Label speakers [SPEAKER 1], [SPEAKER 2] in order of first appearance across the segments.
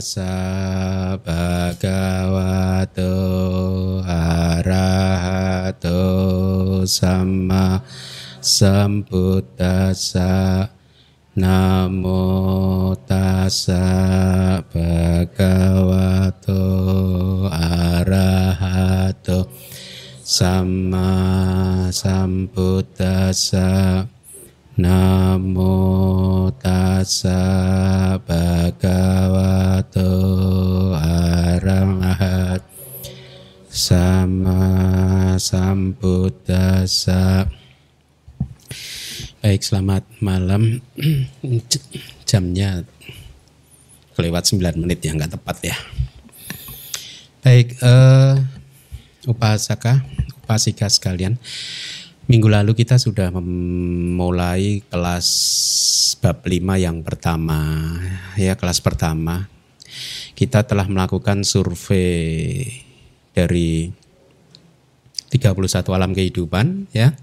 [SPEAKER 1] Tassa bhagavato arahato sama sambuddhassa Namo tassa bhagavato arahato sama sambuddhassa 9 menit ya, nggak tepat ya. Baik, uh, upasaka, upasika sekalian. Minggu lalu kita sudah memulai kelas bab 5 yang pertama. Ya, kelas pertama. Kita telah melakukan survei dari 31 alam kehidupan ya.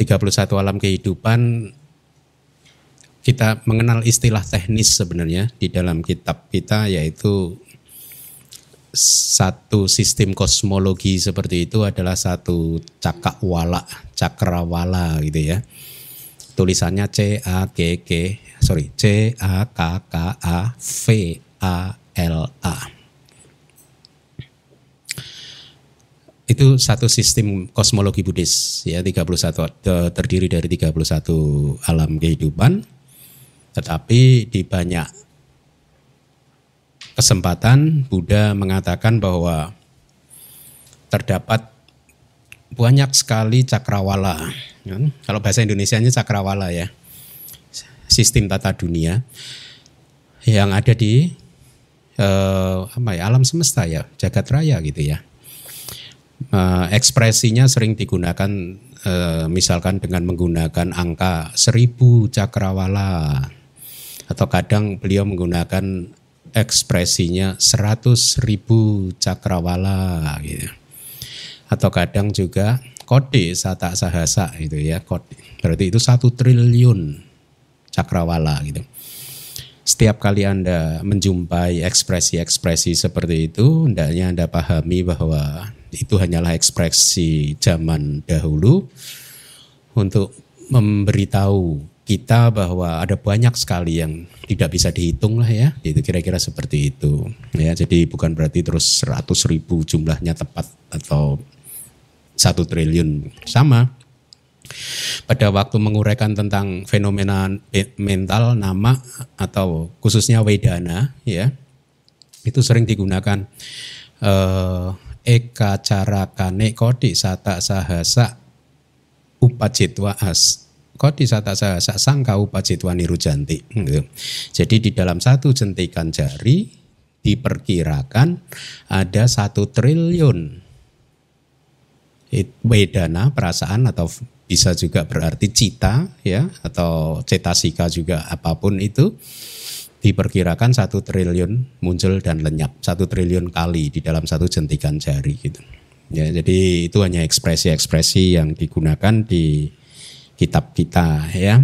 [SPEAKER 1] 31 alam kehidupan kita mengenal istilah teknis sebenarnya di dalam kitab kita yaitu satu sistem kosmologi seperti itu adalah satu cakrawala, cakrawala gitu ya. Tulisannya C A G G, sorry C A K K A V A L A. Itu satu sistem kosmologi Buddhis ya 31 terdiri dari 31 alam kehidupan tetapi di banyak kesempatan Buddha mengatakan bahwa terdapat banyak sekali cakrawala. Ya, kalau bahasa Indonesia-nya cakrawala ya. Sistem tata dunia yang ada di eh, apa ya alam semesta ya, jagat raya gitu ya. Eh, ekspresinya sering digunakan eh, misalkan dengan menggunakan angka seribu cakrawala atau kadang beliau menggunakan ekspresinya seratus ribu cakrawala gitu. Atau kadang juga kode sata sahasa gitu ya. Kode. Berarti itu satu triliun cakrawala gitu. Setiap kali Anda menjumpai ekspresi-ekspresi seperti itu, hendaknya Anda pahami bahwa itu hanyalah ekspresi zaman dahulu untuk memberitahu kita bahwa ada banyak sekali yang tidak bisa dihitung lah ya. Itu kira-kira seperti itu ya. Jadi bukan berarti terus 100 ribu jumlahnya tepat atau satu triliun. Sama. Pada waktu menguraikan tentang fenomena mental nama atau khususnya wedana ya itu sering digunakan uh, eka cara kane kodi sata sahasa upacitwa as Kodi sata sahasa sangka upacitwa nirujanti. Gitu. Jadi di dalam satu jentikan jari diperkirakan ada satu triliun wedana perasaan atau bisa juga berarti cita ya atau cetasika juga apa pun itu diperkirakan satu triliun muncul dan lenyap satu triliun kali di dalam satu jentikan jari gitu ya jadi itu hanya ekspresi-ekspresi yang digunakan di kitab kita ya.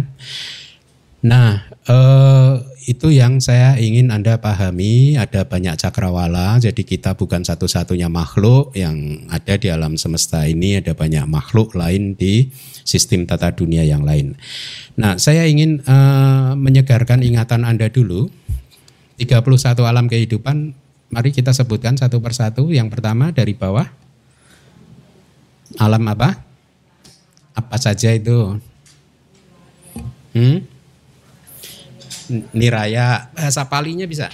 [SPEAKER 1] Nah, eh, itu yang saya ingin Anda pahami, ada banyak cakrawala, jadi kita bukan satu-satunya makhluk yang ada di alam semesta ini, ada banyak makhluk lain di sistem tata dunia yang lain. Nah, saya ingin eh, menyegarkan ingatan Anda dulu. 31 alam kehidupan, mari kita sebutkan satu persatu. Yang pertama dari bawah. Alam apa? Apa saja itu? Hmm? Niraya, bahasa palinya bisa.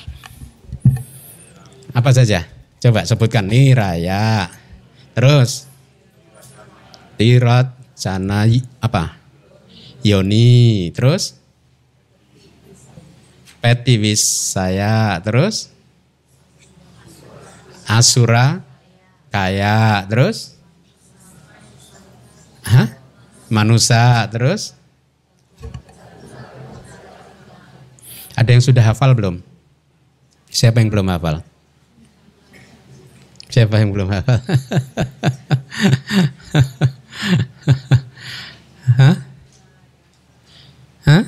[SPEAKER 1] Apa saja? Coba sebutkan niraya. Terus tirat, sana apa? Yoni, terus petiwis saya, terus asura, kaya, terus Hah? Manusia, terus Ada yang sudah hafal belum? Siapa yang belum hafal? Siapa yang belum hafal? Hah? Hah?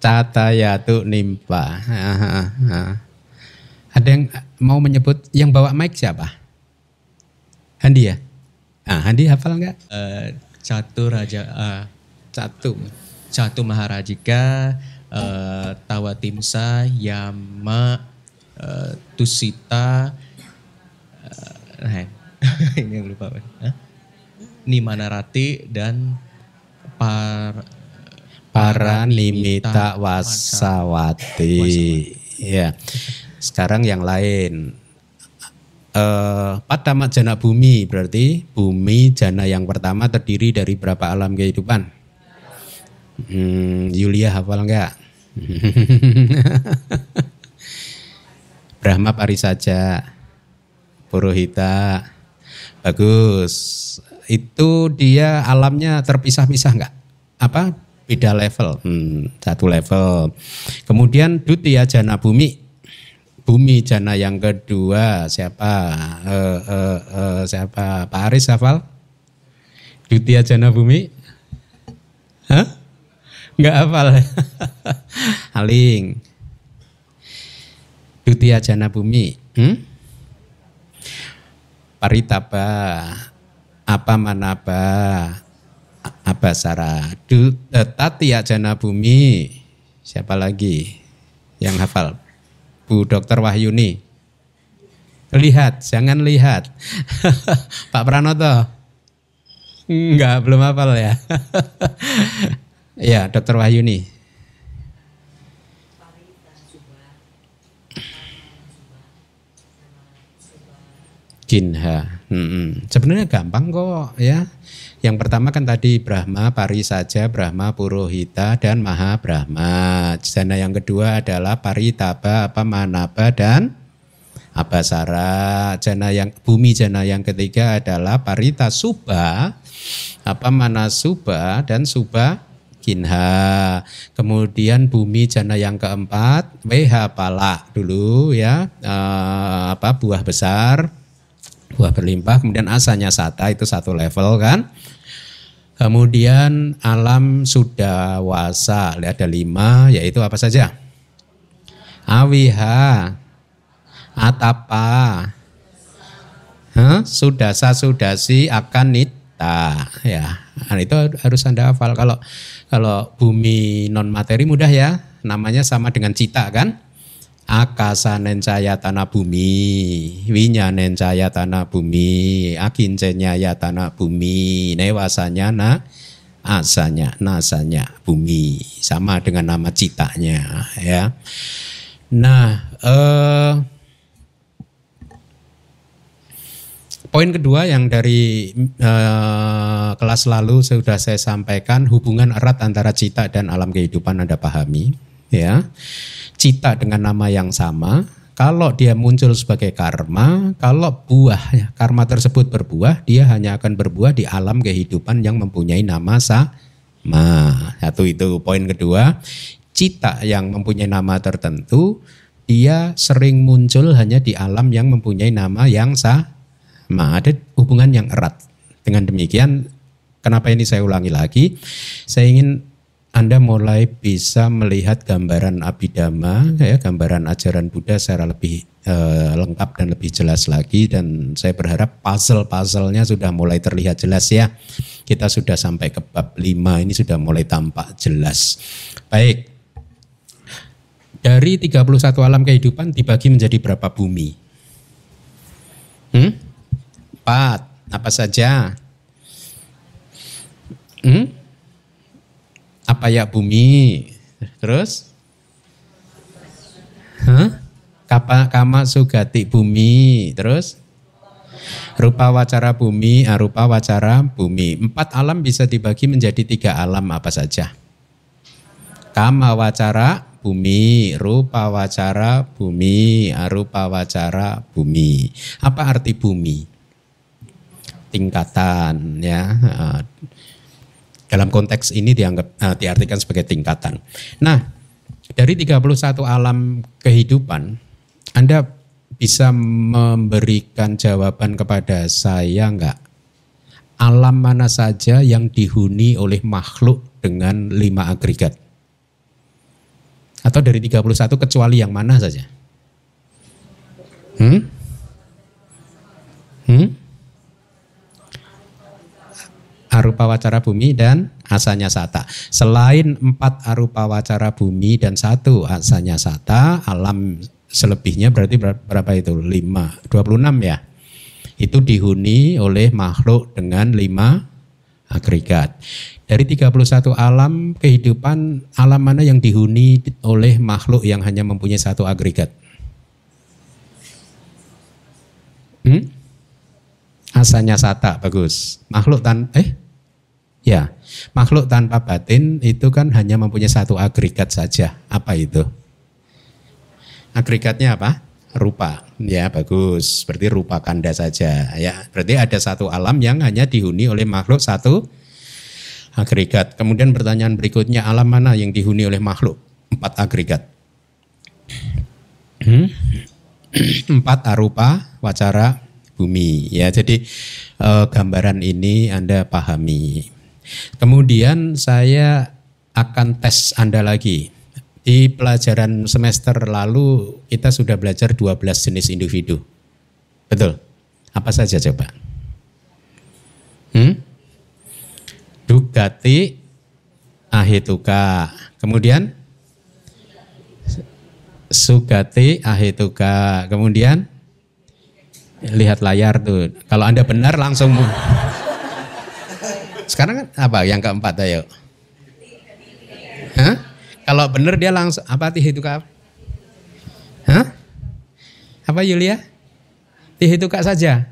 [SPEAKER 1] Tata yatu nimpa. Ada yang mau menyebut yang bawa mic siapa? Handi ya? Ah, Handi hafal nggak?
[SPEAKER 2] Uh, Catu Raja uh, Catu Catu Maharajika uh, Tawatimsa Yama uh, Tusita uh, ini yang lupa huh? Nimanarati dan par
[SPEAKER 1] para nimita wasawati. Ya. Sekarang yang lain. Eh, pada jana bumi berarti bumi jana yang pertama terdiri dari berapa alam kehidupan? Hmm, Yulia hafal enggak? Brahma Parisaja, Purohita, bagus. Itu dia alamnya terpisah-pisah enggak? Apa? Beda level, hmm, satu level. Kemudian Dutia Jana Bumi, bumi jana yang kedua siapa? Uh, uh, uh, siapa? Pak Aris hafal? Dutia jana bumi? Hah? Enggak hafal. Aling. Dutia jana bumi. Hmm? Paritaba. Apa manaba? Apa sara? Tatia jana bumi. Siapa lagi yang hafal? Bu Dr. Wahyuni. Lihat, jangan lihat. Pak Pranoto. Enggak, belum hafal ya. ya, Dr. Wahyuni. Kinha. Hmm, Sebenarnya gampang kok ya. Yang pertama kan tadi Brahma, Pari saja, Brahma, Purohita, dan Maha Brahma. Jana yang kedua adalah Paritaba, apa Manaba, dan Abasara. Jana yang bumi jana yang ketiga adalah Parita Suba, apa Manasuba, dan Suba Kinha. Kemudian bumi jana yang keempat, WH Pala dulu ya, eh, apa buah besar, buah berlimpah, kemudian asanya sata itu satu level kan. Kemudian alam sudah wasa, ada lima, yaitu apa saja? Awiha, atapa, huh? sudasa sudasi akan nita, ya. Nah, itu harus anda hafal. Kalau kalau bumi non materi mudah ya, namanya sama dengan cita kan? akasanen cahaya tanah bumi, winyanen cahaya tanah bumi, akincenya ya tanah bumi, newasanya na asanya, nasanya bumi, sama dengan nama citanya ya. Nah, eh, poin kedua yang dari eh, kelas lalu sudah saya sampaikan hubungan erat antara cita dan alam kehidupan Anda pahami ya cita dengan nama yang sama, kalau dia muncul sebagai karma, kalau buah karma tersebut berbuah, dia hanya akan berbuah di alam kehidupan yang mempunyai nama sama. Satu itu poin kedua, cita yang mempunyai nama tertentu, dia sering muncul hanya di alam yang mempunyai nama yang sama. Ada hubungan yang erat. Dengan demikian, kenapa ini saya ulangi lagi? Saya ingin anda mulai bisa melihat gambaran abidama, ya, gambaran ajaran Buddha secara lebih uh, lengkap dan lebih jelas lagi. Dan saya berharap puzzle-puzzlenya sudah mulai terlihat jelas ya. Kita sudah sampai ke bab 5, ini sudah mulai tampak jelas. Baik, dari 31 alam kehidupan dibagi menjadi berapa bumi? Hmm? Empat, apa saja? Hmm? apa ya bumi? Terus? Hah? Kapa, kama sugati bumi. Terus? Rupa wacara bumi arupa wacara bumi. Empat alam bisa dibagi menjadi tiga alam apa saja? Kama wacara bumi rupa wacara bumi arupa wacara bumi. Apa arti bumi tingkatan ya dalam konteks ini dianggap uh, diartikan sebagai tingkatan. Nah, dari 31 alam kehidupan, Anda bisa memberikan jawaban kepada saya enggak? Alam mana saja yang dihuni oleh makhluk dengan lima agregat? Atau dari 31 kecuali yang mana saja? Hmm? Hmm? Arupa wacara bumi dan asanya sata. Selain empat arupa wacara bumi dan satu asanya sata, alam selebihnya berarti berapa itu? 5, 26 ya. Itu dihuni oleh makhluk dengan lima agregat. Dari 31 alam kehidupan, alam mana yang dihuni oleh makhluk yang hanya mempunyai satu agregat? Hmm? Asanya sata, bagus. Makhluk tan eh ya, makhluk tanpa batin itu kan hanya mempunyai satu agregat saja. Apa itu? Agregatnya apa? Rupa. Ya, bagus. Berarti rupa kanda saja. Ya, berarti ada satu alam yang hanya dihuni oleh makhluk satu agregat. Kemudian pertanyaan berikutnya, alam mana yang dihuni oleh makhluk? Empat agregat. Hmm? Empat arupa, wacara, bumi. Ya, jadi eh, gambaran ini Anda pahami. Kemudian saya akan tes Anda lagi. Di pelajaran semester lalu kita sudah belajar 12 jenis individu. Betul? Apa saja coba? Hmm? Dugati ahituka. Kemudian Sugati ahituka. Kemudian lihat layar tuh. Kalau Anda benar langsung Sekarang kan apa yang keempat ayo? Hah? Kalau benar dia langsung apa ahituka? Hah? Apa Yulia? Tihituka saja.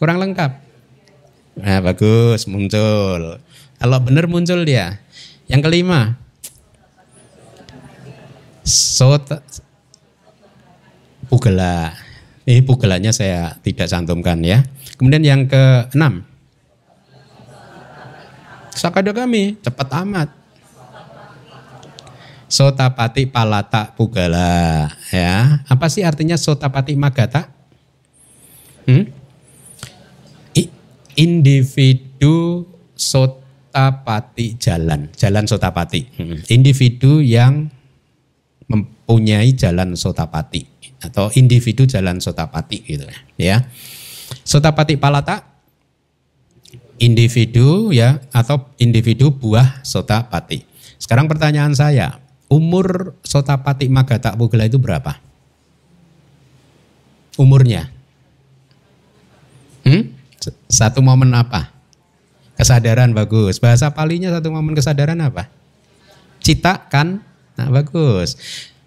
[SPEAKER 1] Kurang lengkap. Nah, bagus, muncul. Kalau benar muncul dia. Yang kelima. Sota Pugela. Ini pugelanya saya tidak cantumkan ya. Kemudian yang keenam. Sakada kami, cepat amat. Sotapati palata pugala ya. Apa sih artinya sotapati magata? Hmm? individu sotapati jalan, jalan sotapati. Hmm. Individu yang mempunyai jalan sotapati atau individu jalan sotapati gitu ya. Sotapati palata individu ya atau individu buah sotapati. Sekarang pertanyaan saya, umur sotapati magata pugala itu berapa? Umurnya? Hmm? Satu momen apa? Kesadaran bagus. Bahasa palinya satu momen kesadaran apa? Cita kan? Nah bagus.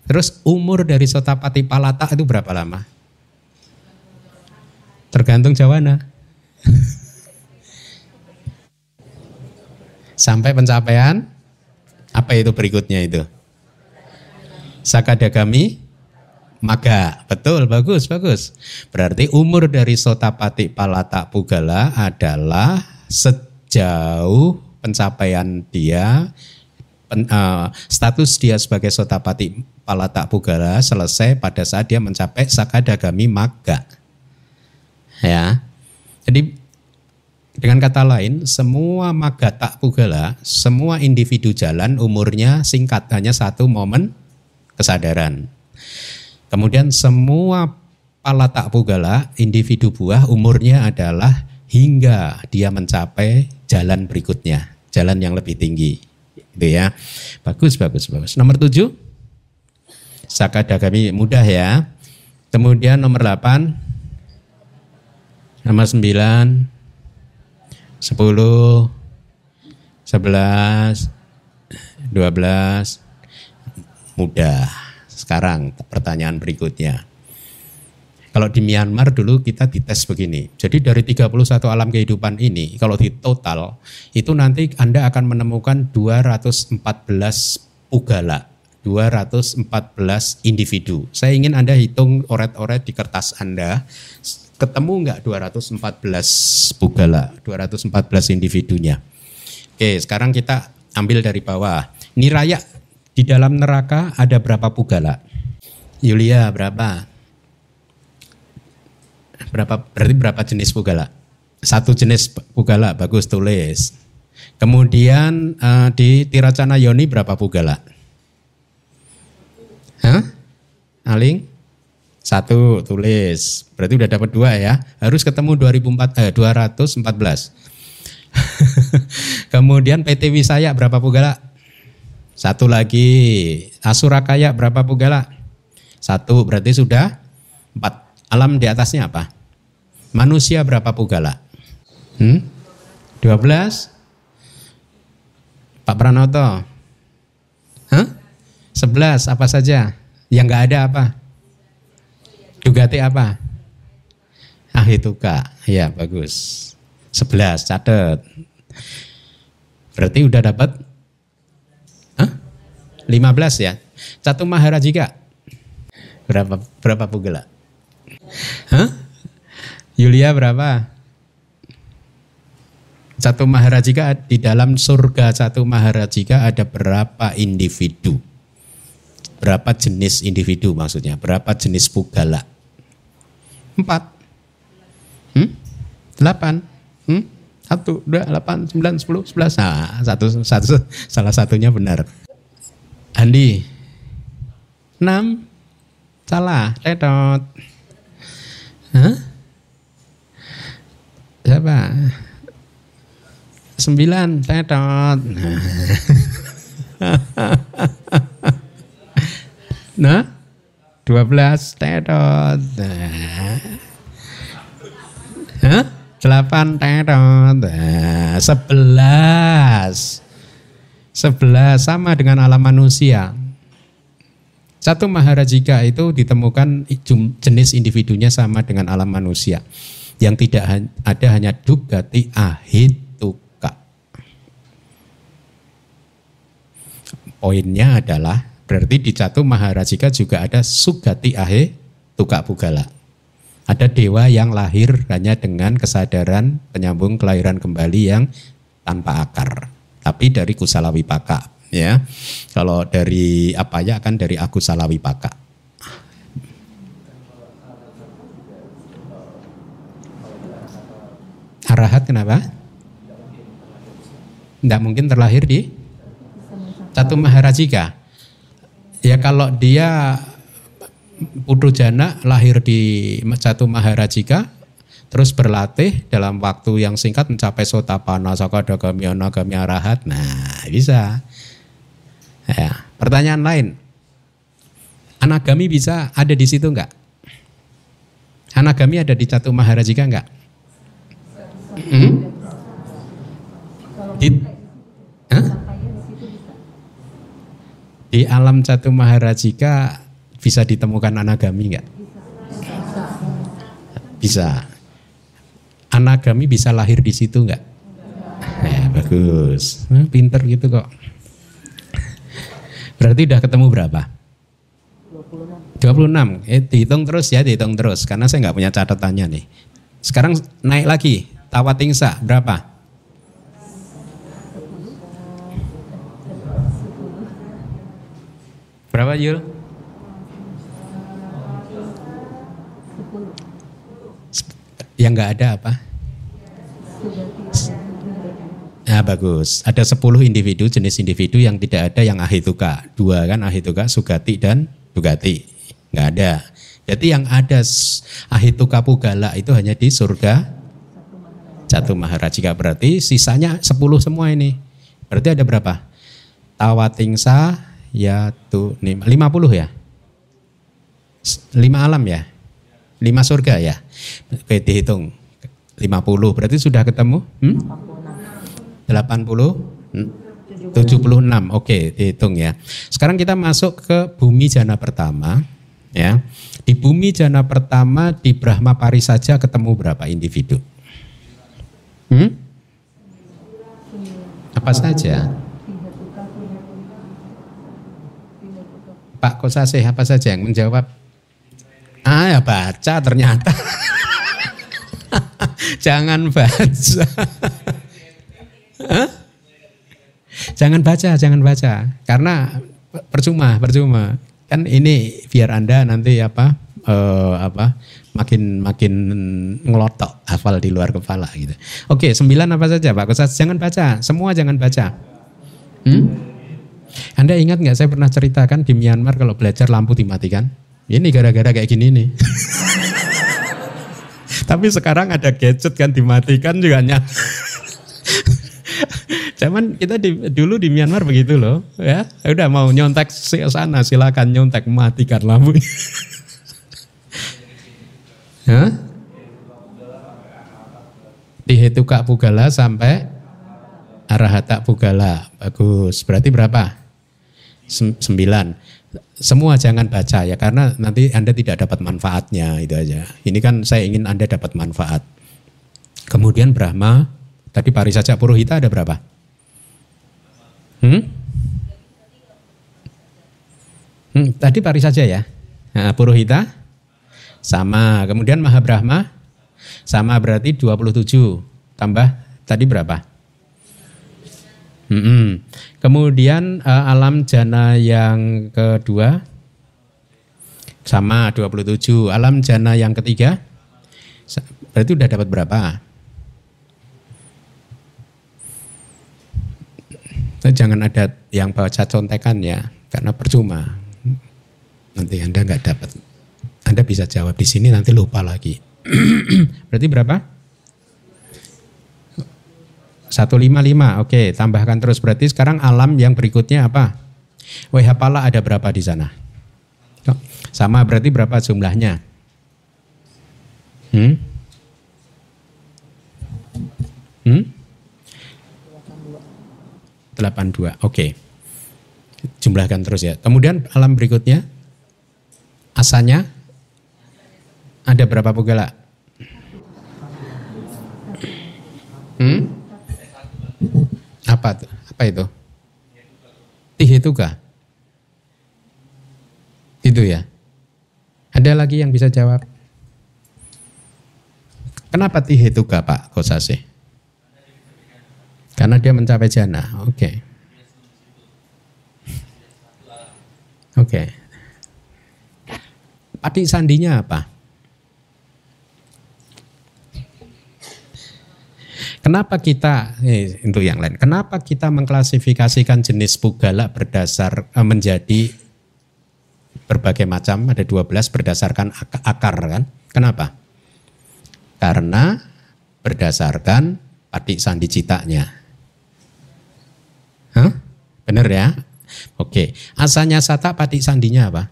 [SPEAKER 1] Terus umur dari Sotapati Palata itu berapa lama? Tergantung Jawana. Sampai pencapaian apa itu berikutnya itu? Sakadagami Maga, betul, bagus, bagus. Berarti umur dari Sotapati Palata Pugala adalah sejauh pencapaian dia, pen, uh, status dia sebagai Sotapati Palata Pugala selesai pada saat dia mencapai Sakadagami Maga. Ya, jadi dengan kata lain, semua Maga Tak Pugala, semua individu jalan umurnya singkat hanya satu momen kesadaran. Kemudian semua palata pugala individu buah umurnya adalah hingga dia mencapai jalan berikutnya, jalan yang lebih tinggi. Itu ya. Bagus, bagus, bagus. Nomor tujuh, Sakadagami mudah ya. Kemudian nomor delapan, nomor sembilan, sepuluh, sebelas, dua belas, mudah. Sekarang pertanyaan berikutnya. Kalau di Myanmar dulu kita dites begini. Jadi dari 31 alam kehidupan ini, kalau di total, itu nanti Anda akan menemukan 214 pugala. 214 individu. Saya ingin Anda hitung oret-oret di kertas Anda. Ketemu nggak 214 pugala, 214 individunya. Oke, sekarang kita ambil dari bawah. Niraya di dalam neraka ada berapa pugala? Yulia berapa? Berapa berarti berapa jenis pugala? Satu jenis pugala, bagus tulis. Kemudian uh, di Tiracana Yoni berapa pugala? Maling? Satu, tulis. Berarti udah dapat dua ya. Harus ketemu 2004, eh, 214. Kemudian PT Wisaya berapa pugala? Satu lagi. Asurakaya berapa pugala? Satu, berarti sudah empat. Alam di atasnya apa? Manusia berapa pugala? Hmm? 12? Pak Pranoto? Hah? 11 apa saja? Yang enggak ada apa? Dugati apa? Ahituka. Ya, bagus. 11 catat. Berarti udah dapat Hah? 15 ya. Satu Maharajika. Berapa berapa pugala? Hah? Yulia berapa? Satu Maharajika di dalam surga satu Maharajika ada berapa individu? Berapa jenis individu maksudnya? Berapa jenis pugala? Empat. Hmm? Delapan. Hmm? Satu, dua, delapan, sembilan, sepuluh, sebelas. Nah, satu, satu, salah satunya benar. Andi. Enam. Salah. Tetot. Hah? Siapa? Sembilan. Tetot. Nah. Dua belas. Tetot. Nah. Hah? Delapan terot. Nah, sebelas. Sebelas sama dengan alam manusia. Satu Maharajika itu ditemukan jenis individunya sama dengan alam manusia. Yang tidak ada hanya dugati ahituka. Poinnya adalah berarti di satu Maharajika juga ada sugati ahituka pugala. Ada dewa yang lahir hanya dengan kesadaran penyambung kelahiran kembali yang tanpa akar. Tapi dari kusala wipaka. Ya, kalau dari apa ya kan dari akusala wipaka. Arahat kenapa? Tidak mungkin terlahir di satu maharajika. Ya kalau dia Putu Jana lahir di satu Maharajika, terus berlatih dalam waktu yang singkat mencapai sotapana, sakadagami, anagami, arahat. Nah, bisa. Ya, pertanyaan lain. Anagami bisa ada di situ enggak? Anagami ada di satu Maharajika enggak? Hmm? Di? Di alam satu Maharajika bisa ditemukan anagami enggak? Bisa. Anagami bisa lahir di situ enggak? Ya, bagus. Nah, pinter gitu kok. Berarti udah ketemu berapa? 26. 26. Eh, dihitung terus ya, dihitung terus. Karena saya nggak punya catatannya nih. Sekarang naik lagi. Tawatingsa berapa? Berapa Yul? Yang nggak ada apa? Nah bagus. Ada 10 individu, jenis individu yang tidak ada yang ahituka. Dua kan ahituka, sugati dan dugati. Nggak ada. Jadi yang ada ahituka pugala itu hanya di surga Jatuh Maharajika. Berarti sisanya 10 semua ini. Berarti ada berapa? Tawatingsa, yatu, 50 ya? 5 alam ya? 5 surga ya? Oke dihitung. 50 berarti sudah ketemu? Hmm? 80? 76. Oke, dihitung ya. Sekarang kita masuk ke bumi jana pertama, ya. Di bumi jana pertama di Brahma Pari saja ketemu berapa individu? Hmm? Apa saja? Pak Kosaseh apa saja yang menjawab? Ah ya baca ternyata. Jangan baca. Jangan baca, jangan baca. Karena percuma, percuma. Kan ini biar Anda nanti apa eh, apa makin makin ngelotok hafal di luar kepala gitu. Oke, sembilan apa saja Pak Kosas? Jangan baca, semua jangan baca. Hmm? Anda ingat nggak saya pernah ceritakan di Myanmar kalau belajar lampu dimatikan? Ini gara-gara kayak gini nih. Tapi sekarang ada gadget kan dimatikan juga nyala. Zaman kita di, dulu di Myanmar begitu loh, ya. Udah mau nyontek sana silakan nyontek matikan lampu. Hah? Tihetuka Pugala sampai Arahata Pugala. Bagus. Berarti berapa? Sem- Sembilan. Semua jangan baca ya karena nanti Anda tidak dapat manfaatnya itu aja. Ini kan saya ingin Anda dapat manfaat. Kemudian Brahma, tadi Parisaja Purohita ada berapa? Hmm? Hmm, tadi Parisaja ya. Nah, Purohita sama. Kemudian Mahabrahma sama berarti 27. Tambah tadi berapa? Mm-mm. Kemudian uh, alam jana yang kedua sama 27. Alam jana yang ketiga berarti udah dapat berapa? Nah, Jangan ada yang baca contekan ya, karena percuma. Nanti Anda nggak dapat. Anda bisa jawab di sini nanti lupa lagi. berarti berapa? 155, oke tambahkan terus. Berarti sekarang alam yang berikutnya apa? Wehapala ada berapa di sana? Sama berarti berapa jumlahnya? Hmm? Hmm? 82, oke. Jumlahkan terus ya. Kemudian alam berikutnya, asanya ada berapa pugala? Hmm? Apa? Apa itu? Tihituka. Itu ya. Ada lagi yang bisa jawab? Kenapa tihituka Pak Kosase? Karena dia mencapai jana. Oke. Oke. Pati sandinya apa? Kenapa kita eh, untuk yang lain? Kenapa kita mengklasifikasikan jenis pugala berdasar eh, menjadi berbagai macam ada 12 berdasarkan ak- akar kan? Kenapa? Karena berdasarkan patik sandi citanya. Hah? Bener ya? Oke. Asalnya sata patik sandinya apa?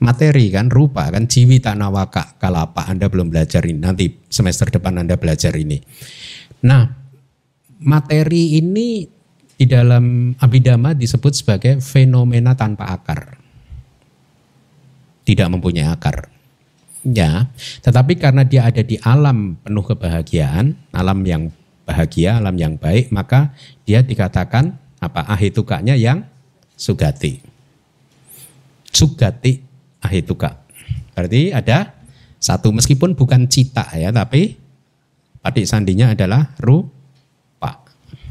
[SPEAKER 1] Materi kan rupa kan jiwi tanawaka kalapa Anda belum belajar ini nanti semester depan Anda belajar ini. Nah, materi ini di dalam abidama disebut sebagai fenomena tanpa akar. Tidak mempunyai akar. Ya, tetapi karena dia ada di alam penuh kebahagiaan, alam yang bahagia, alam yang baik, maka dia dikatakan apa ahitukanya yang sugati. Sugati ahituka. Berarti ada satu meskipun bukan cita ya, tapi padik sandinya adalah rupa.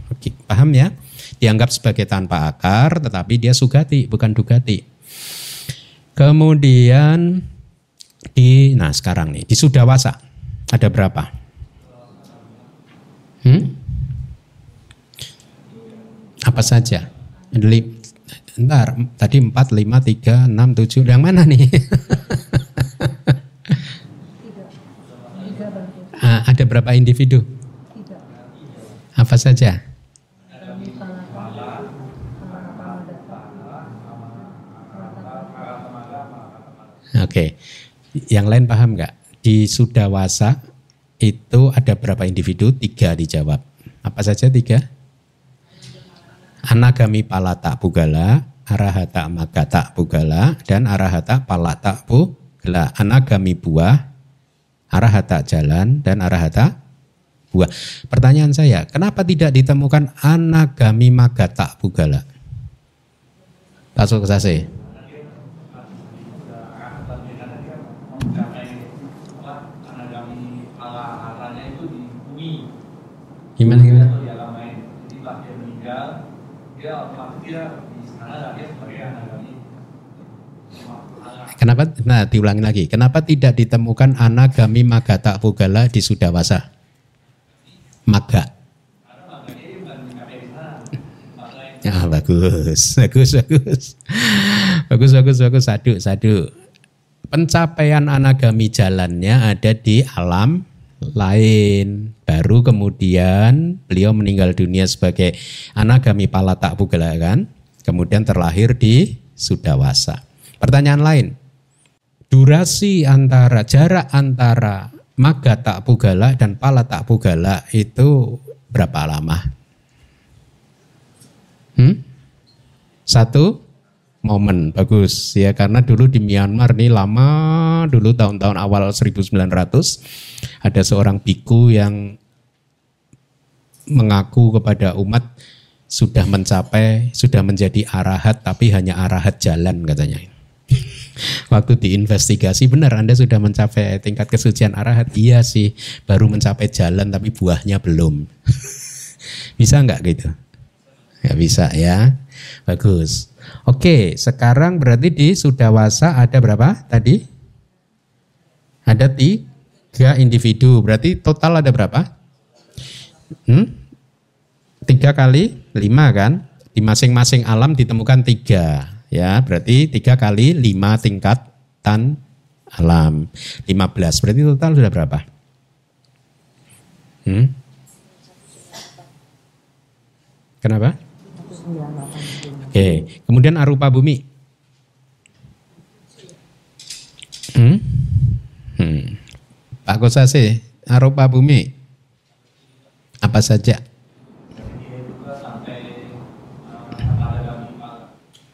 [SPEAKER 1] Oke, paham ya? Dianggap sebagai tanpa akar, tetapi dia sugati, bukan dugati. Kemudian di, nah sekarang nih di Sudawasa ada berapa? Hmm? Apa saja? Ada Ntar, tadi 4, 5, 3, 6, 7, yang mana nih? Ah, ada berapa individu? Apa saja? Oke, yang lain paham nggak? Di Sudawasa itu ada berapa individu? Tiga dijawab. Apa saja tiga? Anagami palata pugala, arahata magata pugala, dan arahata palata pugala. Anagami buah, arahata jalan, dan arahata buah. Pertanyaan saya, kenapa tidak ditemukan anagami magata pugala? Pasuk sase. Gimana gimana?
[SPEAKER 3] di alam lain. Jadi pas dia meninggal, dia dia sebagai kami.
[SPEAKER 1] Kenapa? Nah, diulangi lagi. Kenapa tidak ditemukan anagami magata pugala di Sudawasa? Maga. Ya, bagus, bagus, bagus. bagus, bagus, bagus. Sadu, sadu. Pencapaian anagami jalannya ada di alam lain. Baru kemudian beliau meninggal dunia sebagai anagami palata pugala kan. Kemudian terlahir di Sudawasa. Pertanyaan lain. Durasi antara jarak antara maga tak pugala dan pala tak pugala itu berapa lama? Hmm? Satu momen bagus ya karena dulu di Myanmar nih lama dulu tahun-tahun awal 1900 ada seorang biku yang mengaku kepada umat sudah mencapai sudah menjadi arahat tapi hanya arahat jalan katanya. Waktu diinvestigasi benar Anda sudah mencapai tingkat kesucian arahat iya sih baru mencapai jalan tapi buahnya belum. bisa nggak gitu? Nggak bisa ya. Bagus. Oke, sekarang berarti di Sudawasa ada berapa tadi? Ada tiga individu. Berarti total ada berapa? Hmm? Tiga kali lima kan? Di masing-masing alam ditemukan tiga. Ya, berarti tiga kali lima tingkatan alam. Lima belas. Berarti total sudah berapa? Hmm? Kenapa? Oke, kemudian arupa bumi. Hmm? Hmm. Pak Kosase, arupa bumi. Apa saja?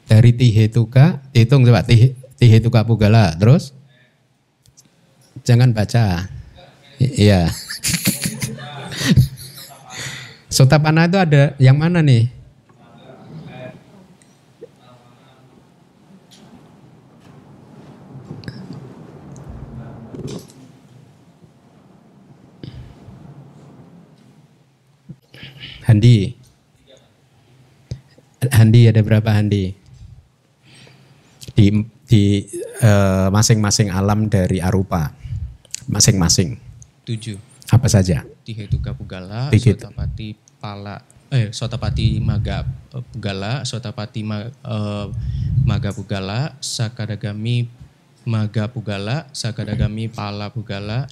[SPEAKER 1] Dari Tihetuka, hitung coba Tihe, Tihetuka Pugala, terus? Jangan baca. Iya. Sotapana itu ada yang mana nih? Handi. Handi ada berapa Handi? Di di eh, masing-masing alam dari arupa. Masing-masing.
[SPEAKER 2] Tujuh.
[SPEAKER 1] Apa saja?
[SPEAKER 2] Pugala,
[SPEAKER 1] Tihetu-
[SPEAKER 2] Sotapati Pala, eh Sotapati Maga Pugala, Sotapati Ma- eh, Maga Pugala, Sakadagami Maga Pugala, Sakadagami Pala Pugala,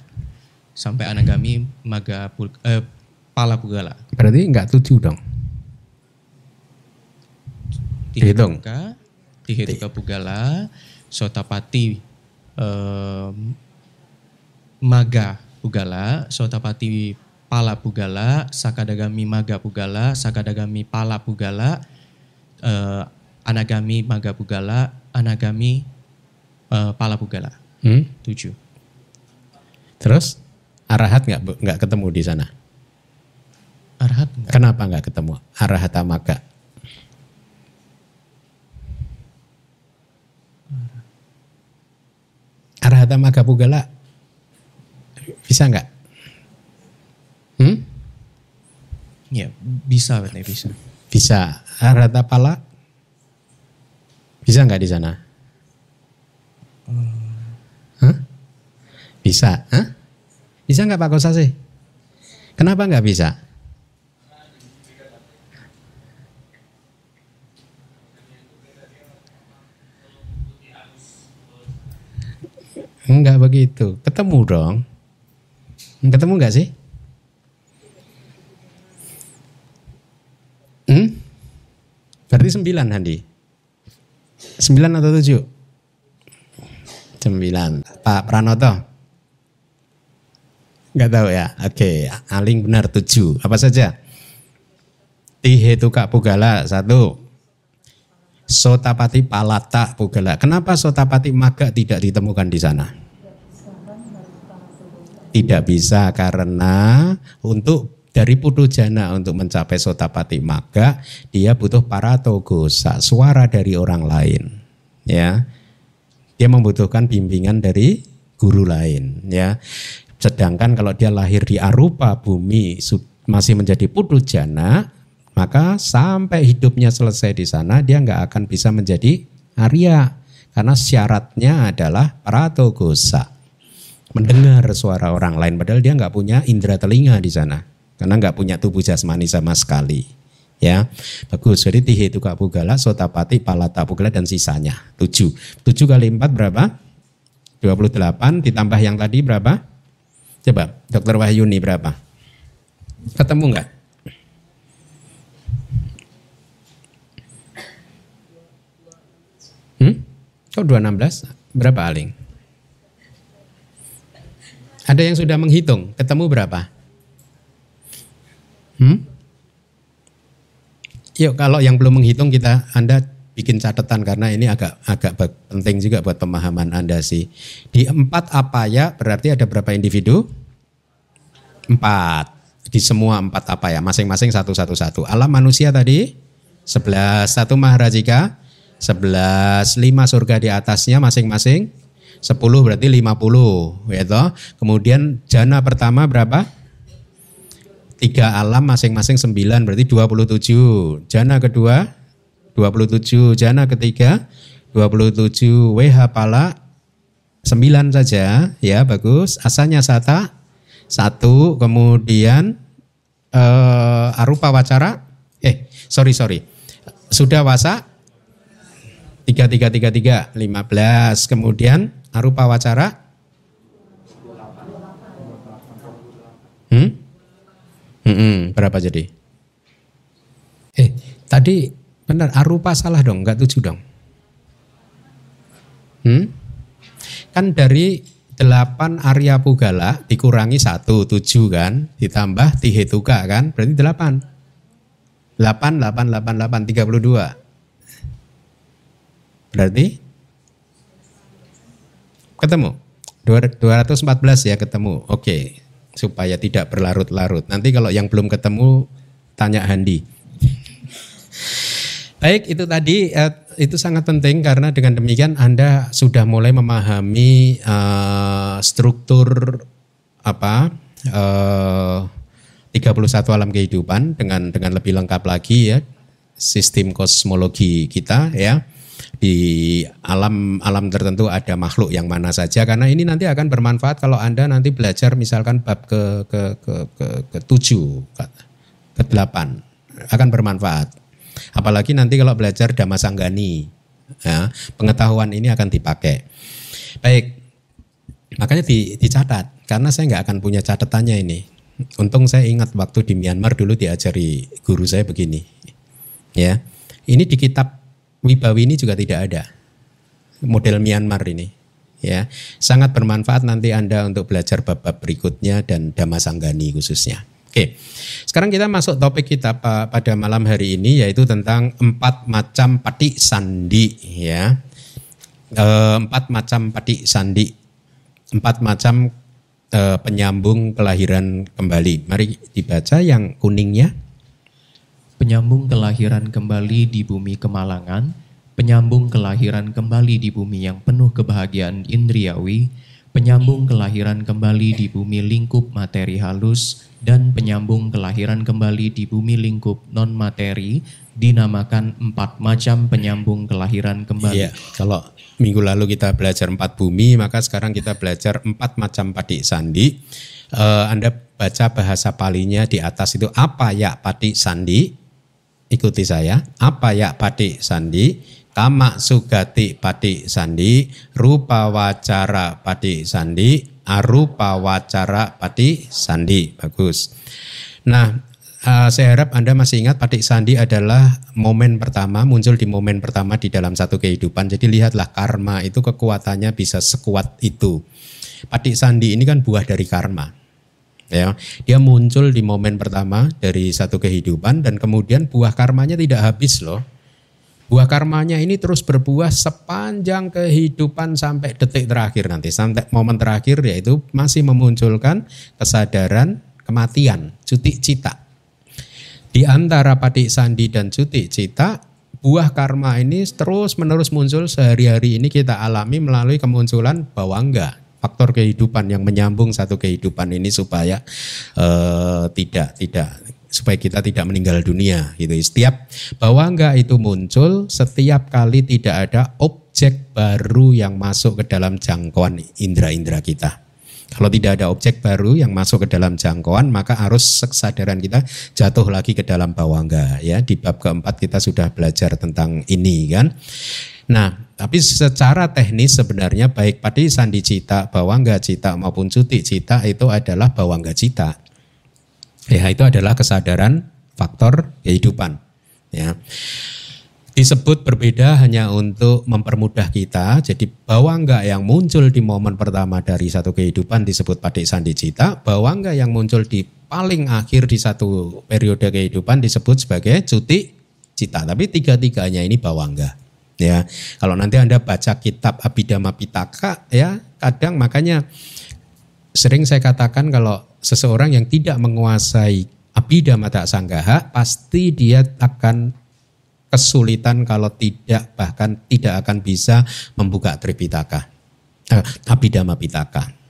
[SPEAKER 2] sampai Anagami Maga Pul- eh, Pala Pugala.
[SPEAKER 1] Berarti enggak tujuh dong. Dihitung.
[SPEAKER 2] Tihetuka, Tihetuka Pugala, Sotapati eh, Maga Pugala, Sotapati Pala Pugala, Sakadagami Maga Pugala, Sakadagami Pala Pugala, eh, Anagami Maga Pugala, Anagami eh, Pala Pugala.
[SPEAKER 1] Hmm?
[SPEAKER 2] Tujuh.
[SPEAKER 1] Terus arahat nggak nggak ketemu di sana?
[SPEAKER 2] Arhat enggak?
[SPEAKER 1] Kenapa nggak ketemu arahat amaga? Arahat amaga pugala bisa nggak? Hmm?
[SPEAKER 2] Ya, bisa benar bisa.
[SPEAKER 1] Bisa. Arahat pala bisa nggak di sana? Hah? Bisa. Hah? Bisa nggak Pak Kosasi? Kenapa nggak bisa? Enggak begitu. Ketemu dong. Ketemu enggak sih? Hmm? Berarti sembilan Handi. Sembilan atau tujuh? Sembilan. Pak Pranoto? Enggak tahu ya. Oke, Aling benar tujuh. Apa saja? Tihetuka Pugala satu. Sotapati Palata Pugala. Kenapa Sotapati Maga tidak ditemukan di sana? Tidak bisa karena untuk dari Pudujana untuk mencapai Sotapati Maga dia butuh para togosa, suara dari orang lain. Ya. Dia membutuhkan bimbingan dari guru lain, ya. Sedangkan kalau dia lahir di Arupa bumi masih menjadi Pudujana, maka sampai hidupnya selesai di sana dia nggak akan bisa menjadi Arya karena syaratnya adalah pratogosa mendengar suara orang lain padahal dia nggak punya indera telinga di sana karena nggak punya tubuh jasmani sama sekali Ya, bagus. Jadi tihe itu pugala, sotapati, palata pugala dan sisanya. Tujuh. Tujuh kali empat berapa? 28 ditambah yang tadi berapa? Coba, Dokter Wahyuni berapa? Ketemu enggak? Hmm? Kok 216? Berapa Aling? Ada yang sudah menghitung, ketemu berapa? Hmm? Yuk kalau yang belum menghitung kita Anda bikin catatan karena ini agak agak penting juga buat pemahaman Anda sih. Di empat apa ya berarti ada berapa individu? Empat. Di semua empat apa ya masing-masing satu satu satu. Alam manusia tadi sebelas satu maharajika sebelas lima surga di atasnya masing-masing. Sepuluh berarti lima puluh ya toh. Kemudian jana pertama berapa? tiga alam masing-masing sembilan berarti dua puluh tujuh. Jana kedua dua puluh tujuh. Jana ketiga dua puluh tujuh. WH pala sembilan saja. Ya bagus. Asalnya sata satu. Kemudian uh, arupa wacara. Eh sorry sorry. Sudah wasa tiga tiga tiga tiga lima belas kemudian arupa wacara hmm? Hmm, berapa jadi? Eh, tadi benar arupa salah dong, enggak tujuh dong. Hmm? Kan dari delapan Arya Pugala dikurangi satu tujuh kan, ditambah Tihetuka kan, berarti delapan. Delapan, delapan, delapan, delapan, tiga puluh dua. Berarti ketemu. 214 ya ketemu. Oke supaya tidak berlarut-larut. Nanti kalau yang belum ketemu tanya Handi. Baik, itu tadi eh, itu sangat penting karena dengan demikian Anda sudah mulai memahami uh, struktur apa uh, 31 alam kehidupan dengan dengan lebih lengkap lagi ya sistem kosmologi kita ya di alam alam tertentu ada makhluk yang mana saja. Karena ini nanti akan bermanfaat kalau anda nanti belajar misalkan bab ke ke ke ke, ke tujuh ke delapan. Akan bermanfaat. Apalagi nanti kalau belajar damasanggani ya, pengetahuan ini akan dipakai. Baik makanya di, dicatat. Karena saya nggak akan punya catatannya ini. Untung saya ingat waktu di Myanmar dulu diajari guru saya begini ya. Ini di kitab Wibawi ini juga tidak ada. Model Myanmar ini. ya Sangat bermanfaat nanti Anda untuk belajar bab-bab berikutnya dan Damasanggani khususnya. Oke, sekarang kita masuk topik kita pada malam hari ini yaitu tentang empat macam pati sandi ya. E, empat macam pati sandi, empat macam e, penyambung kelahiran kembali. Mari dibaca yang kuningnya
[SPEAKER 2] penyambung kelahiran kembali di bumi kemalangan, penyambung kelahiran kembali di bumi yang penuh kebahagiaan indriawi, penyambung kelahiran kembali di bumi lingkup materi halus, dan penyambung kelahiran kembali di bumi lingkup non-materi dinamakan empat macam penyambung kelahiran kembali. Iya,
[SPEAKER 1] kalau minggu lalu kita belajar empat bumi, maka sekarang kita belajar empat macam padik sandi. Uh, anda baca bahasa palinya di atas itu apa ya padik sandi? Ikuti saya. Apa ya pati sandi? Kama sugati pati sandi, rupa wacara pati sandi, arupa wacara pati sandi. Bagus. Nah, uh, saya harap Anda masih ingat pati sandi adalah momen pertama, muncul di momen pertama di dalam satu kehidupan. Jadi lihatlah karma itu kekuatannya bisa sekuat itu. Pati sandi ini kan buah dari karma ya. Dia muncul di momen pertama dari satu kehidupan dan kemudian buah karmanya tidak habis loh. Buah karmanya ini terus berbuah sepanjang kehidupan sampai detik terakhir nanti. Sampai momen terakhir yaitu masih memunculkan kesadaran kematian cuti cita. Di antara padik sandi dan cuti cita buah karma ini terus menerus muncul sehari-hari ini kita alami melalui kemunculan bawangga faktor kehidupan yang menyambung satu kehidupan ini supaya uh, tidak tidak supaya kita tidak meninggal dunia gitu. Setiap bawangga itu muncul setiap kali tidak ada objek baru yang masuk ke dalam jangkauan indera-indera kita. Kalau tidak ada objek baru yang masuk ke dalam jangkauan, maka arus kesadaran kita jatuh lagi ke dalam bawangga. Ya, di bab keempat kita sudah belajar tentang ini kan. Nah, tapi secara teknis sebenarnya baik padi sandi cita, bawangga cita maupun cuti cita itu adalah bawangga cita. Ya, itu adalah kesadaran faktor kehidupan. Ya disebut berbeda hanya untuk mempermudah kita. Jadi bawangga yang muncul di momen pertama dari satu kehidupan disebut padik sandi cita. Bawangga yang muncul di paling akhir di satu periode kehidupan disebut sebagai cuti cita. Tapi tiga-tiganya ini bawangga. Ya, kalau nanti anda baca kitab Abhidhamma Pitaka, ya kadang makanya sering saya katakan kalau seseorang yang tidak menguasai Abhidhamma Tak Sanggaha pasti dia akan kesulitan kalau tidak bahkan tidak akan bisa membuka Tripitaka. Eh, Abhidhamma Pitaka.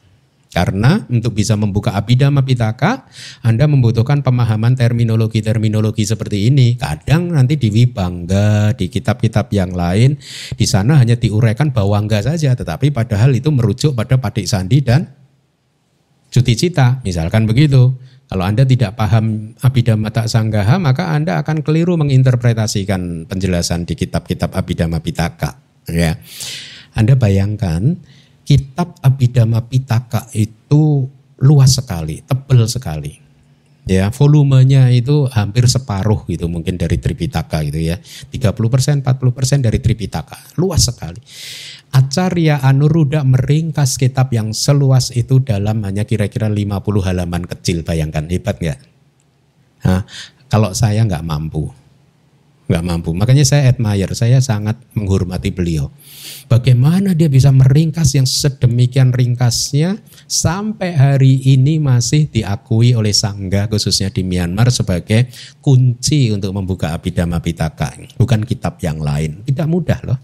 [SPEAKER 1] Karena untuk bisa membuka Abhidhamma Pitaka, Anda membutuhkan pemahaman terminologi-terminologi seperti ini. Kadang nanti di Wibangga, di kitab-kitab yang lain, di sana hanya diuraikan bawangga saja, tetapi padahal itu merujuk pada Padik Sandi dan Cuti Cita, misalkan begitu. Kalau Anda tidak paham Abhidhamma Tak Sanggaha, maka Anda akan keliru menginterpretasikan penjelasan di kitab-kitab Abhidhamma Pitaka. Ya. Anda bayangkan kitab Abhidhamma Pitaka itu luas sekali, tebal sekali. Ya volumenya itu hampir separuh gitu mungkin dari Tripitaka gitu ya. 30% 40% dari Tripitaka luas sekali. Acarya Anuruddha meringkas kitab yang seluas itu dalam hanya kira-kira 50 halaman kecil bayangkan hebat nggak? Nah, kalau saya nggak mampu nggak mampu makanya saya admire saya sangat menghormati beliau Bagaimana dia bisa meringkas yang sedemikian ringkasnya sampai hari ini masih diakui oleh Sangga khususnya di Myanmar sebagai kunci untuk membuka Abhidhamma Pitaka. Bukan kitab yang lain. Tidak mudah loh.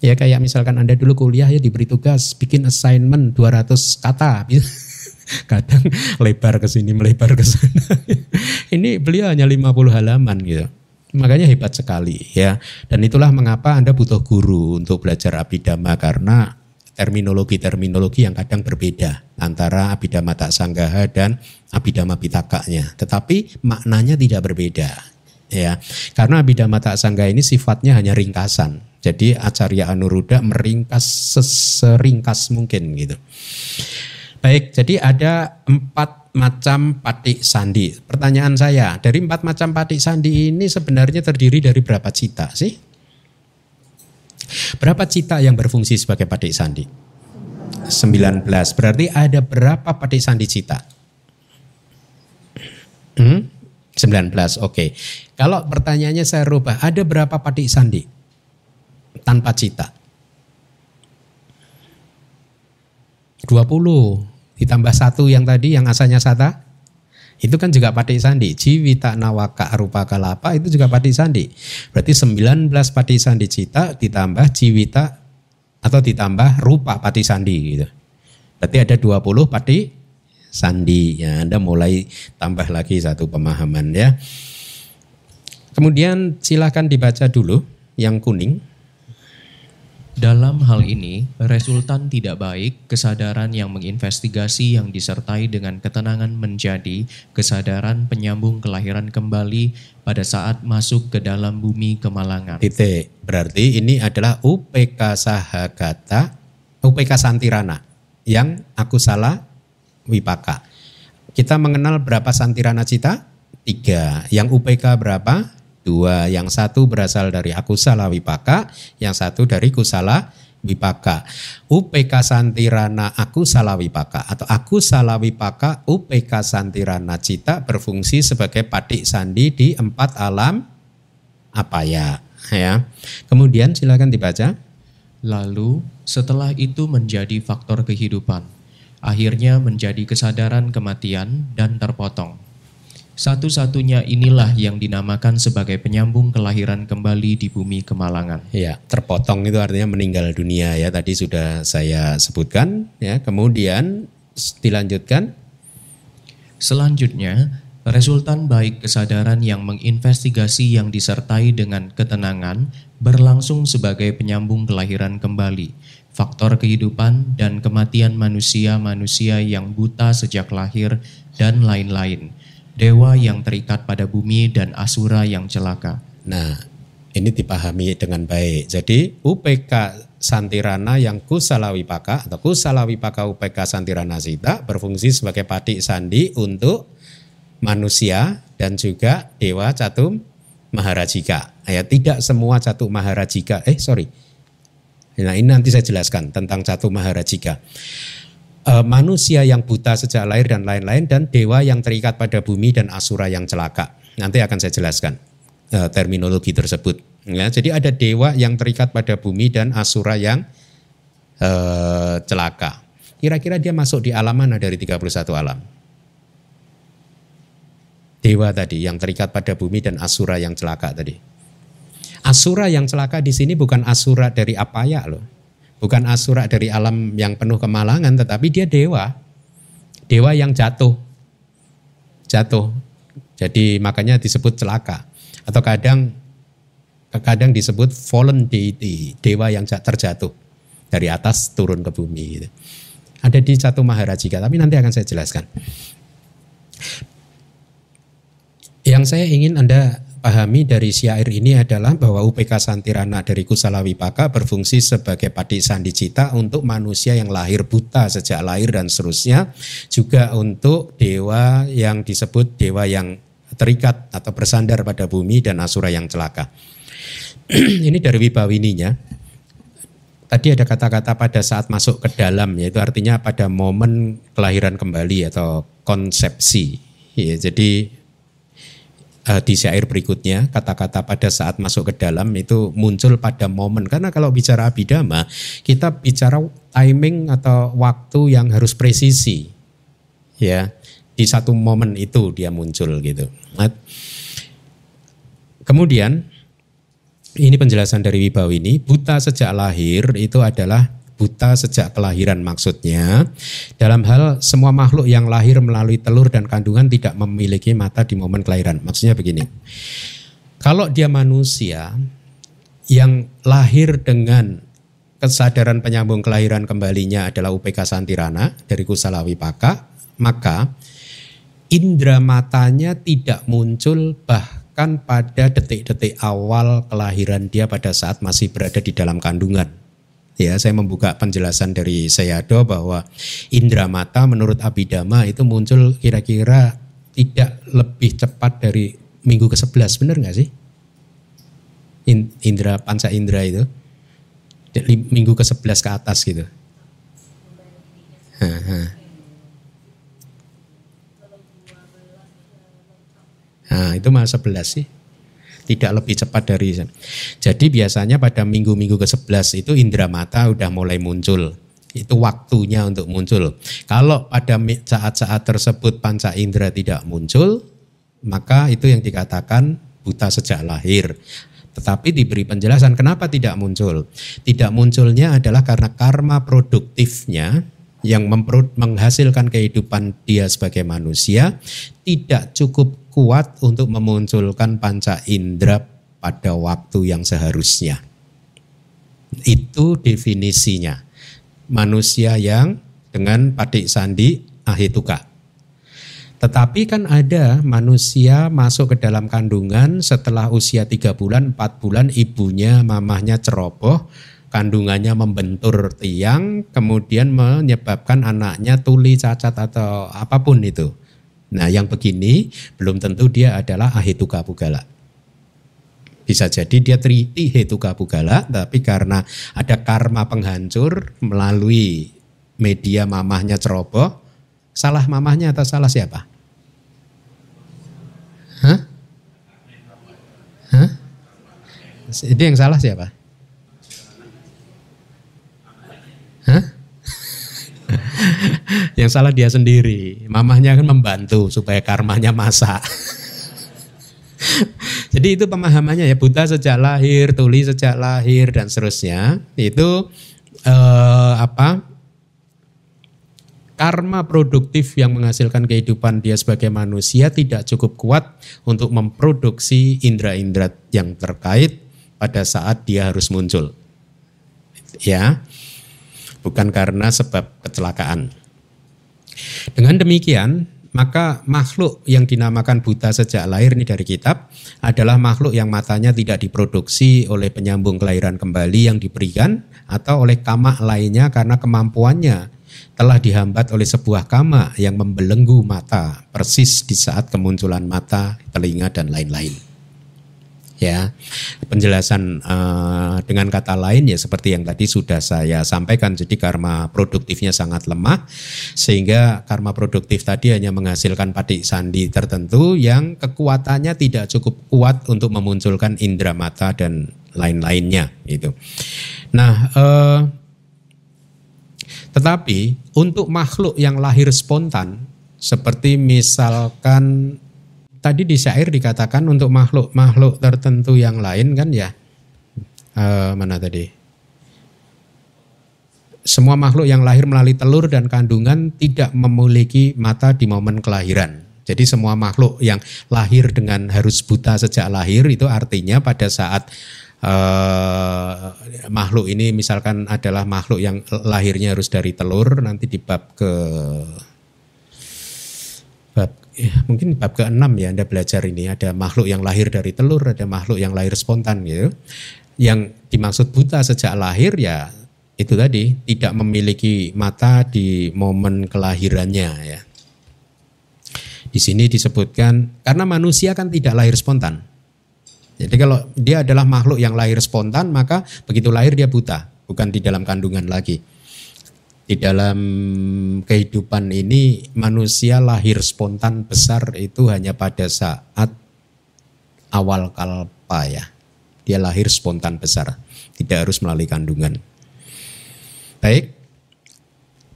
[SPEAKER 1] Ya kayak misalkan Anda dulu kuliah ya diberi tugas bikin assignment 200 kata. Kadang lebar ke sini, melebar ke sana. Ini beliau hanya 50 halaman gitu. Makanya hebat sekali ya. Dan itulah mengapa Anda butuh guru untuk belajar abidama karena terminologi-terminologi yang kadang berbeda antara abidama tak sanggaha dan abidama pitakanya. Tetapi maknanya tidak berbeda ya. Karena abidama tak sanggaha ini sifatnya hanya ringkasan. Jadi Acarya Anuruddha meringkas seseringkas mungkin gitu. Baik, jadi ada empat macam patik sandi. Pertanyaan saya, dari empat macam patik sandi ini sebenarnya terdiri dari berapa cita sih? Berapa cita yang berfungsi sebagai patik sandi? 19. Berarti ada berapa patik sandi cita? Hmm? 19, oke. Okay. Kalau pertanyaannya saya rubah, ada berapa patik sandi tanpa cita? 20 ditambah satu yang tadi yang asalnya sata. Itu kan juga pati sandi. Jiwita nawaka rupa kalapa itu juga pati sandi. Berarti 19 pati sandi cita ditambah jiwita atau ditambah rupa pati sandi gitu. Berarti ada 20 pati sandi. Ya Anda mulai tambah lagi satu pemahaman ya. Kemudian silahkan dibaca dulu yang kuning
[SPEAKER 2] dalam hal ini, resultan tidak baik, kesadaran yang menginvestigasi yang disertai dengan ketenangan menjadi kesadaran penyambung kelahiran kembali pada saat masuk ke dalam bumi kemalangan.
[SPEAKER 1] Titik. Berarti ini adalah UPK Sahagata, UPK Santirana yang aku salah wipaka. Kita mengenal berapa Santirana cita? Tiga. Yang UPK berapa? Dua. Yang satu berasal dari akusala wipaka, yang satu dari kusala wipaka. UPK Santirana akusala wipaka atau akusala wipaka UPK Santirana cita berfungsi sebagai padik sandi di empat alam apa ya ya. Kemudian silakan dibaca.
[SPEAKER 2] Lalu setelah itu menjadi faktor kehidupan. Akhirnya menjadi kesadaran kematian dan terpotong. Satu-satunya inilah yang dinamakan sebagai penyambung kelahiran kembali di bumi kemalangan.
[SPEAKER 1] Ya, terpotong itu artinya meninggal dunia ya. Tadi sudah saya sebutkan ya. Kemudian dilanjutkan
[SPEAKER 2] Selanjutnya, Resultan baik kesadaran yang menginvestigasi yang disertai dengan ketenangan berlangsung sebagai penyambung kelahiran kembali, faktor kehidupan dan kematian manusia-manusia yang buta sejak lahir, dan lain-lain. Dewa yang terikat pada bumi dan asura yang celaka.
[SPEAKER 1] Nah, ini dipahami dengan baik. Jadi UPK Santirana yang Kusalawipaka atau Kusalawipaka UPK Santirana Sita berfungsi sebagai patik sandi untuk manusia dan juga dewa catum maharajika. Ya, tidak semua catum maharajika. Eh sorry. Nah ini nanti saya jelaskan tentang catum maharajika. E, manusia yang buta sejak lahir dan lain-lain dan dewa yang terikat pada bumi dan asura yang celaka. Nanti akan saya jelaskan e, terminologi tersebut. Ya, jadi ada dewa yang terikat pada bumi dan asura yang e, celaka. Kira-kira dia masuk di alam mana dari 31 alam? dewa tadi yang terikat pada bumi dan asura yang celaka tadi. Asura yang celaka di sini bukan asura dari apa ya loh. Bukan asura dari alam yang penuh kemalangan tetapi dia dewa. Dewa yang jatuh. Jatuh. Jadi makanya disebut celaka. Atau kadang kadang disebut fallen deity, dewa yang terjatuh dari atas turun ke bumi gitu. Ada di satu Maharajika, tapi nanti akan saya jelaskan. Yang saya ingin Anda pahami dari syair ini adalah bahwa UPK Santirana dari Kusala Wipaka berfungsi sebagai padi sandi cita untuk manusia yang lahir buta sejak lahir dan seterusnya. Juga untuk dewa yang disebut dewa yang terikat atau bersandar pada bumi dan asura yang celaka. ini dari Wibawininya. Tadi ada kata-kata pada saat masuk ke dalam, yaitu artinya pada momen kelahiran kembali atau konsepsi. Ya, jadi uh, di syair berikutnya kata-kata pada saat masuk ke dalam itu muncul pada momen. Karena kalau bicara abidama kita bicara timing atau waktu yang harus presisi ya. Di satu momen itu dia muncul gitu. Nah, kemudian ini penjelasan dari Wibawi ini buta sejak lahir itu adalah buta sejak kelahiran maksudnya. Dalam hal semua makhluk yang lahir melalui telur dan kandungan tidak memiliki mata di momen kelahiran. Maksudnya begini. Kalau dia manusia yang lahir dengan kesadaran penyambung kelahiran kembalinya adalah UPK Santirana dari Kusala Wipaka, maka indera matanya tidak muncul bahkan pada detik-detik awal kelahiran dia pada saat masih berada di dalam kandungan Ya, saya membuka penjelasan dari Sayado bahwa indera mata menurut Abidama itu muncul kira-kira tidak lebih cepat dari minggu ke-11, benar nggak sih? Indra panca indra itu minggu ke-11 ke atas gitu. Nah, itu mah 11 sih tidak lebih cepat dari jadi biasanya pada minggu-minggu ke-11 itu indera mata udah mulai muncul. Itu waktunya untuk muncul. Kalau pada saat-saat tersebut panca indera tidak muncul maka itu yang dikatakan buta sejak lahir. Tetapi diberi penjelasan kenapa tidak muncul. Tidak munculnya adalah karena karma produktifnya yang menghasilkan kehidupan dia sebagai manusia tidak cukup kuat untuk memunculkan panca indera pada waktu yang seharusnya. Itu definisinya. Manusia yang dengan padik sandi ahituka. Tetapi kan ada manusia masuk ke dalam kandungan setelah usia tiga bulan, empat bulan ibunya, mamahnya ceroboh, kandungannya membentur tiang, kemudian menyebabkan anaknya tuli, cacat atau apa pun itu. Nah yang begini belum tentu dia adalah ahituka pugala. Bisa jadi dia triti hetuka pugala, tapi karena ada karma penghancur melalui media mamahnya ceroboh, salah mamahnya atau salah siapa? Hah? Hah? Itu yang salah siapa? Yang salah dia sendiri. Mamahnya kan membantu supaya karmanya masak. Jadi itu pemahamannya ya buta sejak lahir, tuli sejak lahir dan seterusnya. Itu eh, apa? karma produktif yang menghasilkan kehidupan dia sebagai manusia tidak cukup kuat untuk memproduksi indera-indera yang terkait pada saat dia harus muncul. Ya. Bukan karena sebab kecelakaan. Dengan demikian, maka makhluk yang dinamakan buta sejak lahir ini dari kitab adalah makhluk yang matanya tidak diproduksi oleh penyambung kelahiran kembali yang diberikan atau oleh kama lainnya karena kemampuannya telah dihambat oleh sebuah kama yang membelenggu mata persis di saat kemunculan mata, telinga dan lain-lain ya. Penjelasan uh, dengan kata lain ya seperti yang tadi sudah saya sampaikan jadi karma produktifnya sangat lemah sehingga karma produktif tadi hanya menghasilkan padik sandi tertentu yang kekuatannya tidak cukup kuat untuk memunculkan indera mata dan lain-lainnya itu nah uh, tetapi untuk makhluk yang lahir spontan seperti misalkan tadi di syair dikatakan untuk makhluk-makhluk tertentu yang lain kan ya uh, mana tadi semua makhluk yang lahir melalui telur dan kandungan tidak memiliki mata di momen kelahiran. Jadi semua makhluk yang lahir dengan harus buta sejak lahir itu artinya pada saat uh, makhluk ini misalkan adalah makhluk yang lahirnya harus dari telur nanti di bab ke ya, mungkin bab ke-6 ya Anda belajar ini ada makhluk yang lahir dari telur, ada makhluk yang lahir spontan gitu. Yang dimaksud buta sejak lahir ya itu tadi tidak memiliki mata di momen kelahirannya ya. Di sini disebutkan karena manusia kan tidak lahir spontan. Jadi kalau dia adalah makhluk yang lahir spontan maka begitu lahir dia buta, bukan di dalam kandungan lagi di dalam kehidupan ini manusia lahir spontan besar itu hanya pada saat awal kalpa ya. Dia lahir spontan besar, tidak harus melalui kandungan. Baik.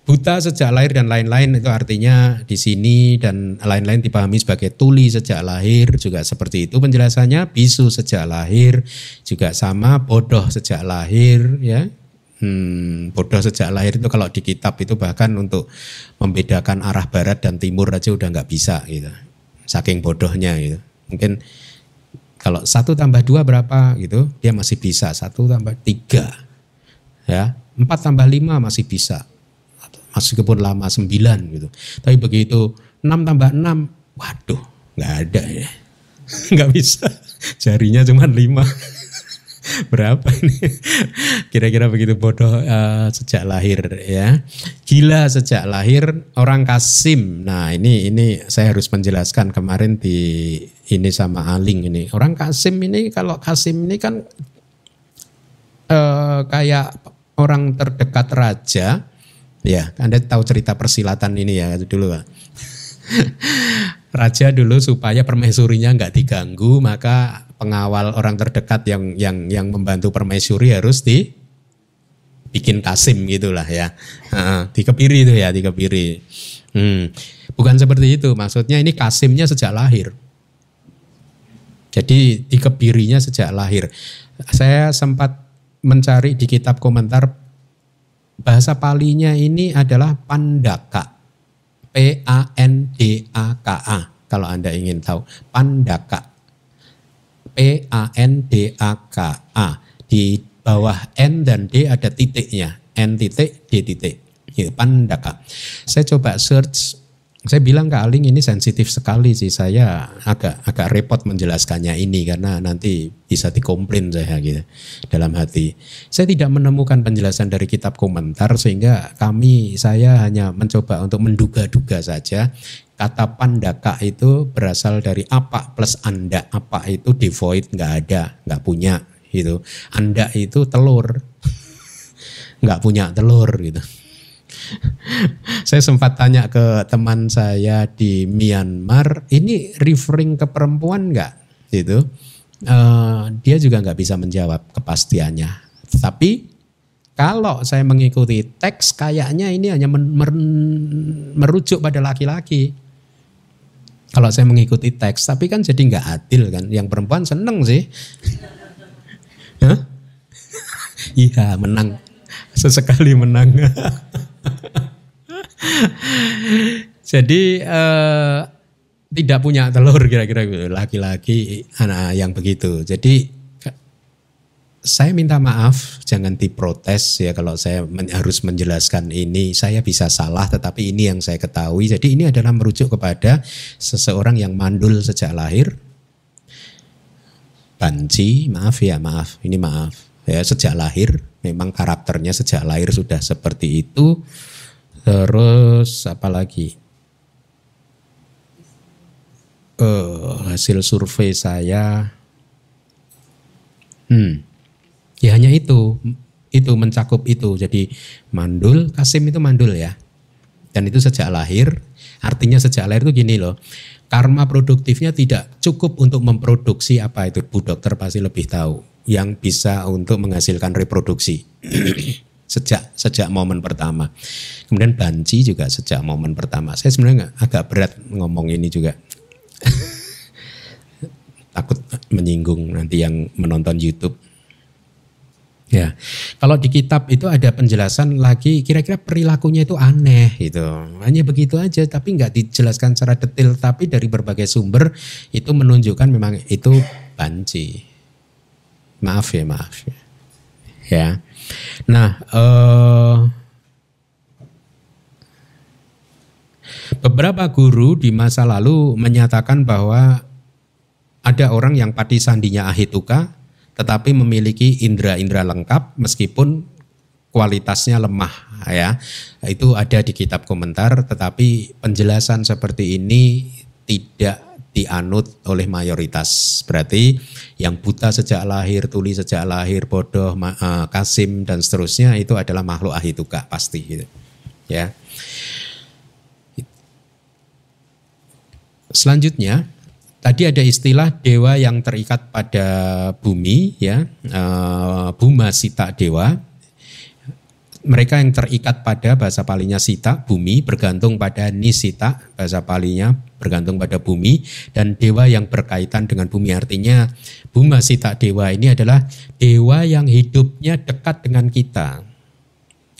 [SPEAKER 1] Buta sejak lahir dan lain-lain itu artinya di sini dan lain-lain dipahami sebagai tuli sejak lahir juga seperti itu penjelasannya bisu sejak lahir juga sama bodoh sejak lahir ya Hmm, bodoh sejak lahir itu kalau di kitab itu bahkan untuk membedakan arah barat dan timur aja udah nggak bisa gitu. Saking bodohnya gitu. Mungkin kalau satu tambah dua berapa gitu, dia masih bisa. Satu tambah tiga, ya empat tambah lima masih bisa. Meskipun lama sembilan gitu. Tapi begitu enam tambah enam, waduh nggak ada ya, nggak bisa. Jarinya cuma lima. berapa ini? Kira-kira begitu bodoh uh, sejak lahir ya. Gila sejak lahir orang Kasim. Nah, ini ini saya harus menjelaskan kemarin di ini sama Aling ini. Orang Kasim ini kalau Kasim ini kan uh, kayak orang terdekat raja. Ya, Anda tahu cerita persilatan ini ya dulu. Raja dulu supaya permaisurinya nggak diganggu, maka pengawal orang terdekat yang yang yang membantu permaisuri harus di bikin kasim gitulah ya. Dikepiri itu ya, dikepiri. Hmm. Bukan seperti itu, maksudnya ini kasimnya sejak lahir. Jadi dikebirinya sejak lahir. Saya sempat mencari di kitab komentar bahasa palinya ini adalah pandaka. P A N D A K A kalau Anda ingin tahu. Pandaka. P A N D A K A. Di bawah N dan D ada titiknya. N titik D titik. Itu pandaka. Saya coba search saya bilang ke Aling ini sensitif sekali sih saya agak agak repot menjelaskannya ini karena nanti bisa dikomplain saya gitu dalam hati. Saya tidak menemukan penjelasan dari kitab komentar sehingga kami saya hanya mencoba untuk menduga-duga saja kata pandaka itu berasal dari apa plus anda. Apa itu devoid? Nggak ada. Nggak punya gitu. Anda itu telur. Nggak punya telur gitu. Saya sempat tanya ke teman saya di Myanmar ini referring ke perempuan nggak? Gitu. Uh, dia juga nggak bisa menjawab kepastiannya. Tapi kalau saya mengikuti teks kayaknya ini hanya merujuk pada laki-laki kalau saya mengikuti teks, tapi kan jadi nggak adil kan. Yang perempuan seneng sih. Iya menang. Sesekali menang. Jadi eh, tidak punya telur kira-kira gitu. laki-laki anak yang begitu. Jadi saya minta maaf, jangan diprotes ya kalau saya men harus menjelaskan ini. Saya bisa salah, tetapi ini yang saya ketahui. Jadi ini adalah merujuk kepada seseorang yang mandul sejak lahir. Banci, maaf ya, maaf. Ini maaf. Ya, sejak lahir, memang karakternya sejak lahir sudah seperti itu. Terus apa lagi? Uh, hasil survei saya, hmm, Ya hanya itu, itu mencakup itu. Jadi mandul, Kasim itu mandul ya. Dan itu sejak lahir, artinya sejak lahir itu gini loh. Karma produktifnya tidak cukup untuk memproduksi apa itu Bu dokter pasti lebih tahu yang bisa untuk menghasilkan reproduksi sejak sejak momen pertama. Kemudian banci juga sejak momen pertama. Saya sebenarnya agak berat ngomong ini juga. Takut menyinggung nanti yang menonton YouTube. Ya, kalau di kitab itu ada penjelasan lagi kira-kira perilakunya itu aneh gitu. Hanya begitu aja tapi nggak dijelaskan secara detail tapi dari berbagai sumber itu menunjukkan memang itu banci. Maaf ya, maaf ya. Ya. Nah, eh, beberapa guru di masa lalu menyatakan bahwa ada orang yang pati sandinya ahituka tetapi memiliki indera-indera lengkap meskipun kualitasnya lemah ya. Itu ada di kitab komentar tetapi penjelasan seperti ini tidak dianut oleh mayoritas. Berarti yang buta sejak lahir, tuli sejak lahir, bodoh, uh, kasim dan seterusnya itu adalah makhluk ahituka pasti gitu. Ya. Selanjutnya Tadi ada istilah dewa yang terikat pada bumi, ya, uh, Buma Sita Dewa. Mereka yang terikat pada bahasa palinya Sita, bumi, bergantung pada Nisita, bahasa palinya bergantung pada bumi, dan dewa yang berkaitan dengan bumi. Artinya Buma Sita Dewa ini adalah dewa yang hidupnya dekat dengan kita.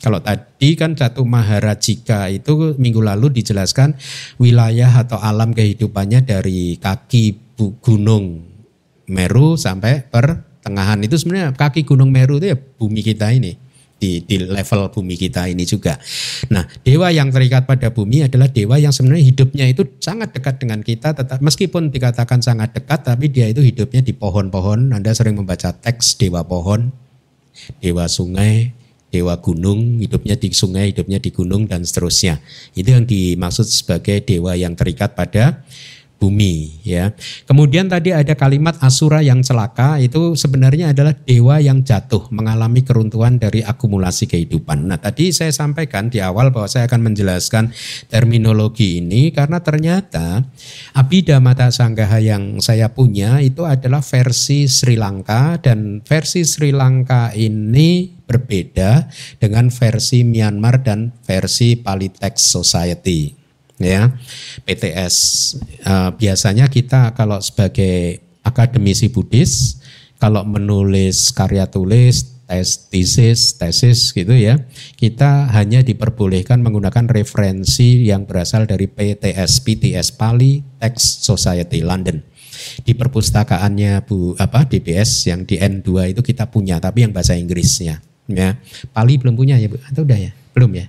[SPEAKER 1] Kalau tadi kan satu Maharajika itu minggu lalu dijelaskan wilayah atau alam kehidupannya dari kaki gunung Meru sampai pertengahan itu sebenarnya kaki gunung Meru itu ya bumi kita ini di, di level bumi kita ini juga. Nah, dewa yang terikat pada bumi adalah dewa yang sebenarnya hidupnya itu sangat dekat dengan kita, tetap meskipun dikatakan sangat dekat, tapi dia itu hidupnya di pohon-pohon. Anda sering membaca teks dewa pohon, dewa sungai, dewa gunung, hidupnya di sungai, hidupnya di gunung dan seterusnya. Itu yang dimaksud sebagai dewa yang terikat pada bumi ya. Kemudian tadi ada kalimat asura yang celaka itu sebenarnya adalah dewa yang jatuh mengalami keruntuhan dari akumulasi kehidupan. Nah, tadi saya sampaikan di awal bahwa saya akan menjelaskan terminologi ini karena ternyata Abhida Mata Sanggaha yang saya punya itu adalah versi Sri Lanka dan versi Sri Lanka ini berbeda dengan versi Myanmar dan versi Palitex Society ya. PTS uh, biasanya kita kalau sebagai akademisi Buddhis kalau menulis karya tulis tes tesis tesis gitu ya kita hanya diperbolehkan menggunakan referensi yang berasal dari PTS PTS Pali Text Society London. Di perpustakaannya Bu apa DBS yang di N2 itu kita punya tapi yang bahasa Inggrisnya ya. Pali belum punya ya Bu? Atau udah ya? Belum ya?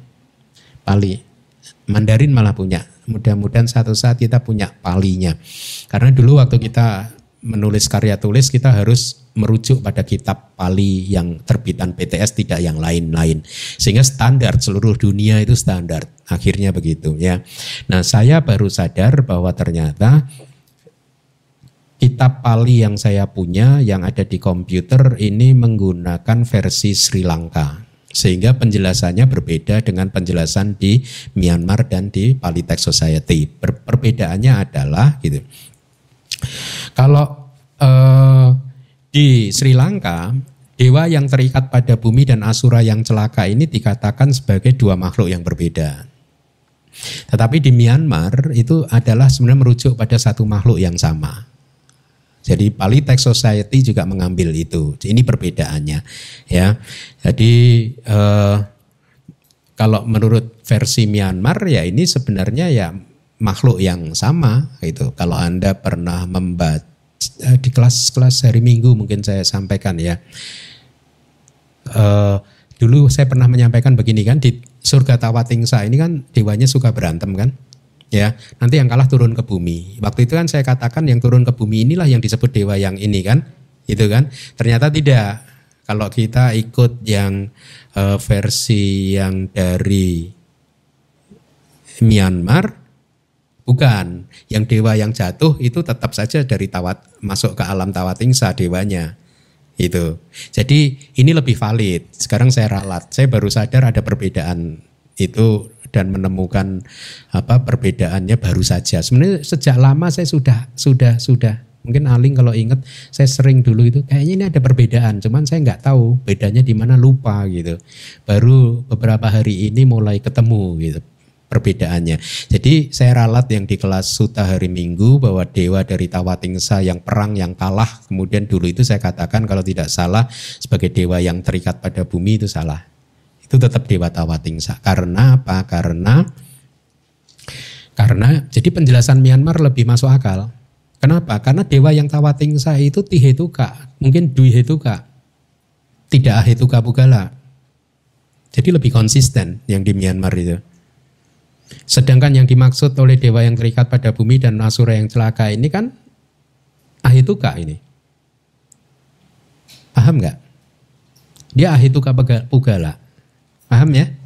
[SPEAKER 1] Pali Mandarin malah punya. Mudah-mudahan satu saat kita punya palinya. Karena dulu waktu kita menulis karya tulis kita harus merujuk pada kitab Pali yang terbitan PTS tidak yang lain-lain. Sehingga standar seluruh dunia itu standar. Akhirnya begitu ya. Nah, saya baru sadar bahwa ternyata kitab Pali yang saya punya yang ada di komputer ini menggunakan versi Sri Lanka sehingga penjelasannya berbeda dengan penjelasan di Myanmar dan di Palitex Society. Per perbedaannya adalah gitu. Kalau eh, di Sri Lanka dewa yang terikat pada bumi dan asura yang celaka ini dikatakan sebagai dua makhluk yang berbeda. Tetapi di Myanmar itu adalah sebenarnya merujuk pada satu makhluk yang sama. Jadi Palitex Society juga mengambil itu. Ini perbedaannya, ya. Jadi eh, kalau menurut versi Myanmar ya ini sebenarnya ya makhluk yang sama gitu. Kalau Anda pernah membaca eh, di kelas-kelas hari Minggu mungkin saya sampaikan ya. Uh, dulu saya pernah menyampaikan begini kan di surga Tawatingsa ini kan dewanya suka berantem kan ya. Nanti yang kalah turun ke bumi. Waktu itu kan saya katakan yang turun ke bumi inilah yang disebut dewa yang ini kan itu kan. Ternyata tidak. Kalau kita ikut yang uh, versi yang dari Myanmar bukan. Yang dewa yang jatuh itu tetap saja dari tawat masuk ke alam tawatingsa dewanya itu jadi ini lebih valid. Sekarang saya ralat. Saya baru sadar ada perbedaan itu dan menemukan apa perbedaannya baru saja sebenarnya sejak lama saya sudah sudah sudah Mungkin Aling kalau ingat saya sering dulu itu kayaknya ini ada perbedaan, cuman saya nggak tahu bedanya di mana lupa gitu. Baru beberapa hari ini mulai ketemu gitu perbedaannya. Jadi saya ralat yang di kelas Suta hari Minggu bahwa dewa dari Tawatingsa yang perang yang kalah, kemudian dulu itu saya katakan kalau tidak salah sebagai dewa yang terikat pada bumi itu salah. Itu tetap dewa Tawatingsa. Karena apa? Karena karena jadi penjelasan Myanmar lebih masuk akal. Kenapa? Karena dewa yang tawatingsa itu tihetuka, mungkin duihetuka, tidak ahetuka bugala. Jadi lebih konsisten yang di Myanmar itu. Sedangkan yang dimaksud oleh dewa yang terikat pada bumi dan asura yang celaka ini kan ahituka ini. Paham nggak? Dia ahituka pugala. Paham ya?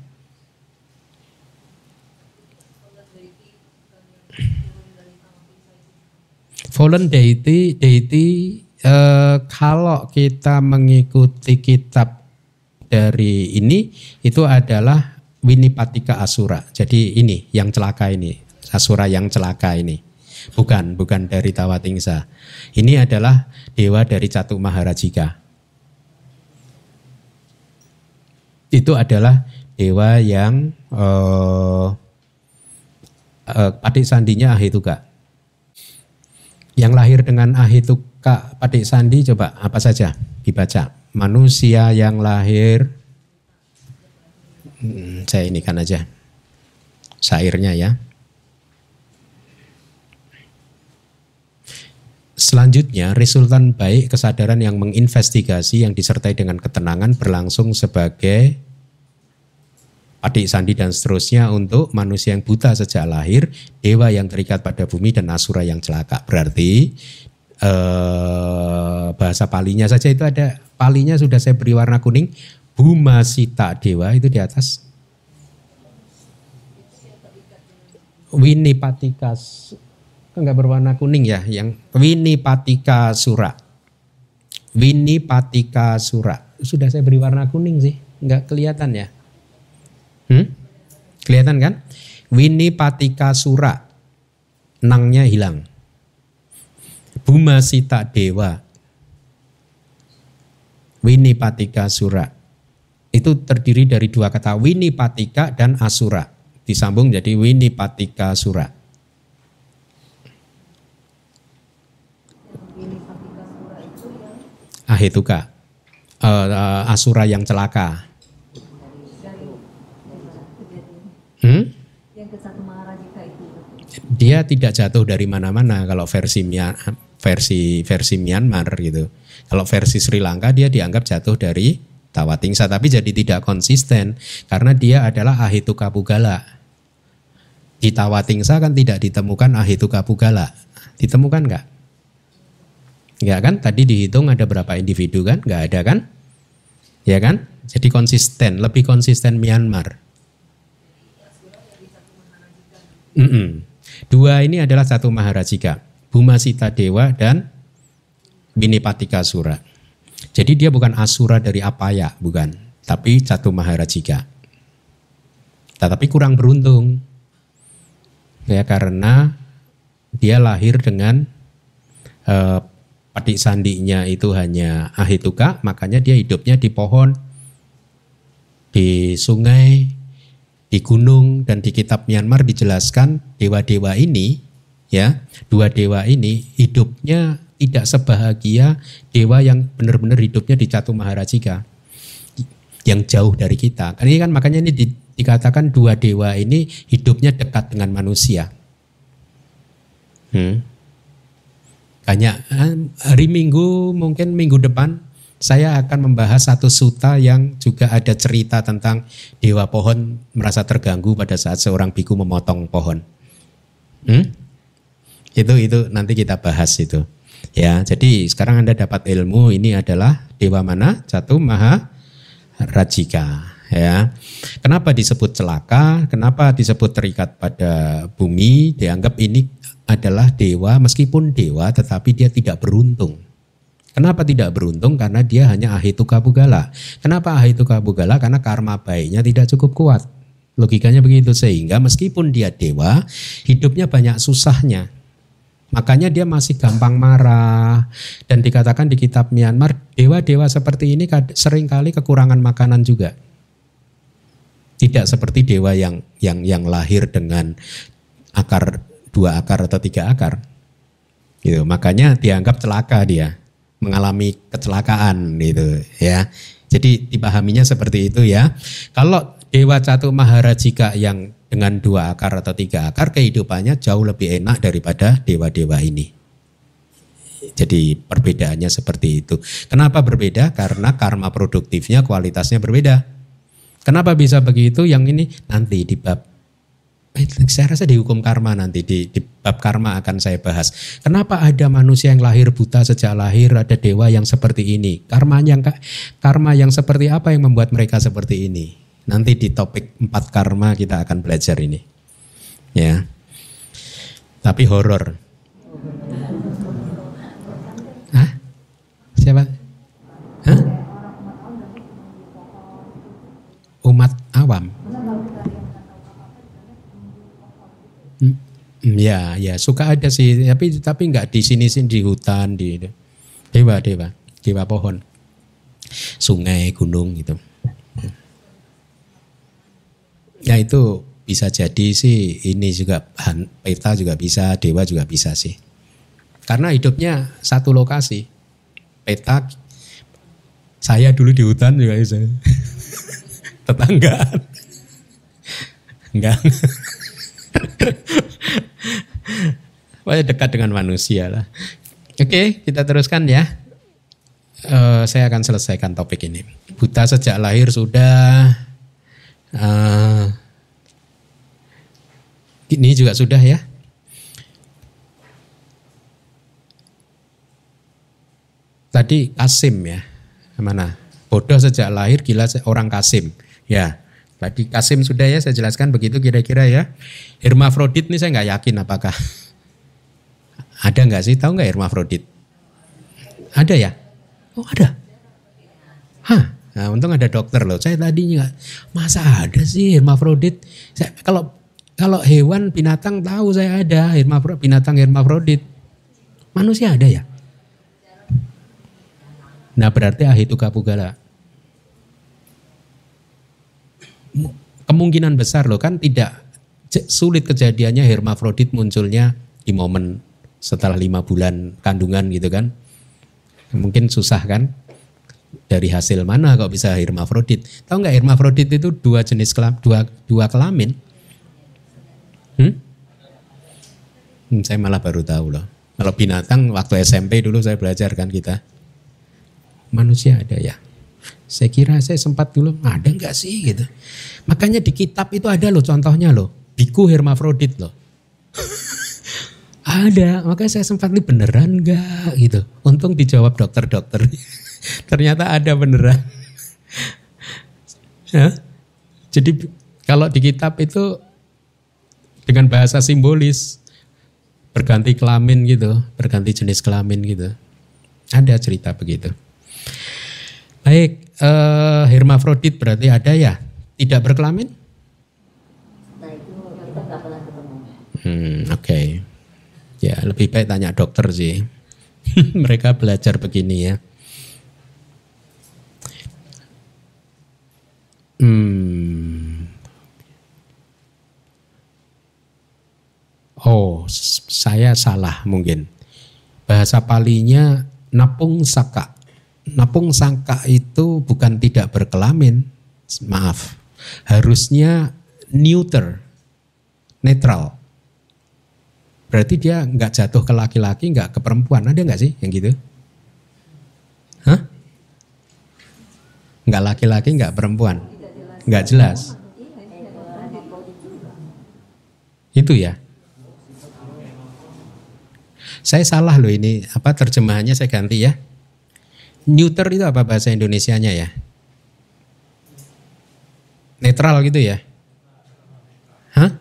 [SPEAKER 1] fallen deity deity eh, kalau kita mengikuti kitab dari ini itu adalah Winipatika Asura. Jadi ini yang celaka ini, Asura yang celaka ini. Bukan, bukan dari Tawatingsa. Ini adalah dewa dari Catu Maharajika. Itu adalah dewa yang uh, uh, adik sandinya Ahituka. Yang lahir dengan ahituka padik sandi coba apa saja dibaca. Manusia yang lahir hmm, saya ini kan aja sairnya ya. Selanjutnya, resultan baik kesadaran yang menginvestigasi yang disertai dengan ketenangan berlangsung sebagai adik sandi dan seterusnya untuk manusia yang buta sejak lahir, dewa yang terikat pada bumi dan asura yang celaka. Berarti eh, bahasa palinya saja itu ada palinya sudah saya beri warna kuning. Buma Sita Dewa itu di atas. Winipatika enggak berwarna kuning ya, yang Winipatika Sura. Winipatika Sura. Sudah saya beri warna kuning sih, enggak kelihatan ya. Hmm? Kelihatan kan? Wini Patika Sura. Nangnya hilang. Buma Sita Dewa. Wini Patika Sura. Itu terdiri dari dua kata Wini Patika dan Asura. Disambung jadi Wini Patika Sura. Ahituka. Uh, uh, Asura yang celaka. Hmm? Dia tidak jatuh dari mana-mana kalau versi versi versi Myanmar gitu. Kalau versi Sri Lanka dia dianggap jatuh dari Tawatingsa tapi jadi tidak konsisten karena dia adalah Ahituka Pugala. Di Tawatingsa kan tidak ditemukan Ahituka Pugala. Ditemukan enggak? Enggak kan? Tadi dihitung ada berapa individu kan? Enggak ada kan? Ya kan? Jadi konsisten, lebih konsisten Myanmar. Mm -mm. Dua ini adalah satu Maharajika, Buma Sita Dewa dan Binipatika Sura. Jadi dia bukan asura dari Apaya, bukan, tapi satu Maharajika. Tetapi kurang beruntung, ya karena dia lahir dengan uh, padik sandinya itu hanya ahituka, makanya dia hidupnya di pohon, di sungai, di gunung dan di kitab Myanmar dijelaskan dewa-dewa ini ya dua dewa ini hidupnya tidak sebahagia dewa yang benar-benar hidupnya di Catu Maharajika. yang jauh dari kita. Ini kan makanya ini di, dikatakan dua dewa ini hidupnya dekat dengan manusia. Hmm. Banyak hari Minggu mungkin minggu depan saya akan membahas satu suta yang juga ada cerita tentang dewa pohon merasa terganggu pada saat seorang biku memotong pohon. Hmm? Itu itu nanti kita bahas itu. Ya, jadi sekarang Anda dapat ilmu ini adalah dewa mana? Satu Maha Rajika ya. Kenapa disebut celaka? Kenapa disebut terikat pada bumi? Dianggap ini adalah dewa meskipun dewa tetapi dia tidak beruntung. Kenapa tidak beruntung? Karena dia hanya ahituka bugala. Kenapa ahituka bugala? Karena karma baiknya tidak cukup kuat. Logikanya begitu sehingga meskipun dia dewa, hidupnya banyak susahnya. Makanya dia masih gampang marah dan dikatakan di kitab Myanmar dewa-dewa seperti ini sering kali kekurangan makanan juga. Tidak seperti dewa yang yang yang lahir dengan akar dua akar atau tiga akar. Gitu. Makanya dianggap celaka dia, mengalami kecelakaan gitu ya. Jadi dipahaminya seperti itu ya. Kalau Dewa Catu Maharajika yang dengan dua akar atau tiga akar kehidupannya jauh lebih enak daripada dewa-dewa ini. Jadi perbedaannya seperti itu. Kenapa berbeda? Karena karma produktifnya kualitasnya berbeda. Kenapa bisa begitu? Yang ini nanti di bab saya rasa di hukum karma nanti di, di bab karma akan saya bahas. Kenapa ada manusia yang lahir buta sejak lahir, ada dewa yang seperti ini? Karma yang karma yang seperti apa yang membuat mereka seperti ini? Nanti di topik empat karma kita akan belajar ini. Ya. Tapi horor. Hah? Siapa? Hah? Umat awam. Hmm, ya, ya suka ada sih, tapi tapi nggak di sini sih di hutan di dewa dewa dewa pohon, sungai gunung gitu. Ya itu bisa jadi sih ini juga peta juga bisa, dewa juga bisa sih. Karena hidupnya satu lokasi. Peta saya dulu di hutan juga bisa. Tetanggaan. Enggak. Pokoknya dekat dengan manusia lah. Oke, kita teruskan ya. Uh, saya akan selesaikan topik ini. Buta sejak lahir sudah. Uh, ini juga sudah ya. Tadi Kasim ya. Mana? Bodoh sejak lahir, gila orang Kasim. Ya, Tadi Kasim sudah ya saya jelaskan begitu kira-kira ya. Hermafrodit ini saya nggak yakin apakah ada nggak sih? Tahu nggak hermafrodit? Ada ya? Oh ada. Hah? Nah, untung ada dokter loh. Saya tadi nggak masa ada sih hermafrodit. Saya, kalau kalau hewan binatang tahu saya ada hermafrodit, binatang hermafrodit. Manusia ada ya? Nah berarti ahitu kapugala. Kemungkinan besar loh kan tidak sulit kejadiannya hermafrodit munculnya di momen setelah lima bulan kandungan gitu kan. Mungkin susah kan? Dari hasil mana kok bisa hermafrodit? Tahu nggak hermafrodit itu dua jenis kelam, dua dua kelamin? Hmm? hmm? saya malah baru tahu loh. Kalau binatang waktu SMP dulu saya belajar kan kita. Manusia ada ya saya kira saya sempat dulu ada nggak sih gitu. Makanya di kitab itu ada loh contohnya loh. Biku hermafrodit loh. ada, makanya saya sempat nih beneran nggak gitu. Untung dijawab dokter-dokter. Ternyata ada beneran. ya. Jadi kalau di kitab itu dengan bahasa simbolis berganti kelamin gitu, berganti jenis kelamin gitu. Ada cerita begitu. Baik, uh, hermafrodit berarti ada ya? Tidak berkelamin? Hmm, oke. Okay. Ya, lebih baik tanya dokter sih. Mereka belajar begini ya. Hmm. Oh, saya salah mungkin. Bahasa palinya napung saka. Napung sangka itu bukan tidak berkelamin. Maaf. Harusnya neuter, netral. Berarti dia nggak jatuh ke laki-laki, nggak ke perempuan. Ada nggak sih yang gitu? Hah? Nggak laki-laki, nggak perempuan. Nggak jelas. Itu ya. Saya salah loh ini, apa terjemahannya saya ganti ya. Neuter itu apa bahasa Indonesianya ya? Netral gitu ya? Hah?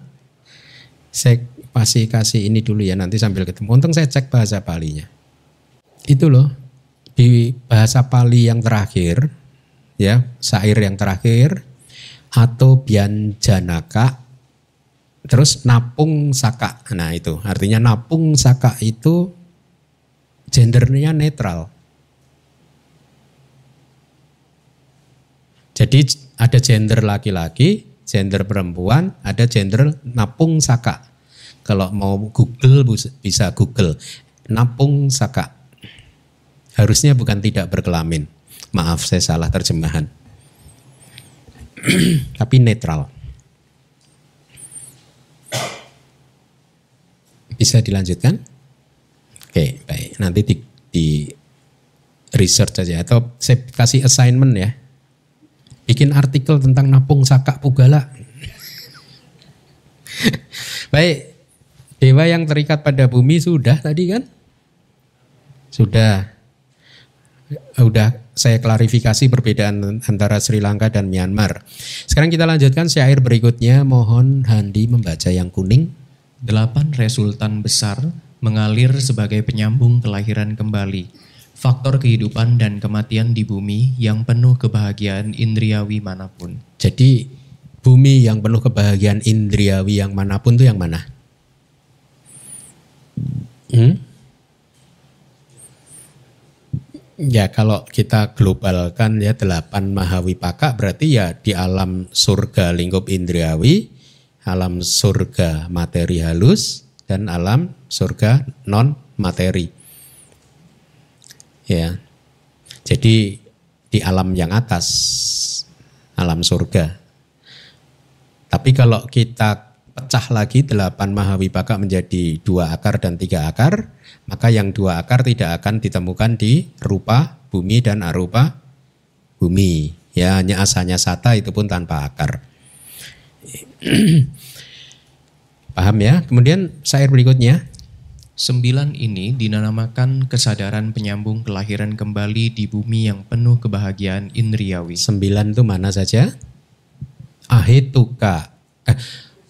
[SPEAKER 1] Saya pasti kasih ini dulu ya nanti sambil ketemu. Untung saya cek bahasa palinya. Itu loh di bahasa Pali yang terakhir ya, syair yang terakhir atau bianjanaka terus napung saka. Nah, itu artinya napung saka itu gendernya netral. Jadi ada gender laki-laki, gender perempuan, ada gender napung saka. Kalau mau Google bisa Google napung saka. Harusnya bukan tidak berkelamin. Maaf saya salah terjemahan. Tapi netral. Bisa dilanjutkan? Oke, baik. Nanti di, di research saja atau saya kasih assignment ya bikin artikel tentang napung sakak pugala. Baik, dewa yang terikat pada bumi sudah tadi kan? Sudah. Sudah saya klarifikasi perbedaan antara Sri Lanka dan Myanmar. Sekarang kita lanjutkan syair berikutnya. Mohon Handi membaca yang kuning.
[SPEAKER 2] Delapan resultan besar mengalir sebagai penyambung kelahiran kembali faktor kehidupan dan kematian di bumi yang penuh kebahagiaan indriawi mana pun.
[SPEAKER 1] Jadi bumi yang penuh kebahagiaan indriawi yang mana pun itu yang mana? Hmm? Ya kalau kita globalkan ya delapan mahawipaka berarti ya di alam surga lingkup indriawi, alam surga materi halus dan alam surga non materi. Ya. Jadi di alam yang atas, alam surga. Tapi kalau kita pecah lagi delapan mahawipaka menjadi dua akar dan tiga akar, maka yang dua akar tidak akan ditemukan di rupa bumi dan arupa bumi. Ya hanya asanya sata itu pun tanpa akar. Paham ya? Kemudian syair berikutnya.
[SPEAKER 2] Sembilan ini dinamakan kesadaran penyambung kelahiran kembali di bumi yang penuh kebahagiaan indriawi.
[SPEAKER 1] Sembilan itu mana saja? Ahituka, eh,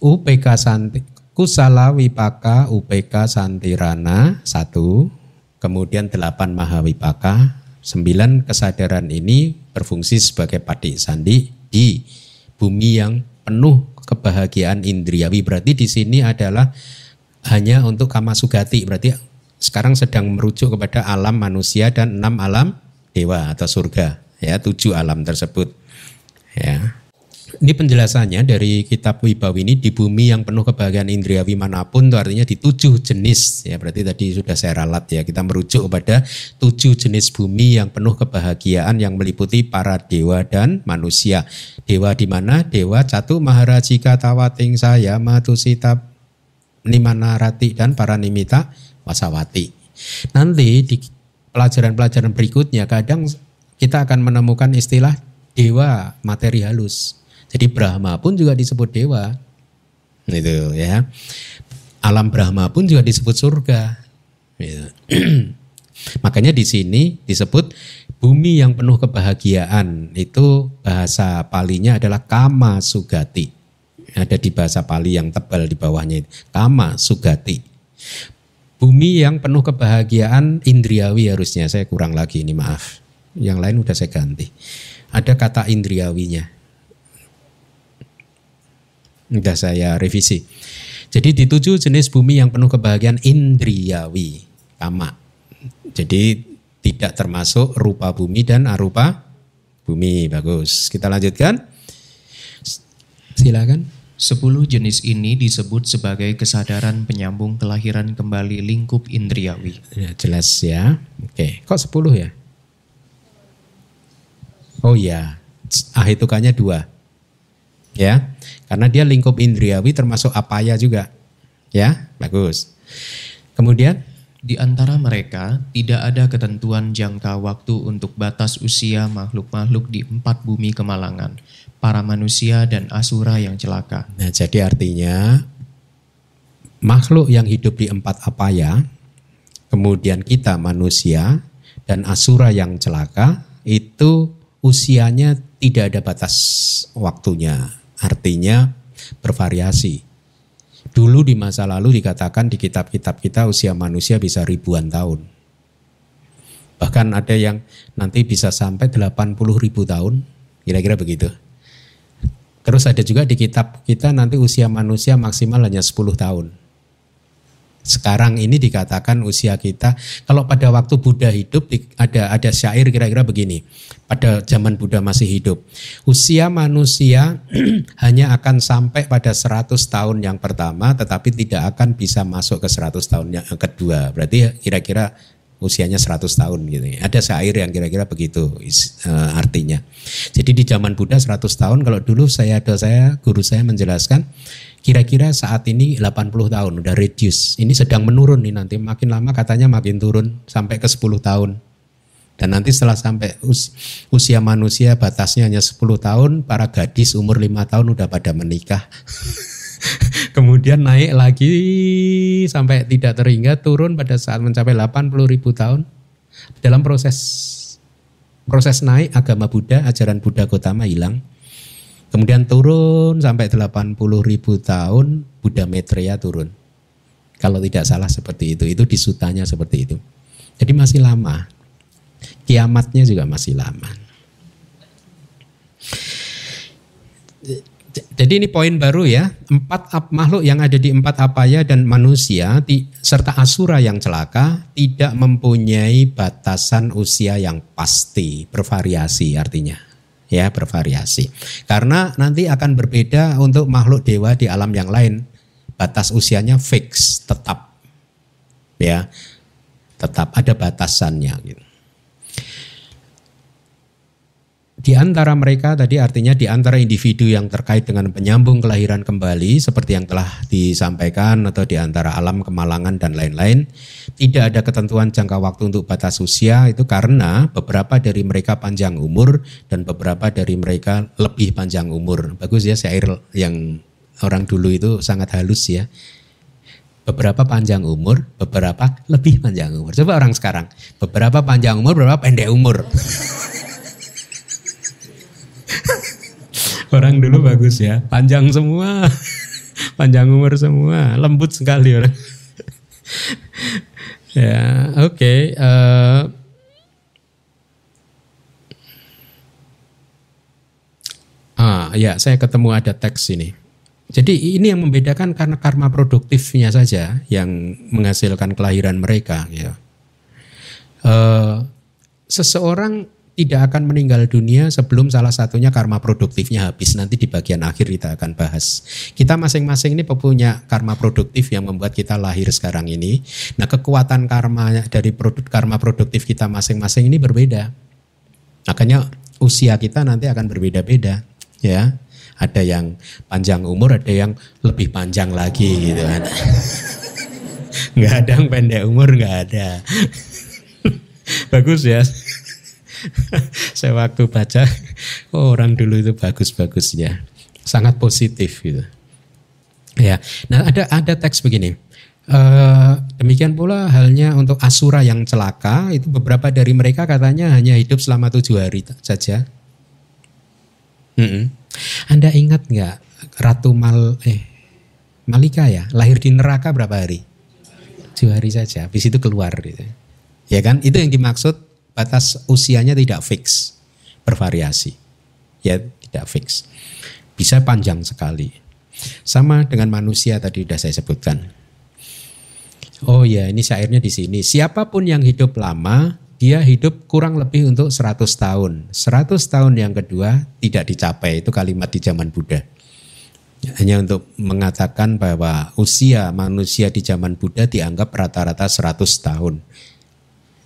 [SPEAKER 1] UPK Santi, Kusala Wipaka UPK Santirana satu, kemudian delapan Mahawipaka, sembilan kesadaran ini berfungsi sebagai padik sandi di bumi yang penuh kebahagiaan indriawi. Berarti di sini adalah hanya untuk kama sugati berarti sekarang sedang merujuk kepada alam manusia dan enam alam dewa atau surga ya tujuh alam tersebut ya. Ini penjelasannya dari kitab Wibawi ini di bumi yang penuh kebahagiaan indriawi mana pun itu artinya di tujuh jenis ya. Berarti tadi sudah saya ralat ya. Kita merujuk kepada tujuh jenis bumi yang penuh kebahagiaan yang meliputi para dewa dan manusia. Dewa di mana? Dewa catu maharajika tawating saya matusita Nimanarati dan para nimita wasawati. Nanti di pelajaran-pelajaran berikutnya kadang kita akan menemukan istilah dewa materi halus. Jadi Brahma pun juga disebut dewa. Itu ya. Alam Brahma pun juga disebut surga. Gitu. Makanya di sini disebut bumi yang penuh kebahagiaan itu bahasa palinya adalah kama sugati ada di bahasa Pali yang tebal di bawahnya. Kama sugati. Bumi yang penuh kebahagiaan indriawi harusnya. Saya kurang lagi ini maaf. Yang lain udah saya ganti. Ada kata indriawinya. Udah saya revisi. Jadi di tujuh jenis bumi yang penuh kebahagiaan indriawi. Kama. Jadi tidak termasuk rupa bumi dan arupa bumi. Bagus. Kita lanjutkan. Silakan.
[SPEAKER 2] Sepuluh jenis ini disebut sebagai kesadaran penyambung kelahiran kembali lingkup indriawi.
[SPEAKER 1] Ya, jelas ya. Oke, kok sepuluh ya? Oh iya, ahitukannya dua. Ya, karena dia lingkup indriawi termasuk apaya juga. Ya, bagus. Kemudian
[SPEAKER 2] Di antara mereka tidak ada ketentuan jangka waktu untuk batas usia makhluk-makhluk di empat bumi kemalangan, para manusia dan asura yang celaka.
[SPEAKER 1] Nah, jadi artinya makhluk yang hidup di empat apaya, kemudian kita manusia dan asura yang celaka itu usianya tidak ada batas waktunya. Artinya bervariasi. Dulu di masa lalu dikatakan di kitab-kitab kita usia manusia bisa ribuan tahun. Bahkan ada yang nanti bisa sampai 80 ribu tahun, kira-kira begitu. Terus ada juga di kitab kita nanti usia manusia maksimal hanya 10 tahun. Sekarang ini dikatakan usia kita, kalau pada waktu Buddha hidup ada ada syair kira-kira begini. Pada zaman Buddha masih hidup, usia manusia hanya akan sampai pada 100 tahun yang pertama, tetapi tidak akan bisa masuk ke 100 tahun yang kedua. Berarti kira-kira usianya 100 tahun gitu ya. Ada syair yang kira-kira begitu eh, artinya. Jadi di zaman Buddha 100 tahun kalau dulu saya ada saya guru saya menjelaskan kira-kira saat ini 80 tahun udah reduce. Ini sedang menurun nih nanti makin lama katanya makin turun sampai ke 10 tahun. Dan nanti setelah sampai us- usia manusia batasnya hanya 10 tahun, para gadis umur 5 tahun udah pada menikah. Kemudian naik lagi sampai tidak terhingga turun pada saat mencapai 80 ribu tahun. Dalam proses proses naik agama Buddha, ajaran Buddha Gotama hilang. Kemudian turun sampai 80 ribu tahun, Buddha Maitreya turun. Kalau tidak salah seperti itu, itu disutanya seperti itu. Jadi masih lama. Kiamatnya juga masih lama. Jadi ini poin baru ya, empat makhluk yang ada di empat apaya dan manusia ti- serta asura yang celaka tidak mempunyai batasan usia yang pasti, bervariasi artinya. Ya, bervariasi. Karena nanti akan berbeda untuk makhluk dewa di alam yang lain. Batas usianya fix, tetap. Ya. Tetap ada batasannya gitu. Di antara mereka tadi artinya di antara individu yang terkait dengan penyambung kelahiran kembali seperti yang telah disampaikan atau di antara alam kemalangan dan lain-lain tidak ada ketentuan jangka waktu untuk batas usia itu karena beberapa dari mereka panjang umur dan beberapa dari mereka lebih panjang umur. Bagus ya syair yang orang dulu itu sangat halus ya. Beberapa panjang umur, beberapa lebih panjang umur. Coba orang sekarang, beberapa panjang umur, beberapa pendek umur. Orang dulu bagus ya, panjang semua, panjang umur semua, lembut sekali orang. ya, oke. eh, ah, ya, saya ketemu ada teks ini. Jadi ini yang membedakan karena karma produktifnya saja yang menghasilkan kelahiran mereka. Ya. Eh, seseorang tidak akan meninggal dunia sebelum salah satunya karma produktifnya habis. Nanti di bagian akhir kita akan bahas. Kita masing-masing ini punya karma produktif yang membuat kita lahir sekarang ini. Nah kekuatan karma dari produk karma produktif kita masing-masing ini berbeda. Makanya usia kita nanti akan berbeda-beda. Ya, ada yang panjang umur, ada yang lebih panjang lagi gitu kan. Nggak ada yang pendek umur, nggak ada. Bagus ya. Saya waktu baca, oh, orang dulu itu bagus-bagusnya, sangat positif gitu. Ya, nah ada ada teks begini. Eh, demikian pula halnya untuk asura yang celaka itu beberapa dari mereka katanya hanya hidup selama tujuh hari saja. Mm-mm. Anda ingat nggak Ratu Mal eh Malika ya lahir di neraka berapa hari? Tujuh hari saja. Habis itu keluar gitu. Ya kan? Itu yang dimaksud batas usianya tidak fix, bervariasi. Ya tidak fix. Bisa panjang sekali. Sama dengan manusia tadi sudah saya sebutkan. Oh ya, ini syairnya di sini. Siapa pun yang hidup lama, dia hidup kurang lebih untuk 100 tahun. 100 tahun yang kedua tidak dicapai, itu kalimat di zaman Buddha. Hanya untuk mengatakan bahwa usia manusia di zaman Buddha dianggap rata-rata 100 tahun.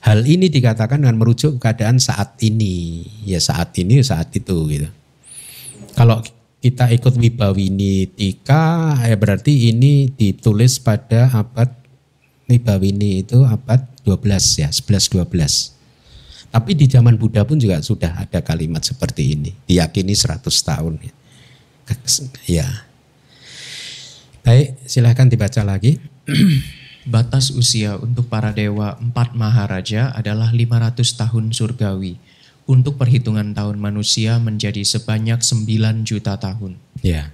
[SPEAKER 1] Hal ini dikatakan dengan merujuk keadaan saat ini. Ya saat ini, saat itu gitu. Kalau kita ikut Wibawini Tika, ya berarti ini ditulis pada abad Wibawini itu abad 12 ya, 11-12. Tapi di zaman Buddha pun juga sudah ada kalimat seperti ini. Diyakini 100 tahun. Ya. Baik, silahkan dibaca lagi.
[SPEAKER 2] Batas usia untuk para dewa empat maharaja adalah 500 tahun surgawi. Untuk perhitungan tahun manusia menjadi sebanyak 9 juta tahun.
[SPEAKER 1] Ya.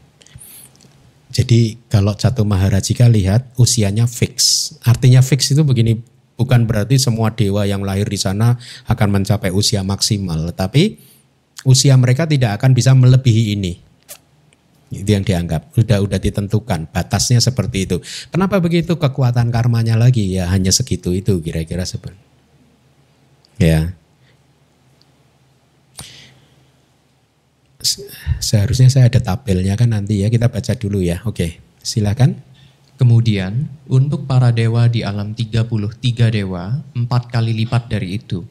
[SPEAKER 1] Jadi kalau Catu Maharajika lihat usianya fix. Artinya fix itu begini, Bukan berarti semua dewa yang lahir di sana akan mencapai usia maksimal, tapi usia mereka tidak akan bisa melebihi ini. Itu yang dianggap sudah udah ditentukan batasnya seperti itu. Kenapa begitu? Kekuatan karmanya lagi ya hanya segitu itu kira-kira seperti. Ya. Seharusnya saya ada tabelnya kan nanti ya kita baca dulu ya. Oke, silakan.
[SPEAKER 2] Kemudian, untuk para dewa di alam 33 dewa, empat kali lipat dari itu.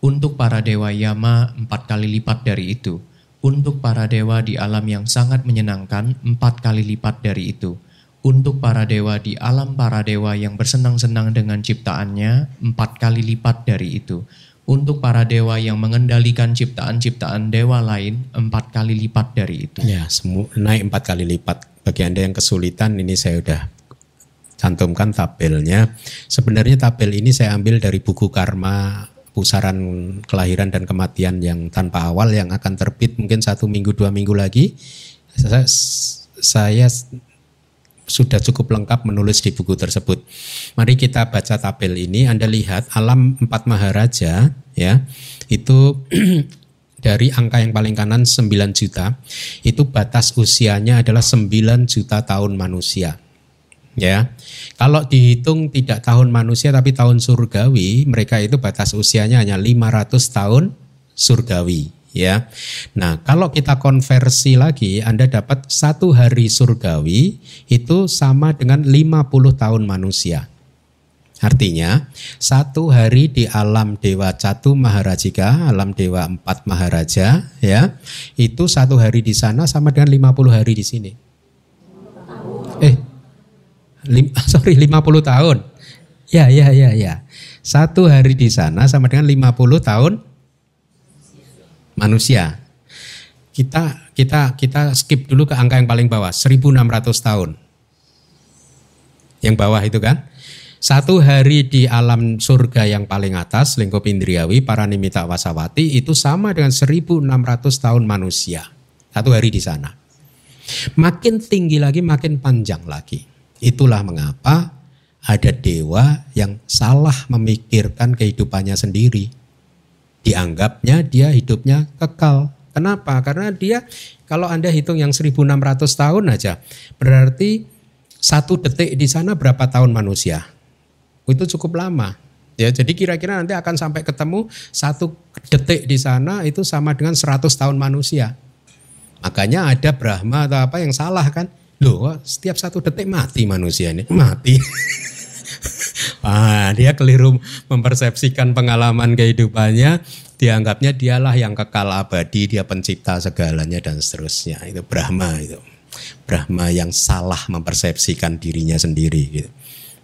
[SPEAKER 2] Untuk para dewa Yama, empat kali lipat dari itu. Untuk para dewa di alam yang sangat menyenangkan, empat kali lipat dari itu. Untuk para dewa di alam para dewa yang bersenang-senang dengan ciptaannya, empat kali lipat dari itu. Untuk para dewa yang mengendalikan ciptaan-ciptaan dewa lain, empat kali lipat dari itu.
[SPEAKER 1] Ya, semua naik empat kali lipat. Bagi Anda yang kesulitan, ini saya udah cantumkan tabelnya. Sebenarnya tabel ini saya ambil dari buku Karma pusaran kelahiran dan kematian yang tanpa awal yang akan terbit mungkin satu minggu dua minggu lagi. Saya, saya sudah cukup lengkap menulis di buku tersebut. Mari kita baca tabel ini. Anda lihat alam empat maharaja ya itu dari angka yang paling kanan 9 juta itu batas usianya adalah 9 juta tahun manusia ya. Kalau dihitung tidak tahun manusia tapi tahun surgawi, mereka itu batas usianya hanya 500 tahun surgawi, ya. Nah, kalau kita konversi lagi, Anda dapat satu hari surgawi itu sama dengan 50 tahun manusia. Artinya, satu hari di alam Dewa Catu Maharajika, alam Dewa Empat Maharaja, ya, itu satu hari di sana sama dengan 50 hari di sini. Eh, Lim, sorry 50 tahun. Ya, ya, ya, ya. Satu hari di sana sama dengan 50 tahun manusia. Kita kita kita skip dulu ke angka yang paling bawah, 1600 tahun. Yang bawah itu kan. Satu hari di alam surga yang paling atas, lingkup indriawi, para nimita wasawati, itu sama dengan 1600 tahun manusia. Satu hari di sana. Makin tinggi lagi, makin panjang lagi. Itulah mengapa ada dewa yang salah memikirkan kehidupannya sendiri. Dianggapnya dia hidupnya kekal. Kenapa? Karena dia kalau Anda hitung yang 1600 tahun aja, berarti satu detik di sana berapa tahun manusia? Itu cukup lama. Ya, jadi kira-kira nanti akan sampai ketemu satu detik di sana itu sama dengan 100 tahun manusia. Makanya ada Brahma atau apa yang salah kan? Loh, setiap satu detik mati manusia ini. Mati. ah, dia keliru mempersepsikan pengalaman kehidupannya. Dianggapnya dialah yang kekal abadi, dia pencipta segalanya dan seterusnya. Itu Brahma itu. Brahma yang salah mempersepsikan dirinya sendiri gitu.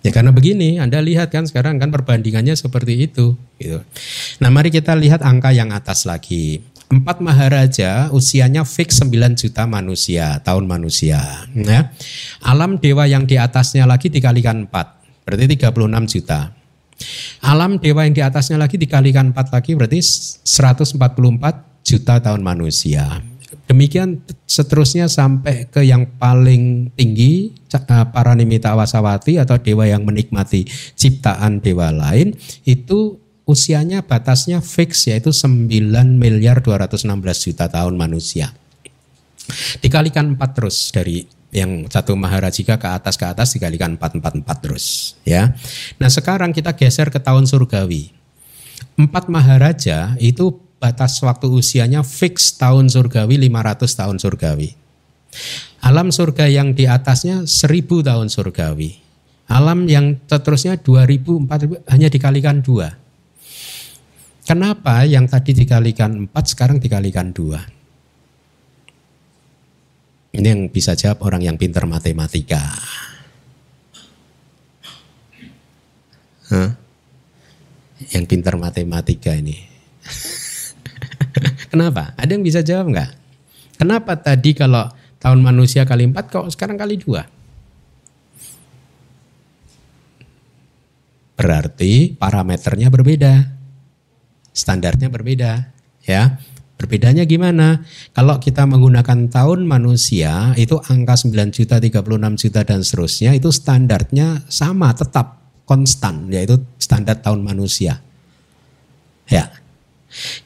[SPEAKER 1] Ya karena begini, Anda lihat kan sekarang kan perbandingannya seperti itu gitu. Nah, mari kita lihat angka yang atas lagi. Empat maharaja usianya fix 9 juta manusia, tahun manusia. Ya. Alam dewa yang di atasnya lagi dikalikan 4, berarti 36 juta. Alam dewa yang di atasnya lagi dikalikan 4 lagi berarti 144 juta tahun manusia. Demikian seterusnya sampai ke yang paling tinggi eh, para nimita wasawati atau dewa yang menikmati ciptaan dewa lain itu usianya batasnya fix yaitu 9 miliar 216 juta tahun manusia. Dikalikan 4 terus dari yang satu Maharajika ke atas ke atas dikalikan 4 4 4 terus ya. Nah, sekarang kita geser ke tahun surgawi. Empat Maharaja itu batas waktu usianya fix tahun surgawi 500 tahun surgawi. Alam surga yang di atasnya 1000 tahun surgawi. Alam yang seterusnya 2000 4000 hanya dikalikan dua Kenapa yang tadi dikalikan 4 sekarang dikalikan 2? Ini yang bisa jawab orang yang pintar matematika. Hah? Yang pintar matematika ini. Kenapa? Ada yang bisa jawab nggak? Kenapa tadi kalau tahun manusia kali 4 kok sekarang kali 2? Berarti parameternya berbeda. Standarnya berbeda, ya. Berbedanya gimana? Kalau kita menggunakan tahun manusia itu angka 9 juta, 36 juta dan seterusnya itu standarnya sama tetap konstan yaitu standar tahun manusia. Ya.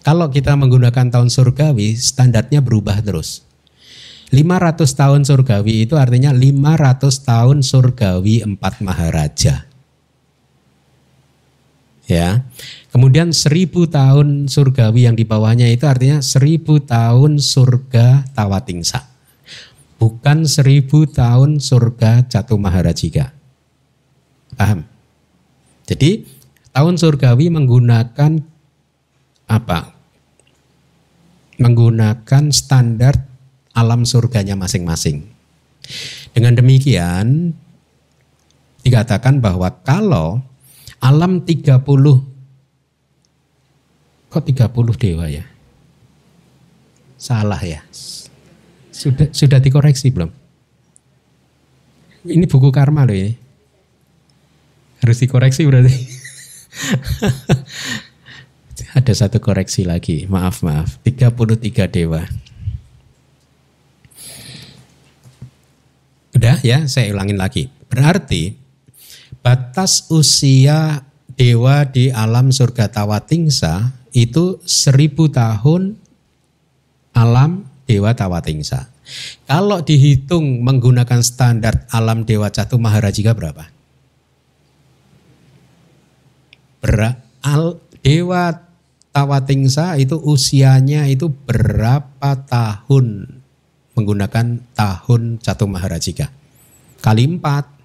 [SPEAKER 1] Kalau kita menggunakan tahun surgawi standarnya berubah terus. 500 tahun surgawi itu artinya 500 tahun surgawi empat maharaja ya. Kemudian seribu tahun surgawi yang di bawahnya itu artinya seribu tahun surga tawatingsa. Bukan seribu tahun surga jatuh maharajika. Paham? Jadi tahun surgawi menggunakan apa? Menggunakan standar alam surganya masing-masing. Dengan demikian dikatakan bahwa kalau alam 30 kok 30 dewa ya? Salah ya. Sudah sudah dikoreksi belum? Ini buku karma loh ini harus dikoreksi berarti. Ada satu koreksi lagi. Maaf maaf. 33 dewa. Udah ya saya ulangin lagi. Berarti batas usia dewa di alam surga Tawatingsa itu seribu tahun alam dewa Tawatingsa. Kalau dihitung menggunakan standar alam dewa Catu Maharajika berapa? Ber al, dewa Tawatingsa itu usianya itu berapa tahun menggunakan tahun Catu Maharajika? Kali empat.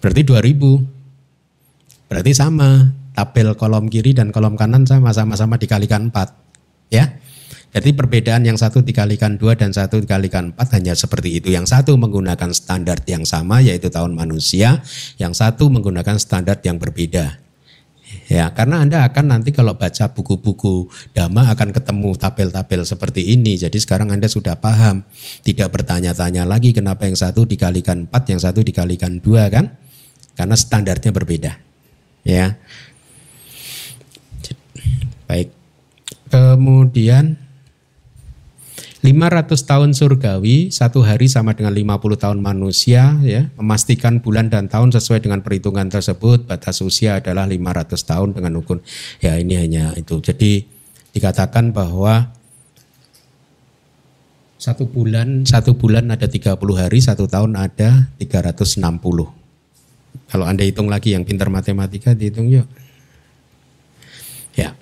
[SPEAKER 1] Berarti 2000. Berarti sama. Tabel kolom kiri dan kolom kanan sama sama-sama dikalikan 4. Ya. Jadi perbedaan yang satu dikalikan dua dan satu dikalikan empat hanya seperti itu. Yang satu menggunakan standar yang sama yaitu tahun manusia, yang satu menggunakan standar yang berbeda. Ya, karena Anda akan nanti kalau baca buku-buku dhamma akan ketemu tabel-tabel seperti ini. Jadi sekarang Anda sudah paham, tidak bertanya-tanya lagi kenapa yang satu dikalikan empat, yang satu dikalikan dua kan? Karena standarnya berbeda. Ya. Baik. Kemudian 500 tahun surgawi, satu hari sama dengan 50 tahun manusia, ya, memastikan bulan dan tahun sesuai dengan perhitungan tersebut, batas usia adalah 500 tahun dengan hukum. Ya ini hanya itu. Jadi dikatakan bahwa satu bulan, satu bulan ada 30 hari, satu tahun ada 360. Kalau Anda hitung lagi yang pintar matematika dihitung yuk. Ya.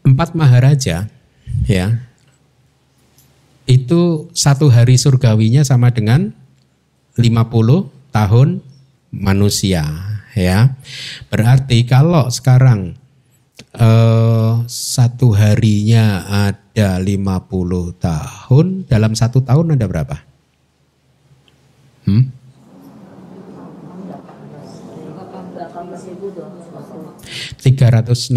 [SPEAKER 1] Empat maharaja ya. Itu satu hari surgawinya sama dengan 50 tahun manusia ya. Berarti kalau sekarang eh, satu harinya ada 50 tahun, dalam satu tahun ada berapa? Hmm? 360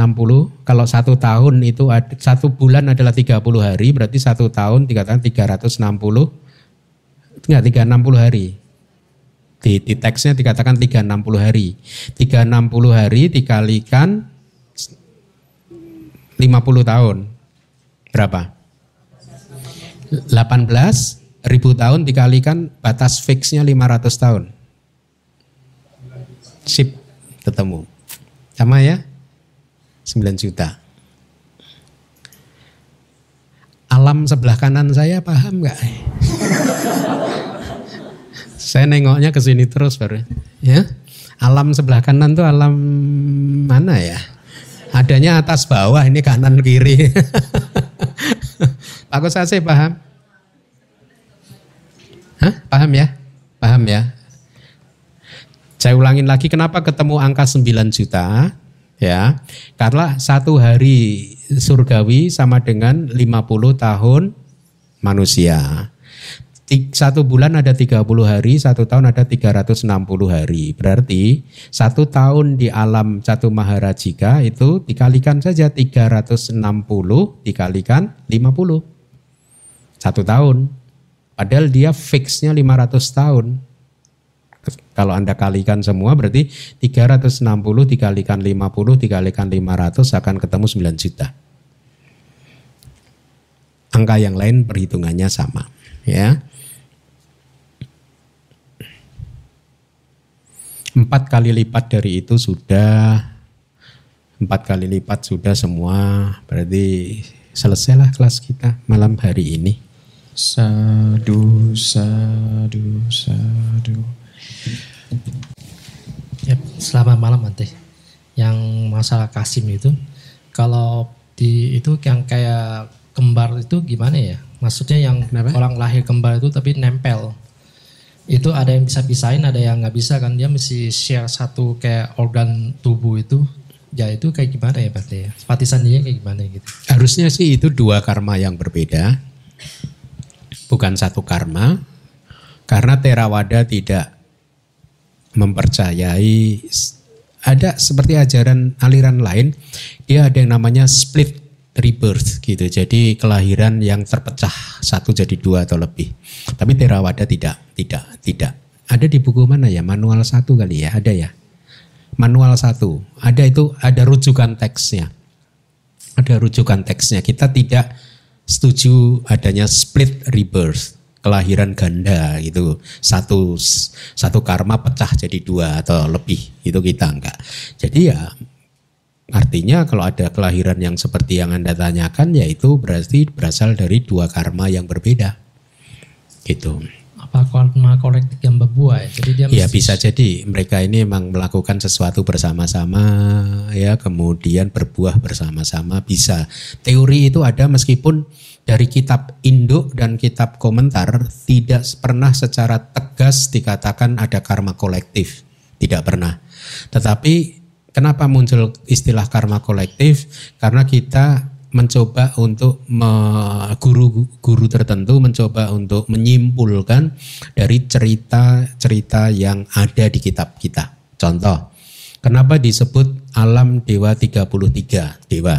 [SPEAKER 1] kalau satu tahun itu satu bulan adalah 30 hari berarti satu tahun dikatakan 360 enggak 360 hari. Di, di teksnya dikatakan 360 hari. 360 hari dikalikan 50 tahun. Berapa? 18 ribu tahun dikalikan batas fixnya 500 tahun. Sip ketemu sama ya 9 juta. Alam sebelah kanan saya paham nggak? saya nengoknya ke sini terus baru. Ya, alam sebelah kanan tuh alam mana ya? Adanya atas bawah, ini kanan kiri. Pak Kusase paham? Hah? Paham ya? Paham ya? Saya ulangin lagi kenapa ketemu angka 9 juta? ya. Karena satu hari surgawi sama dengan 50 tahun manusia. Satu bulan ada 30 hari, satu tahun ada 360 hari. Berarti satu tahun di alam Catu Maharajika itu dikalikan saja 360 dikalikan 50. Satu tahun. Padahal dia fixnya 500 tahun. Kalau Anda kalikan semua berarti 360 dikalikan 50 dikalikan 500 akan ketemu 9 juta. Angka yang lain perhitungannya sama, ya. Empat kali lipat dari itu sudah empat kali lipat sudah semua berarti selesailah kelas kita malam hari ini.
[SPEAKER 2] Sadu, sadu, sadu.
[SPEAKER 4] Ya, selamat malam Ante. Yang masalah Kasim itu, kalau di itu yang kayak kembar itu gimana ya? Maksudnya yang
[SPEAKER 1] Kenapa?
[SPEAKER 4] orang lahir kembar itu tapi nempel. Itu ada yang bisa pisahin, ada yang nggak bisa kan? Dia mesti share satu kayak organ tubuh itu. Ya itu kayak gimana ya berarti ya? Sepatisan dia kayak gimana gitu?
[SPEAKER 1] Harusnya sih itu dua karma yang berbeda, bukan satu karma, karena Theravada tidak mempercayai ada seperti ajaran aliran lain, dia ada yang namanya split rebirth gitu. Jadi kelahiran yang terpecah satu jadi dua atau lebih. Tapi Theravada tidak, tidak, tidak. Ada di buku mana ya? Manual satu kali ya, ada ya. Manual satu, ada itu ada rujukan teksnya ada rujukan teksnya. Kita tidak setuju adanya split rebirth, kelahiran ganda gitu. Satu satu karma pecah jadi dua atau lebih. Itu kita enggak. Jadi ya artinya kalau ada kelahiran yang seperti yang Anda tanyakan yaitu berarti berasal dari dua karma yang berbeda. Gitu.
[SPEAKER 4] Apa karma kolektif yang berbuah ya? Jadi dia
[SPEAKER 1] Ya
[SPEAKER 4] mesti
[SPEAKER 1] bisa jadi mereka ini memang melakukan sesuatu bersama-sama ya kemudian berbuah bersama-sama bisa. Teori itu ada meskipun dari kitab induk dan kitab komentar tidak pernah secara tegas dikatakan ada karma kolektif. Tidak pernah. Tetapi kenapa muncul istilah karma kolektif? Karena kita mencoba untuk guru-guru tertentu mencoba untuk menyimpulkan dari cerita-cerita yang ada di kitab kita. Contoh, kenapa disebut alam dewa 33 dewa?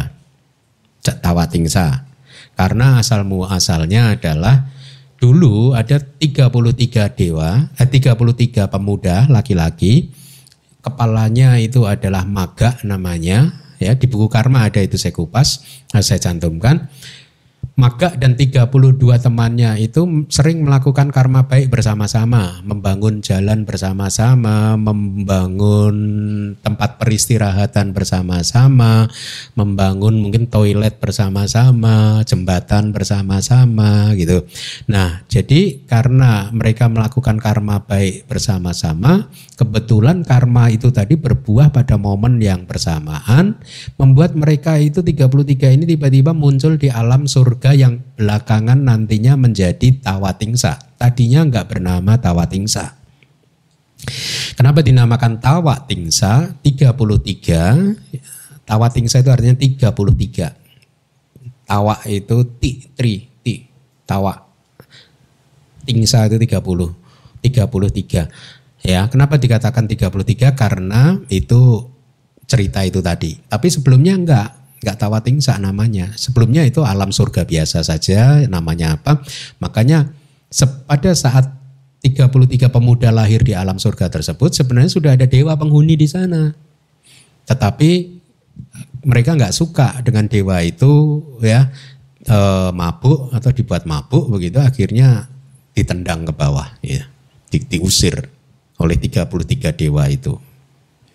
[SPEAKER 1] Tawatingsa. Karena asal muasalnya adalah dulu ada 33 dewa, eh, 33 pemuda laki-laki. Kepalanya itu adalah maga namanya. Ya di buku karma ada itu saya kupas nah, saya cantumkan maga dan 32 temannya itu sering melakukan karma baik bersama-sama membangun jalan bersama-sama membangun tempat peristirahatan bersama-sama membangun mungkin toilet bersama-sama jembatan bersama-sama gitu. Nah jadi karena mereka melakukan karma baik bersama-sama kebetulan karma itu tadi berbuah pada momen yang bersamaan membuat mereka itu 33 ini tiba-tiba muncul di alam surga yang belakangan nantinya menjadi Tawatingsa. Tadinya enggak bernama Tawatingsa. Kenapa dinamakan Tawatingsa? 33. Tawatingsa itu artinya 33. Tawa itu ti, tri, ti, tawa. Tingsa itu 30. 33. Ya, kenapa dikatakan 33? Karena itu cerita itu tadi. Tapi sebelumnya enggak, enggak tawatingsa namanya. Sebelumnya itu alam surga biasa saja namanya apa. Makanya pada saat 33 pemuda lahir di alam surga tersebut sebenarnya sudah ada dewa penghuni di sana. Tetapi mereka nggak suka dengan dewa itu ya eh, mabuk atau dibuat mabuk begitu akhirnya ditendang ke bawah ya di- diusir oleh 33 dewa itu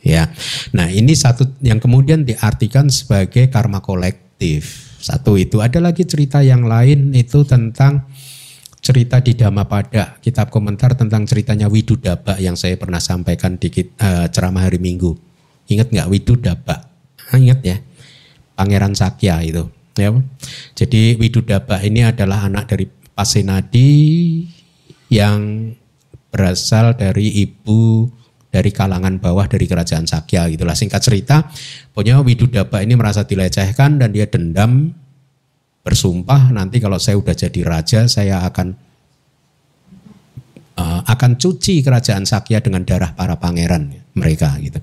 [SPEAKER 1] ya. Nah ini satu yang kemudian diartikan sebagai karma kolektif. Satu itu ada lagi cerita yang lain itu tentang cerita di Dhammapada. Kitab komentar tentang ceritanya Widudaba yang saya pernah sampaikan di eh, ceramah hari Minggu. Ingat nggak Widudaba Ah, ingat ya. Pangeran Sakya itu ya. Jadi Widudaba ini adalah anak dari Pasenadi yang berasal dari ibu dari kalangan bawah dari kerajaan Sakya gitulah singkat cerita punya Widudaba ini merasa dilecehkan dan dia dendam bersumpah nanti kalau saya udah jadi raja saya akan uh, akan cuci kerajaan Sakya dengan darah para pangeran mereka gitu.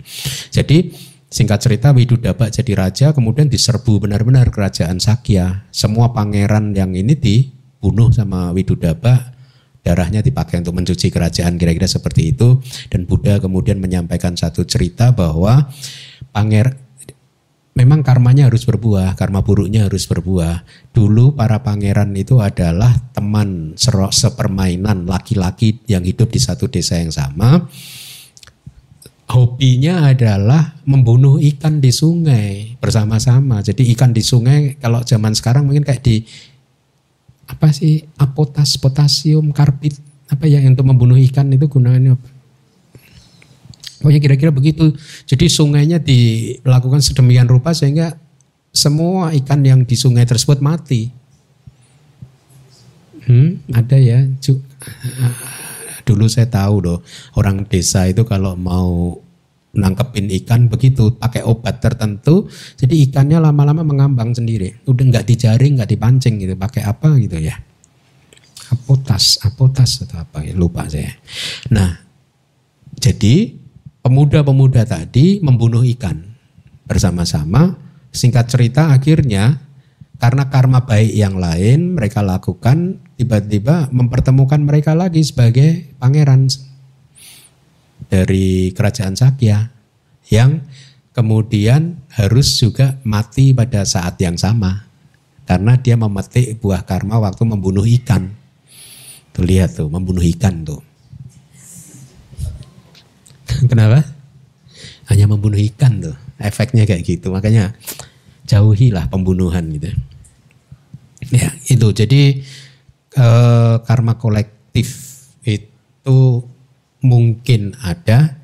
[SPEAKER 1] Jadi singkat cerita Widudaba jadi raja kemudian diserbu benar-benar kerajaan Sakya. Semua pangeran yang ini dibunuh sama Widudaba darahnya dipakai untuk mencuci kerajaan kira-kira seperti itu dan Buddha kemudian menyampaikan satu cerita bahwa panger memang karmanya harus berbuah, karma buruknya harus berbuah. Dulu para pangeran itu adalah teman sepermainan laki-laki yang hidup di satu desa yang sama. Hobinya adalah membunuh ikan di sungai bersama-sama. Jadi ikan di sungai kalau zaman sekarang mungkin kayak di apa sih apotas, potasium, karbit apa ya untuk membunuh ikan itu gunanya apa? Pokoknya kira-kira begitu. Jadi sungainya dilakukan sedemikian rupa sehingga semua ikan yang di sungai tersebut mati. Hmm, ada ya. Dulu saya tahu loh, orang desa itu kalau mau nangkepin ikan begitu pakai obat tertentu. Jadi ikannya lama-lama mengambang sendiri. Udah nggak dijaring nggak dipancing gitu pakai apa gitu ya. Apotas apotas atau apa ya lupa saya. Nah jadi pemuda-pemuda tadi membunuh ikan bersama-sama. Singkat cerita akhirnya karena karma baik yang lain mereka lakukan tiba-tiba mempertemukan mereka lagi sebagai pangeran dari kerajaan Sakya yang kemudian harus juga mati pada saat yang sama karena dia memetik buah karma waktu membunuh ikan. Tuh lihat tuh, membunuh ikan tuh. Kenapa? Hanya membunuh ikan tuh. Efeknya kayak gitu. Makanya jauhilah pembunuhan gitu. Ya, itu. Jadi eh, karma kolektif itu mungkin ada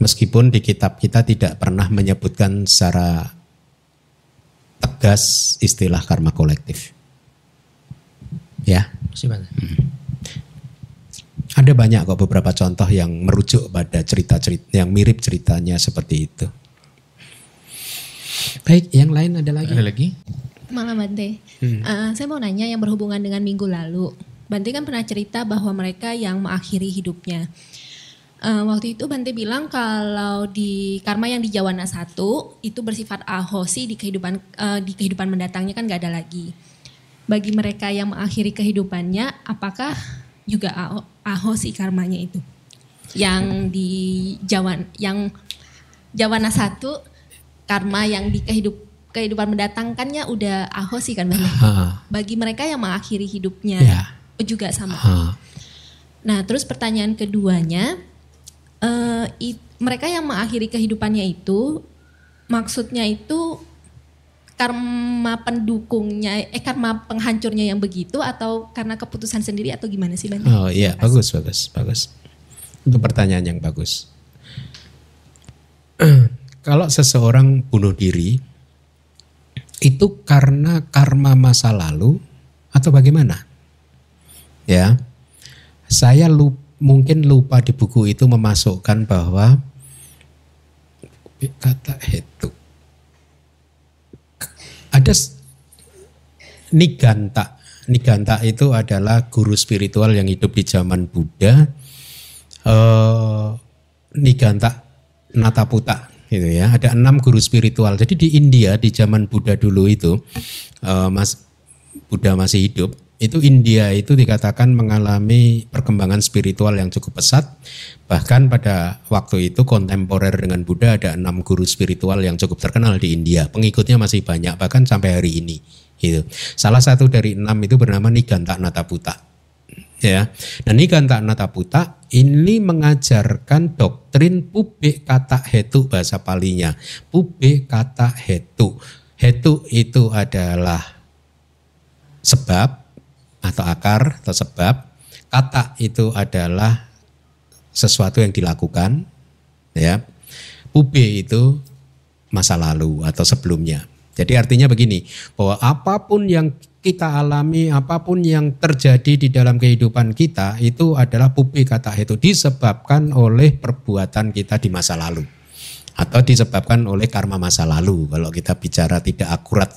[SPEAKER 1] meskipun di kitab kita tidak pernah menyebutkan secara tegas istilah karma kolektif. Ya. Hmm. Ada banyak kok beberapa contoh yang merujuk pada cerita-cerita yang mirip ceritanya seperti itu. Baik, yang lain ada lagi?
[SPEAKER 2] Ada lagi?
[SPEAKER 5] Malam Bante, hmm. uh, saya mau nanya yang berhubungan dengan minggu lalu. Bante kan pernah cerita bahwa mereka yang mengakhiri hidupnya. Uh, waktu itu Bante bilang kalau di karma yang di Jawana satu itu bersifat ahosi di kehidupan uh, di kehidupan mendatangnya kan gak ada lagi. Bagi mereka yang mengakhiri kehidupannya, apakah juga aho, aho sih karmanya itu. Yang di Jawa yang Jawana satu karma yang di kehidup kehidupan mendatangkannya udah aho sih kan Bagi mereka yang mengakhiri hidupnya yeah. Juga sama. Ha. Nah, terus pertanyaan keduanya uh, it, mereka yang mengakhiri kehidupannya itu maksudnya itu karma pendukungnya, eh karma penghancurnya yang begitu atau karena keputusan sendiri atau gimana sih Bang?
[SPEAKER 1] Oh iya, bagus, bagus, bagus. Itu pertanyaan yang bagus. Kalau seseorang bunuh diri, itu karena karma masa lalu atau bagaimana? Ya, saya lupa, mungkin lupa di buku itu memasukkan bahwa kata itu ada Niganta. Niganta itu adalah guru spiritual yang hidup di zaman Buddha. Uh, Niganta Nataputa gitu ya. Ada enam guru spiritual. Jadi di India di zaman Buddha dulu itu, uh, Mas Buddha masih hidup itu India itu dikatakan mengalami perkembangan spiritual yang cukup pesat. Bahkan pada waktu itu kontemporer dengan Buddha ada enam guru spiritual yang cukup terkenal di India. Pengikutnya masih banyak bahkan sampai hari ini. Gitu. Salah satu dari enam itu bernama Niganta Nataputa. Ya, nah Niganta Nataputa ini mengajarkan doktrin pube kata hetu bahasa palinya. Pube kata hetu. Hetu itu adalah sebab atau akar atau sebab. Kata itu adalah sesuatu yang dilakukan, ya. Ube itu masa lalu atau sebelumnya. Jadi artinya begini, bahwa apa pun yang kita alami, apa pun yang terjadi di dalam kehidupan kita itu adalah pupi kata itu disebabkan oleh perbuatan kita di masa lalu atau disebabkan oleh karma masa lalu kalau kita bicara tidak akurat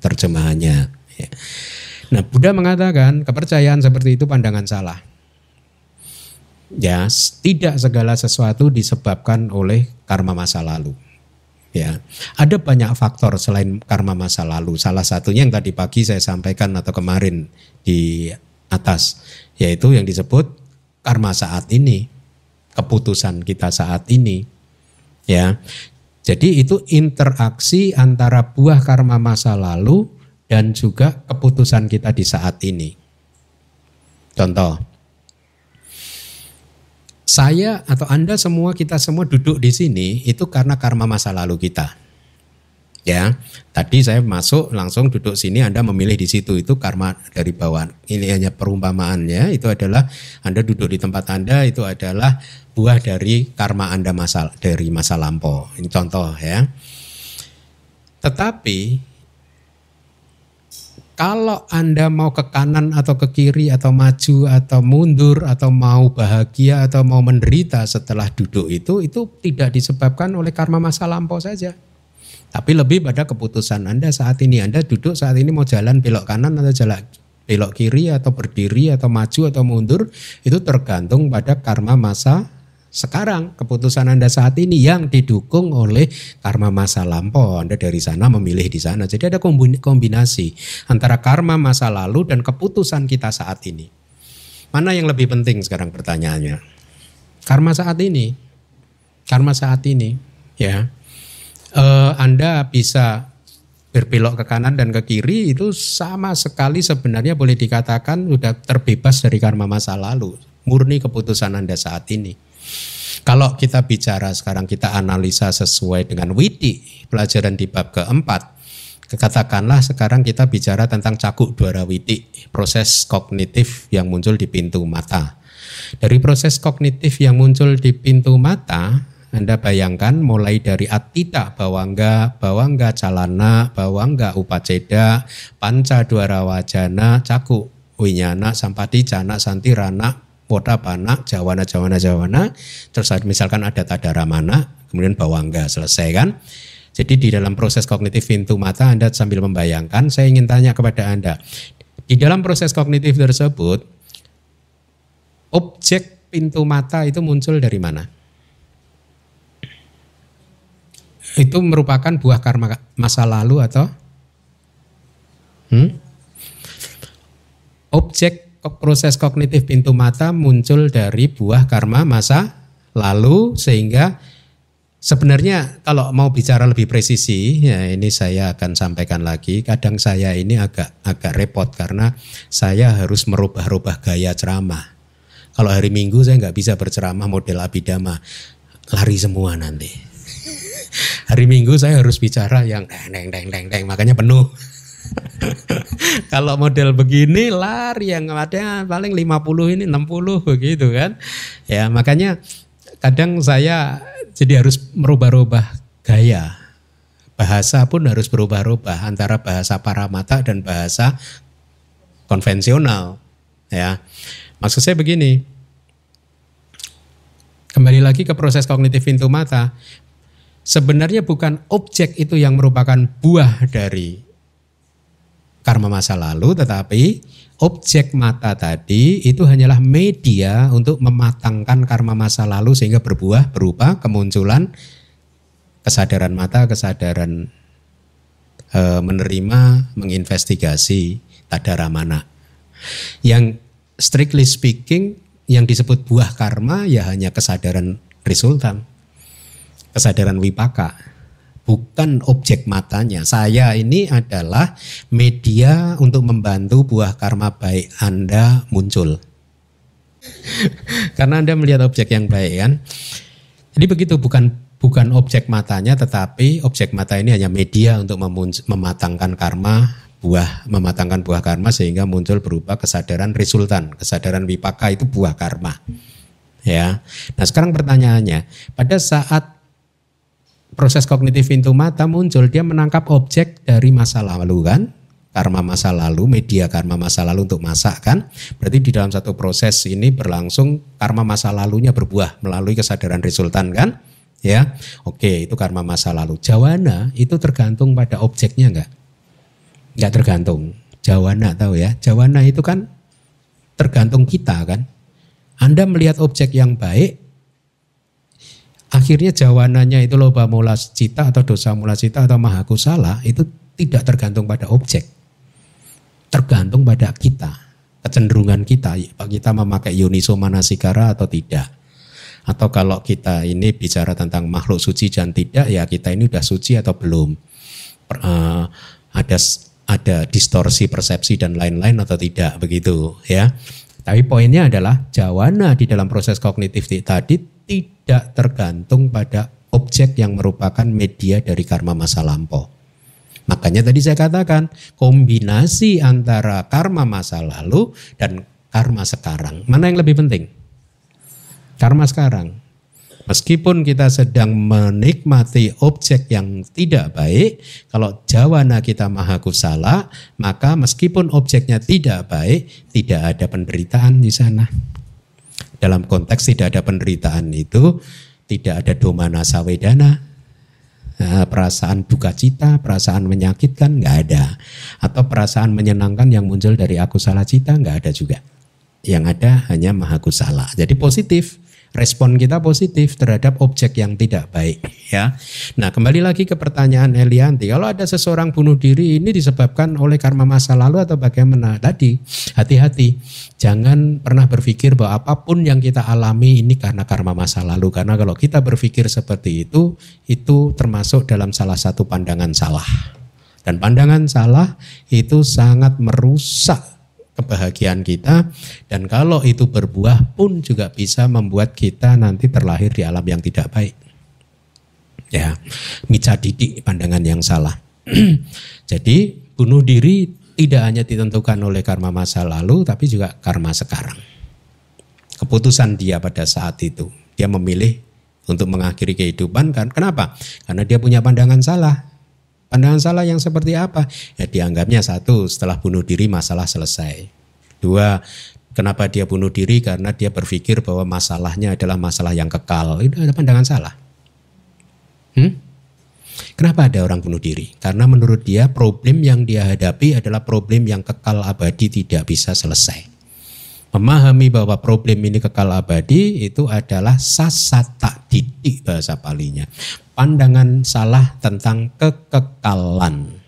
[SPEAKER 1] terjemahannya. Ya. Nah Buddha mengatakan kepercayaan seperti itu pandangan salah. Ya, tidak segala sesuatu disebabkan oleh karma masa lalu. Ya, ada banyak faktor selain karma masa lalu. Salah satunya yang tadi pagi saya sampaikan atau kemarin di atas, yaitu yang disebut karma saat ini, keputusan kita saat ini. Ya, jadi itu interaksi antara buah karma masa lalu dan juga keputusan kita di saat ini. Contoh, saya atau Anda semua kita semua duduk di sini itu karena karma masa lalu kita. Ya, tadi saya masuk langsung duduk sini, Anda memilih di situ itu karma dari bawah. Ini hanya perumpamaannya, itu adalah Anda duduk di tempat Anda itu adalah buah dari karma Anda masa dari masa lampau. Ini contoh ya. Tetapi kalau Anda mau ke kanan atau ke kiri atau maju atau mundur atau mau bahagia atau mau menderita setelah duduk itu itu tidak disebabkan oleh karma masa lampau saja. Tapi lebih pada keputusan Anda saat ini. Anda duduk saat ini mau jalan belok kanan atau jalan belok kiri atau berdiri atau maju atau mundur itu tergantung pada karma masa sekarang keputusan Anda saat ini yang didukung oleh karma masa lampau. Anda dari sana memilih di sana. Jadi ada kombinasi antara karma masa lalu dan keputusan kita saat ini. Mana yang lebih penting sekarang pertanyaannya? Karma saat ini. Karma saat ini, ya. Uh, anda bisa berbelok ke kanan dan ke kiri itu sama sekali sebenarnya boleh dikatakan sudah terbebas dari karma masa lalu. Murni keputusan Anda saat ini. Kalau kita bicara sekarang kita analisa sesuai dengan witi pelajaran di bab keempat. Katakanlah sekarang kita bicara tentang cakuk dwara witi, proses kognitif yang muncul di pintu mata. Dari proses kognitif yang muncul di pintu mata, anda bayangkan mulai dari atita, bawangga, bawangga calana, bawangga upaceda, panca dwara wajana, caku, winyana, sampati, jana, santi, rana, Wota Pana, Jawana, Jawana, Jawana, terus misalkan ada Tadara Mana, kemudian Bawangga, selesai kan? Jadi di dalam proses kognitif pintu mata Anda sambil membayangkan, saya ingin tanya kepada Anda, di dalam proses kognitif tersebut, objek pintu mata itu muncul dari mana? Itu merupakan buah karma masa lalu atau? Hmm? Objek proses kognitif pintu mata muncul dari buah karma masa lalu sehingga sebenarnya kalau mau bicara lebih presisi ya ini saya akan sampaikan lagi. Kadang saya ini agak agak repot karena saya harus merubah-rubah gaya ceramah. Kalau hari Minggu saya nggak bisa berceramah model abidama lari semua nanti. Hari Minggu saya harus bicara yang deng deng deng deng makanya penuh Kalau model begini lari yang ada paling 50 ini 60 begitu kan. Ya, makanya kadang saya jadi harus merubah-rubah gaya. Bahasa pun harus berubah-ubah antara bahasa para mata dan bahasa konvensional. Ya. Maksud saya begini. Kembali lagi ke proses kognitif pintu mata. Sebenarnya bukan objek itu yang merupakan buah dari karma masa lalu, tetapi objek mata tadi itu hanyalah media untuk mematangkan karma masa lalu sehingga berbuah berupa kemunculan kesadaran mata, kesadaran e, menerima, menginvestigasi tadara mana. Yang strictly speaking yang disebut buah karma ya hanya kesadaran resultan, kesadaran wipaka bukan objek matanya. Saya ini adalah media untuk membantu buah karma baik Anda muncul. Karena Anda melihat objek yang baik kan. Jadi begitu bukan bukan objek matanya tetapi objek mata ini hanya media untuk mematangkan karma buah mematangkan buah karma sehingga muncul berupa kesadaran resultan, kesadaran wipaka itu buah karma. Ya. Nah, sekarang pertanyaannya, pada saat proses kognitif pintu mata muncul, dia menangkap objek dari masa lalu kan. karma masa lalu, media karma masa lalu untuk masak kan. Berarti di dalam satu proses ini berlangsung karma masa lalunya berbuah melalui kesadaran resultan kan. Ya, oke itu karma masa lalu. Jawana itu tergantung pada objeknya enggak? Enggak tergantung. Jawana tahu ya. Jawana itu kan tergantung kita kan. Anda melihat objek yang baik, akhirnya jawananya itu loba mula cita atau dosa mula cita atau maha kusala itu tidak tergantung pada objek tergantung pada kita, kecenderungan kita, kita memakai yuniso manasikara atau tidak. Atau kalau kita ini bicara tentang makhluk suci dan tidak, ya kita ini udah suci atau belum. Uh, ada ada distorsi persepsi dan lain-lain atau tidak begitu ya. Tapi poinnya adalah jawana di dalam proses kognitif tadi tidak tergantung pada objek yang merupakan media dari karma masa lampau. Makanya tadi saya katakan kombinasi antara karma masa lalu dan karma sekarang. Mana yang lebih penting? Karma sekarang. Meskipun kita sedang menikmati objek yang tidak baik, kalau jawana kita maha kusala, maka meskipun objeknya tidak baik, tidak ada penderitaan di sana. Dalam konteks tidak ada penderitaan itu, tidak ada domana sawedana, Nah, perasaan duka cita, perasaan menyakitkan nggak ada, atau perasaan menyenangkan yang muncul dari aku salah cita nggak ada juga. Yang ada hanya maha kusala. Jadi positif respon kita positif terhadap objek yang tidak baik ya. Nah, kembali lagi ke pertanyaan Elianti, kalau ada seseorang bunuh diri ini disebabkan oleh karma masa lalu atau bagaimana? Tadi hati-hati. Jangan pernah berpikir bahwa apa pun yang kita alami ini karena karma masa lalu karena kalau kita berpikir seperti itu itu termasuk dalam salah satu pandangan salah. Dan pandangan salah itu sangat merusak kebahagiaan kita dan kalau itu berbuah pun juga bisa membuat kita nanti terlahir di alam yang tidak baik. Ya, mica didik pandangan yang salah. Jadi bunuh diri tidak hanya ditentukan oleh karma masa lalu tapi juga karma sekarang. Keputusan dia pada saat itu, dia memilih untuk mengakhiri kehidupan kan kenapa? Karena dia punya pandangan salah Pandangan salah yang seperti apa? Ya dianggapnya satu setelah bunuh diri masalah selesai. Dua, kenapa dia bunuh diri? Karena dia berpikir bahwa masalahnya adalah masalah yang kekal. Itu ada pandangan salah. Hmm? Kenapa ada orang bunuh diri? Karena menurut dia problem yang dia hadapi adalah problem yang kekal abadi tidak bisa selesai. Memahami bahwa problem ini kekal abadi itu adalah sasata didik bahasa palinya pandangan salah tentang kekekalan.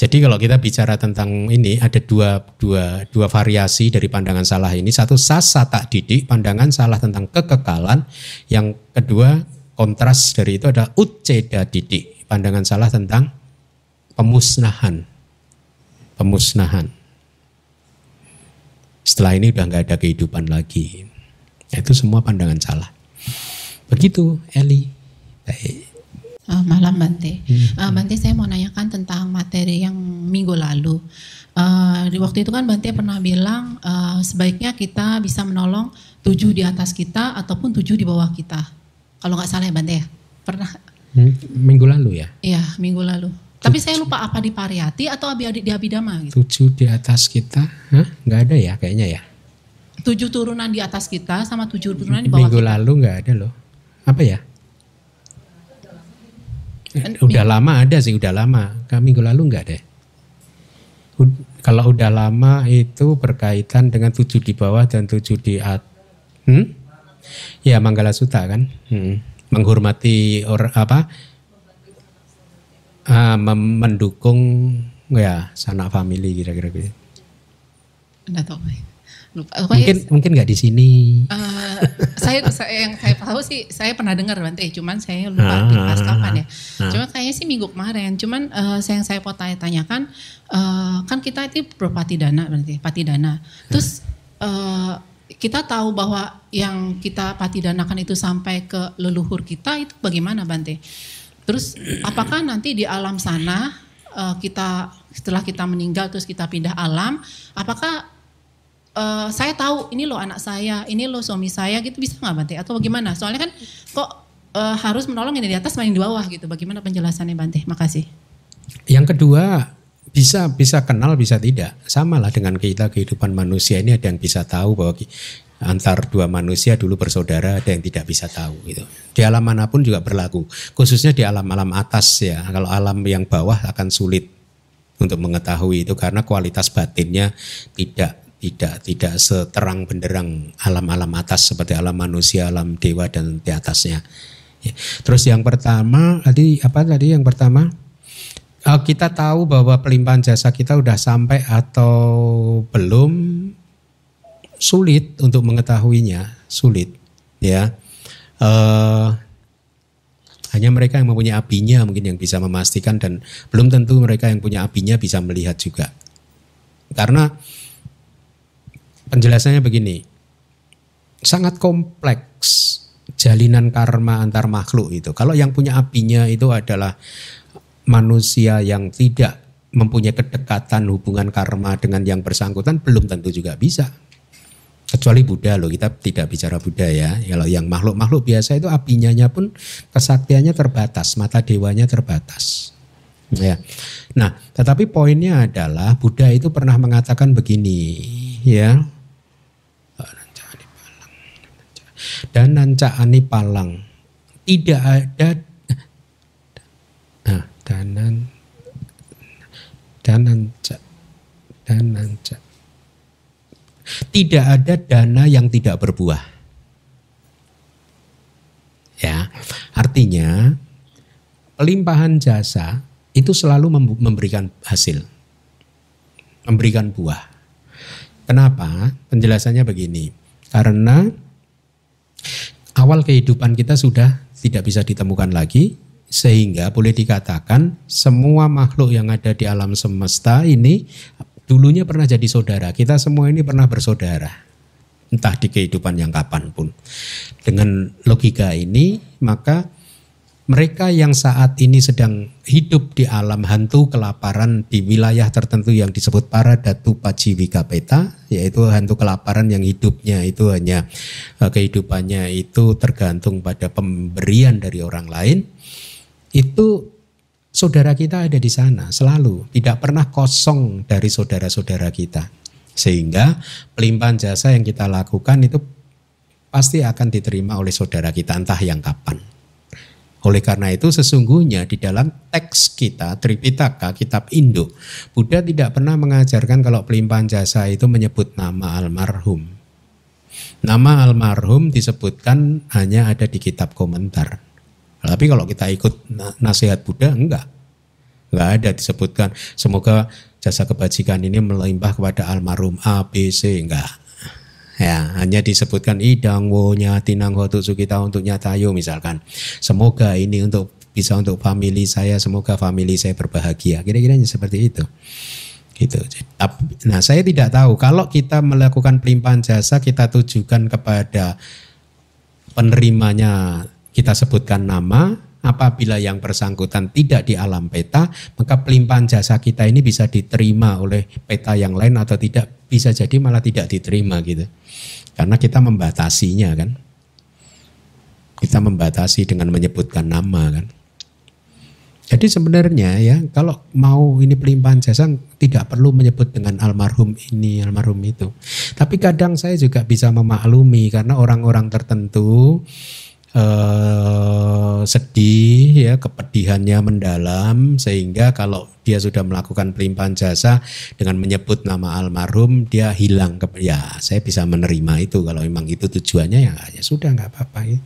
[SPEAKER 1] Jadi kalau kita bicara tentang ini ada dua, dua, dua variasi dari pandangan salah ini. Satu sasa tak didik, pandangan salah tentang kekekalan. Yang kedua kontras dari itu ada uceda didik, pandangan salah tentang pemusnahan. Pemusnahan. Setelah ini udah nggak ada kehidupan lagi. Itu semua pandangan salah. Begitu Eli. Baik.
[SPEAKER 6] Uh, malam Bante. Hmm. Uh, Bante saya mau nanyakan tentang materi yang minggu lalu. Uh, di waktu itu kan Bante pernah bilang uh, sebaiknya kita bisa menolong tujuh di atas kita ataupun tujuh di bawah kita. Kalau nggak salah ya Bante ya. Pernah.
[SPEAKER 1] Hmm, minggu lalu ya?
[SPEAKER 6] Iya minggu lalu. Tapi saya lupa apa di Pariyati atau di Abidama
[SPEAKER 1] gitu. Tujuh di atas kita? Hah? Nggak ada ya kayaknya ya?
[SPEAKER 6] Tujuh turunan di atas kita sama tujuh turunan di bawah
[SPEAKER 1] minggu
[SPEAKER 6] kita.
[SPEAKER 1] Minggu lalu nggak ada loh apa ya? Udah lama ada sih, udah lama. Kami minggu lalu enggak deh. Kalau udah lama itu berkaitan dengan tujuh di bawah dan tujuh di atas. Hmm? Ya Manggala Suta kan. Hmm. Menghormati or apa? Ah, mendukung ya sanak family kira-kira gitu.
[SPEAKER 6] Enggak tahu
[SPEAKER 1] lupa. mungkin mungkin nggak di sini.
[SPEAKER 6] Uh, saya, saya yang saya tahu sih saya pernah dengar Bante, cuman saya lupa di pas kapan ya. Ah. Cuma kayaknya sih minggu kemarin. Cuman uh, saya yang saya mau tanya-tanyakan uh, kan kita itu berpati dana berarti pati dana. Terus uh, kita tahu bahwa yang kita pati danakan itu sampai ke leluhur kita itu bagaimana Bante? Terus apakah nanti di alam sana uh, kita setelah kita meninggal terus kita pindah alam, apakah uh, saya tahu ini loh anak saya, ini loh suami saya gitu bisa nggak Bante atau bagaimana? Soalnya kan kok uh, harus menolong ini di atas main di bawah gitu. Bagaimana penjelasannya Bante? Makasih.
[SPEAKER 1] Yang kedua bisa bisa kenal bisa tidak sama lah dengan kita kehidupan manusia ini ada yang bisa tahu bahwa antar dua manusia dulu bersaudara ada yang tidak bisa tahu gitu. Di alam mana pun juga berlaku. Khususnya di alam-alam atas ya. Kalau alam yang bawah akan sulit untuk mengetahui itu karena kualitas batinnya tidak tidak tidak seterang benderang alam-alam atas seperti alam manusia alam dewa dan di atasnya. Ya. terus yang pertama tadi apa tadi yang pertama? Eh, kita tahu bahwa pelimpahan jasa kita udah sampai atau belum sulit untuk mengetahuinya sulit ya. Eh, hanya mereka yang mempunyai apinya mungkin yang bisa memastikan dan belum tentu mereka yang punya apinya bisa melihat juga. Karena penjelasannya begini sangat kompleks jalinan karma antar makhluk itu. Kalau yang punya apinya itu adalah manusia yang tidak mempunyai kedekatan hubungan karma dengan yang bersangkutan belum tentu juga bisa. Kecuali Buddha loh, kita tidak bicara Buddha ya. Kalau yang makhluk-makhluk biasa itu apinya pun kesaktiannya terbatas, mata dewanya terbatas. Ya. Nah, tetapi poinnya adalah Buddha itu pernah mengatakan begini, ya. Dan nancaani palang. Tidak ada Nah, danan dananca dananca. Tidak ada dana yang tidak berbuah. Ya, artinya pelimpahan jasa itu selalu mem- memberikan hasil, memberikan buah. Kenapa? Penjelasannya begini. Karena awal kehidupan kita sudah tidak bisa ditemukan lagi, sehingga boleh dikatakan semua makhluk yang ada di alam semesta ini dulunya pernah jadi saudara. Kita semua ini pernah bersaudara. Entah di kehidupan yang kapan pun. Dengan logika ini maka mereka yang saat ini sedang hidup di alam hantu kelaparan di wilayah tertentu yang disebut para datu paciwika peta yaitu hantu kelaparan yang hidupnya itu hanya eh, kehidupannya itu tergantung pada pemberian dari orang lain itu saudara kita ada di sana selalu tidak pernah kosong dari saudara-saudara kita sehingga pelimpahan jasa yang kita lakukan itu pasti akan diterima oleh saudara kita entah yang kapan oleh karena itu sesungguhnya di dalam teks kita Tripitaka kitab Indo Buddha tidak pernah mengajarkan kalau pelimpahan jasa itu menyebut nama almarhum. Nama almarhum disebutkan hanya ada di kitab komentar. Tapi kalau kita ikut na- nasihat Buddha enggak. Enggak ada disebutkan semoga jasa kebajikan ini melimpah kepada almarhum A, B, C enggak. Ya, hanya disebutkan idang wo tinang ho tu sukita untuk nyatayo misalkan. Semoga ini untuk bisa untuk family saya, semoga family saya berbahagia. Kira-kira seperti itu. Gitu. Nah, saya tidak tahu kalau kita melakukan pelimpahan jasa kita tujukan kepada penerimanya kita sebutkan nama. Apabila yang bersangkutan tidak di alam peta maka pelimpahan jasa kita ini bisa diterima oleh peta yang lain atau tidak. Bisa jadi malah tidak diterima gitu. Karena kita membatasinya kan. Kita membatasi dengan menyebutkan nama kan. Jadi sebenarnya ya kalau mau ini pelimpahan jasa tidak perlu menyebut dengan almarhum ini almarhum itu. Tapi kadang saya juga bisa memaklumi karena orang-orang tertentu eh, sedih ya kepedihannya mendalam sehingga kalau dia sudah melakukan pelimpahan jasa dengan menyebut nama almarhum dia hilang ke ya saya bisa menerima itu. Kalau memang itu tujuannya ya ya sudah nggak apa-apa ya.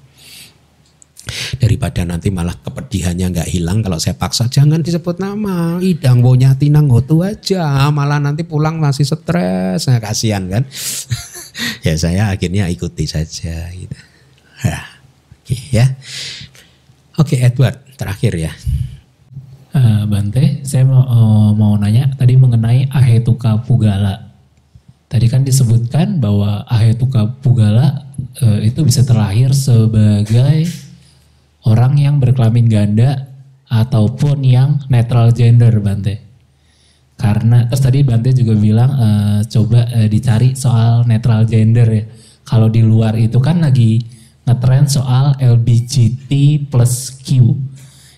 [SPEAKER 1] Daripada nanti malah kepedihannya nggak hilang kalau saya paksa jangan disebut nama. Idang wonya tinang hotu aja. Malah nanti pulang masih stres. Nah, kasihan kan? Ya saya akhirnya ikuti saja gitu oke ya oke Edward terakhir ya
[SPEAKER 7] Eh, Bante, saya mau, eh, mau nanya tadi mengenai Ahetuka Pugala. Tadi kan disebutkan bahwa Ahetuka Pugala eh, itu bisa terlahir sebagai orang yang berkelamin ganda ataupun yang netral gender, Bante. Karena terus tadi Bante juga bilang eh, coba eh, dicari soal netral gender ya. Kalau di luar itu kan lagi ngetrend soal LBGT plus Q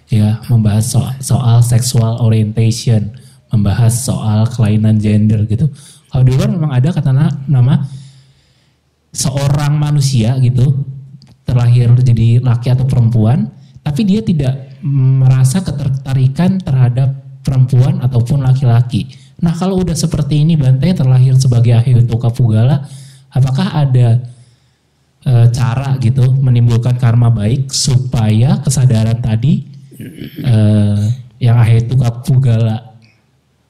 [SPEAKER 7] ya membahas soal, soal sexual orientation, membahas soal kelainan gender gitu. Kalau di luar memang ada kata na- nama seorang manusia gitu terlahir jadi laki atau perempuan, tapi dia tidak merasa ketertarikan terhadap perempuan ataupun laki-laki. Nah kalau udah seperti ini Bante terlahir sebagai Ahyutuka Pugala, apakah ada e, cara gitu menimbulkan karma baik supaya kesadaran tadi e, yang Ahyutuka Pugala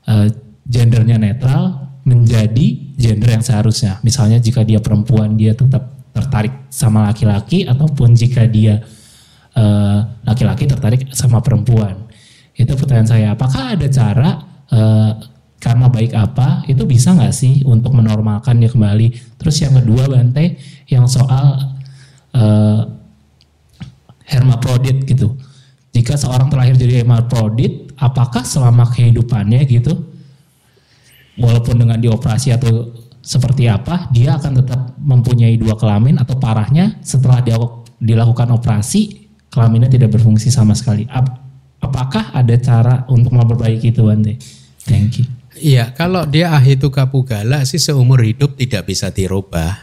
[SPEAKER 7] e, gendernya netral menjadi gender yang seharusnya. Misalnya jika dia perempuan dia tetap tertarik sama laki-laki ataupun jika dia eh, laki-laki tertarik sama perempuan. Itu pertanyaan saya. Apakah ada cara eh, karma baik apa itu bisa nggak sih untuk menormalkannya kembali? Terus yang kedua Bante yang soal eh, hermaprodit gitu. Jika seorang terlahir jadi hermaprodit, apakah selama kehidupannya gitu, walaupun dengan dioperasi atau seperti apa, dia akan tetap mempunyai dua kelamin atau parahnya setelah dia dilakukan operasi kelaminnya tidak berfungsi sama sekali. Ap- apakah ada cara untuk memperbaiki itu, Bante? Thank you.
[SPEAKER 1] Iya, kalau dia ahituka pugala sih seumur hidup tidak bisa dirubah.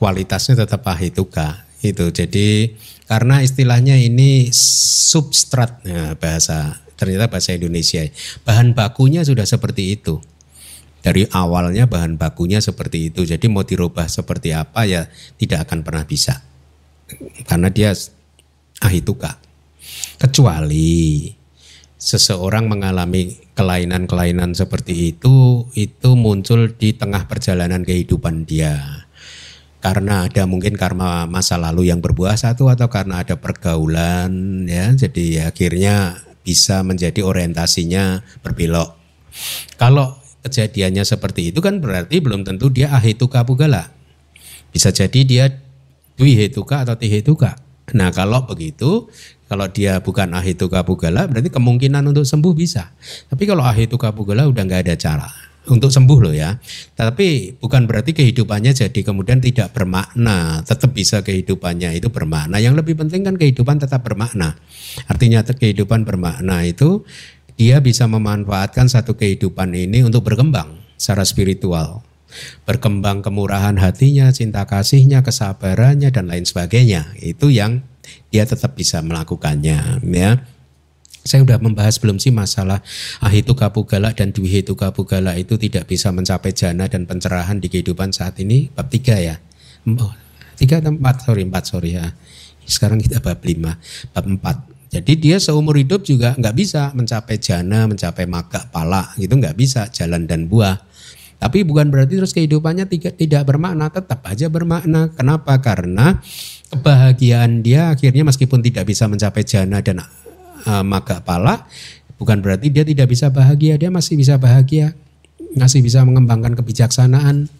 [SPEAKER 1] Kualitasnya tetap ahituka. Itu jadi karena istilahnya ini substrat nah, bahasa ternyata bahasa Indonesia. Bahan bakunya sudah seperti itu. Dari awalnya bahan bakunya seperti itu. Jadi mau dirubah seperti apa ya tidak akan pernah bisa. Karena dia ahituka. Kecuali seseorang mengalami kelainan-kelainan seperti itu, itu muncul di tengah perjalanan kehidupan dia. Karena ada mungkin karma masa lalu yang berbuah satu atau karena ada pergaulan ya, jadi akhirnya bisa menjadi orientasinya berbelok. Kalau kejadiannya seperti itu kan berarti belum tentu dia ahituka pugala. Bisa jadi dia dwihetuka atau tihetuka. Nah kalau begitu, kalau dia bukan ahituka pugala berarti kemungkinan untuk sembuh bisa. Tapi kalau ahituka pugala udah nggak ada cara untuk sembuh loh ya. Tapi bukan berarti kehidupannya jadi kemudian tidak bermakna. Tetap bisa kehidupannya itu bermakna. Yang lebih penting kan kehidupan tetap bermakna. Artinya kehidupan bermakna itu dia bisa memanfaatkan satu kehidupan ini untuk berkembang secara spiritual. Berkembang kemurahan hatinya, cinta kasihnya, kesabarannya dan lain sebagainya. Itu yang dia tetap bisa melakukannya ya. Saya sudah membahas belum sih masalah ahituka pugala dan dwihituka pugala itu tidak bisa mencapai jana dan pencerahan di kehidupan saat ini bab tiga ya. Oh, tiga atau empat sorry empat sorry ya. Sekarang kita bab lima bab empat. Jadi dia seumur hidup juga nggak bisa mencapai jana, mencapai maga, pala gitu nggak bisa jalan dan buah. Tapi bukan berarti terus kehidupannya tidak tidak bermakna, tetap aja bermakna. Kenapa? Karena kebahagiaan dia akhirnya meskipun tidak bisa mencapai jana dan uh, maga pala, bukan berarti dia tidak bisa bahagia, dia masih bisa bahagia, masih bisa mengembangkan kebijaksanaan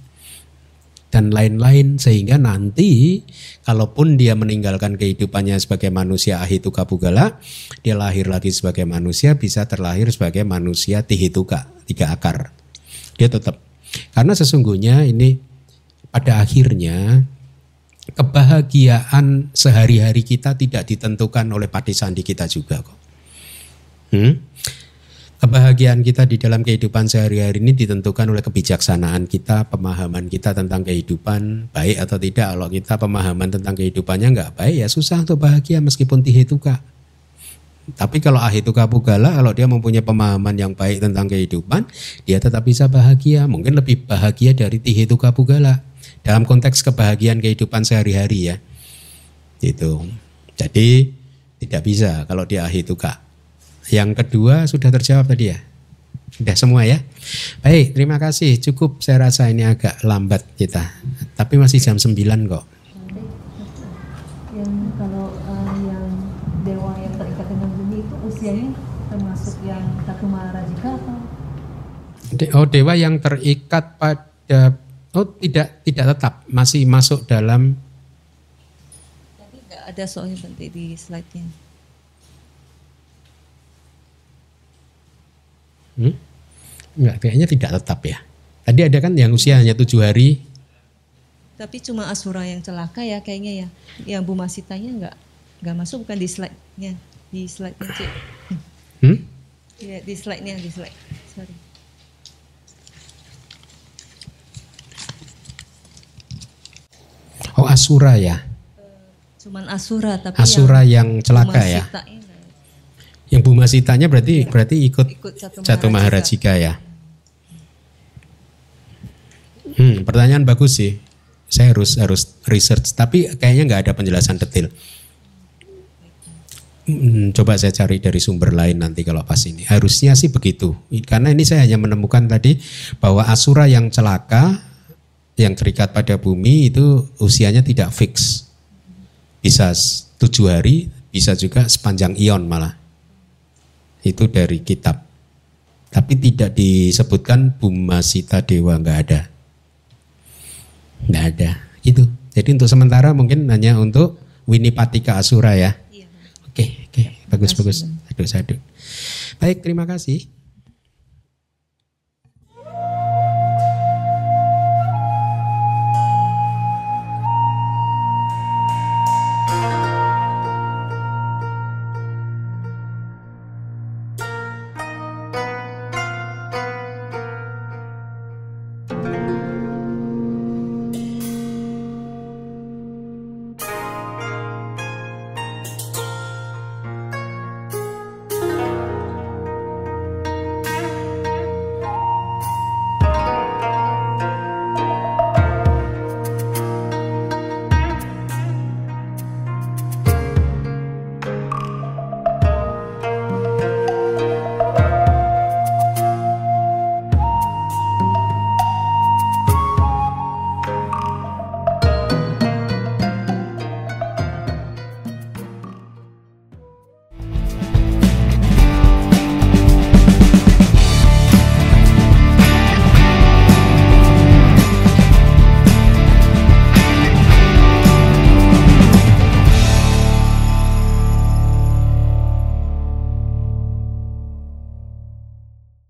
[SPEAKER 1] dan lain-lain. Sehingga nanti kalaupun dia meninggalkan kehidupannya sebagai manusia ahituka pugala, dia lahir lagi sebagai manusia bisa terlahir sebagai manusia tihituka, tiga akar. Dia tetap. Karena sesungguhnya ini pada akhirnya kebahagiaan sehari-hari kita tidak ditentukan oleh pati sandi kita juga kok. Hmm? Kebahagiaan kita di dalam kehidupan sehari-hari ini ditentukan oleh kebijaksanaan kita, pemahaman kita tentang kehidupan baik atau tidak. Kalau kita pemahaman tentang kehidupannya nggak baik ya susah untuk bahagia meskipun tihituka. Tapi kalau ahituka pugala, kalau dia mempunyai pemahaman yang baik tentang kehidupan, dia tetap bisa bahagia. Mungkin lebih bahagia dari tihituka pugala. Dalam konteks kebahagiaan kehidupan sehari-hari ya. Itu. Jadi tidak bisa kalau dia ahituka. Yang kedua sudah terjawab tadi ya. Sudah semua ya. Baik, terima kasih. Cukup saya rasa ini agak lambat kita. Tapi masih jam 9 kok.
[SPEAKER 8] yang kalau uh, yang dewa yang terikat dengan bumi itu usianya termasuk yang Tatu Maharajika atau
[SPEAKER 1] De- Oh, dewa yang terikat pada oh tidak tidak tetap masih masuk dalam
[SPEAKER 8] tapi nggak ada soalnya nanti di slide-nya.
[SPEAKER 1] hmm? Enggak, kayaknya tidak tetap ya. Tadi ada kan yang usia hanya tujuh hari.
[SPEAKER 8] Tapi cuma Asura yang celaka ya kayaknya ya. Yang Bu Masitanya nggak nggak masuk bukan di slide-nya. Di slide-nya Cik.
[SPEAKER 1] Hmm?
[SPEAKER 8] Ya, di slide-nya, di slide. Sorry.
[SPEAKER 1] Oh Asura ya.
[SPEAKER 9] Cuman Asura tapi
[SPEAKER 1] Asura yang, celaka ya. Yang Bumasitanya berarti berarti ikut,
[SPEAKER 9] ikut Catu. Maharajika
[SPEAKER 1] ya. Hmm, pertanyaan bagus sih. Saya harus harus research, tapi kayaknya nggak ada penjelasan detail. Hmm, coba saya cari dari sumber lain nanti kalau pas ini. Harusnya sih begitu. Karena ini saya hanya menemukan tadi bahwa Asura yang celaka, yang terikat pada bumi itu usianya tidak fix. Bisa tujuh hari, bisa juga sepanjang ion malah. Itu dari kitab. Tapi tidak disebutkan Bumasita Dewa, nggak ada. Nggak ada. Itu. Jadi untuk sementara mungkin hanya untuk Winipatika Asura ya. Oke, oke, bagus bagus. Sadu sadu. Baik, terima kasih.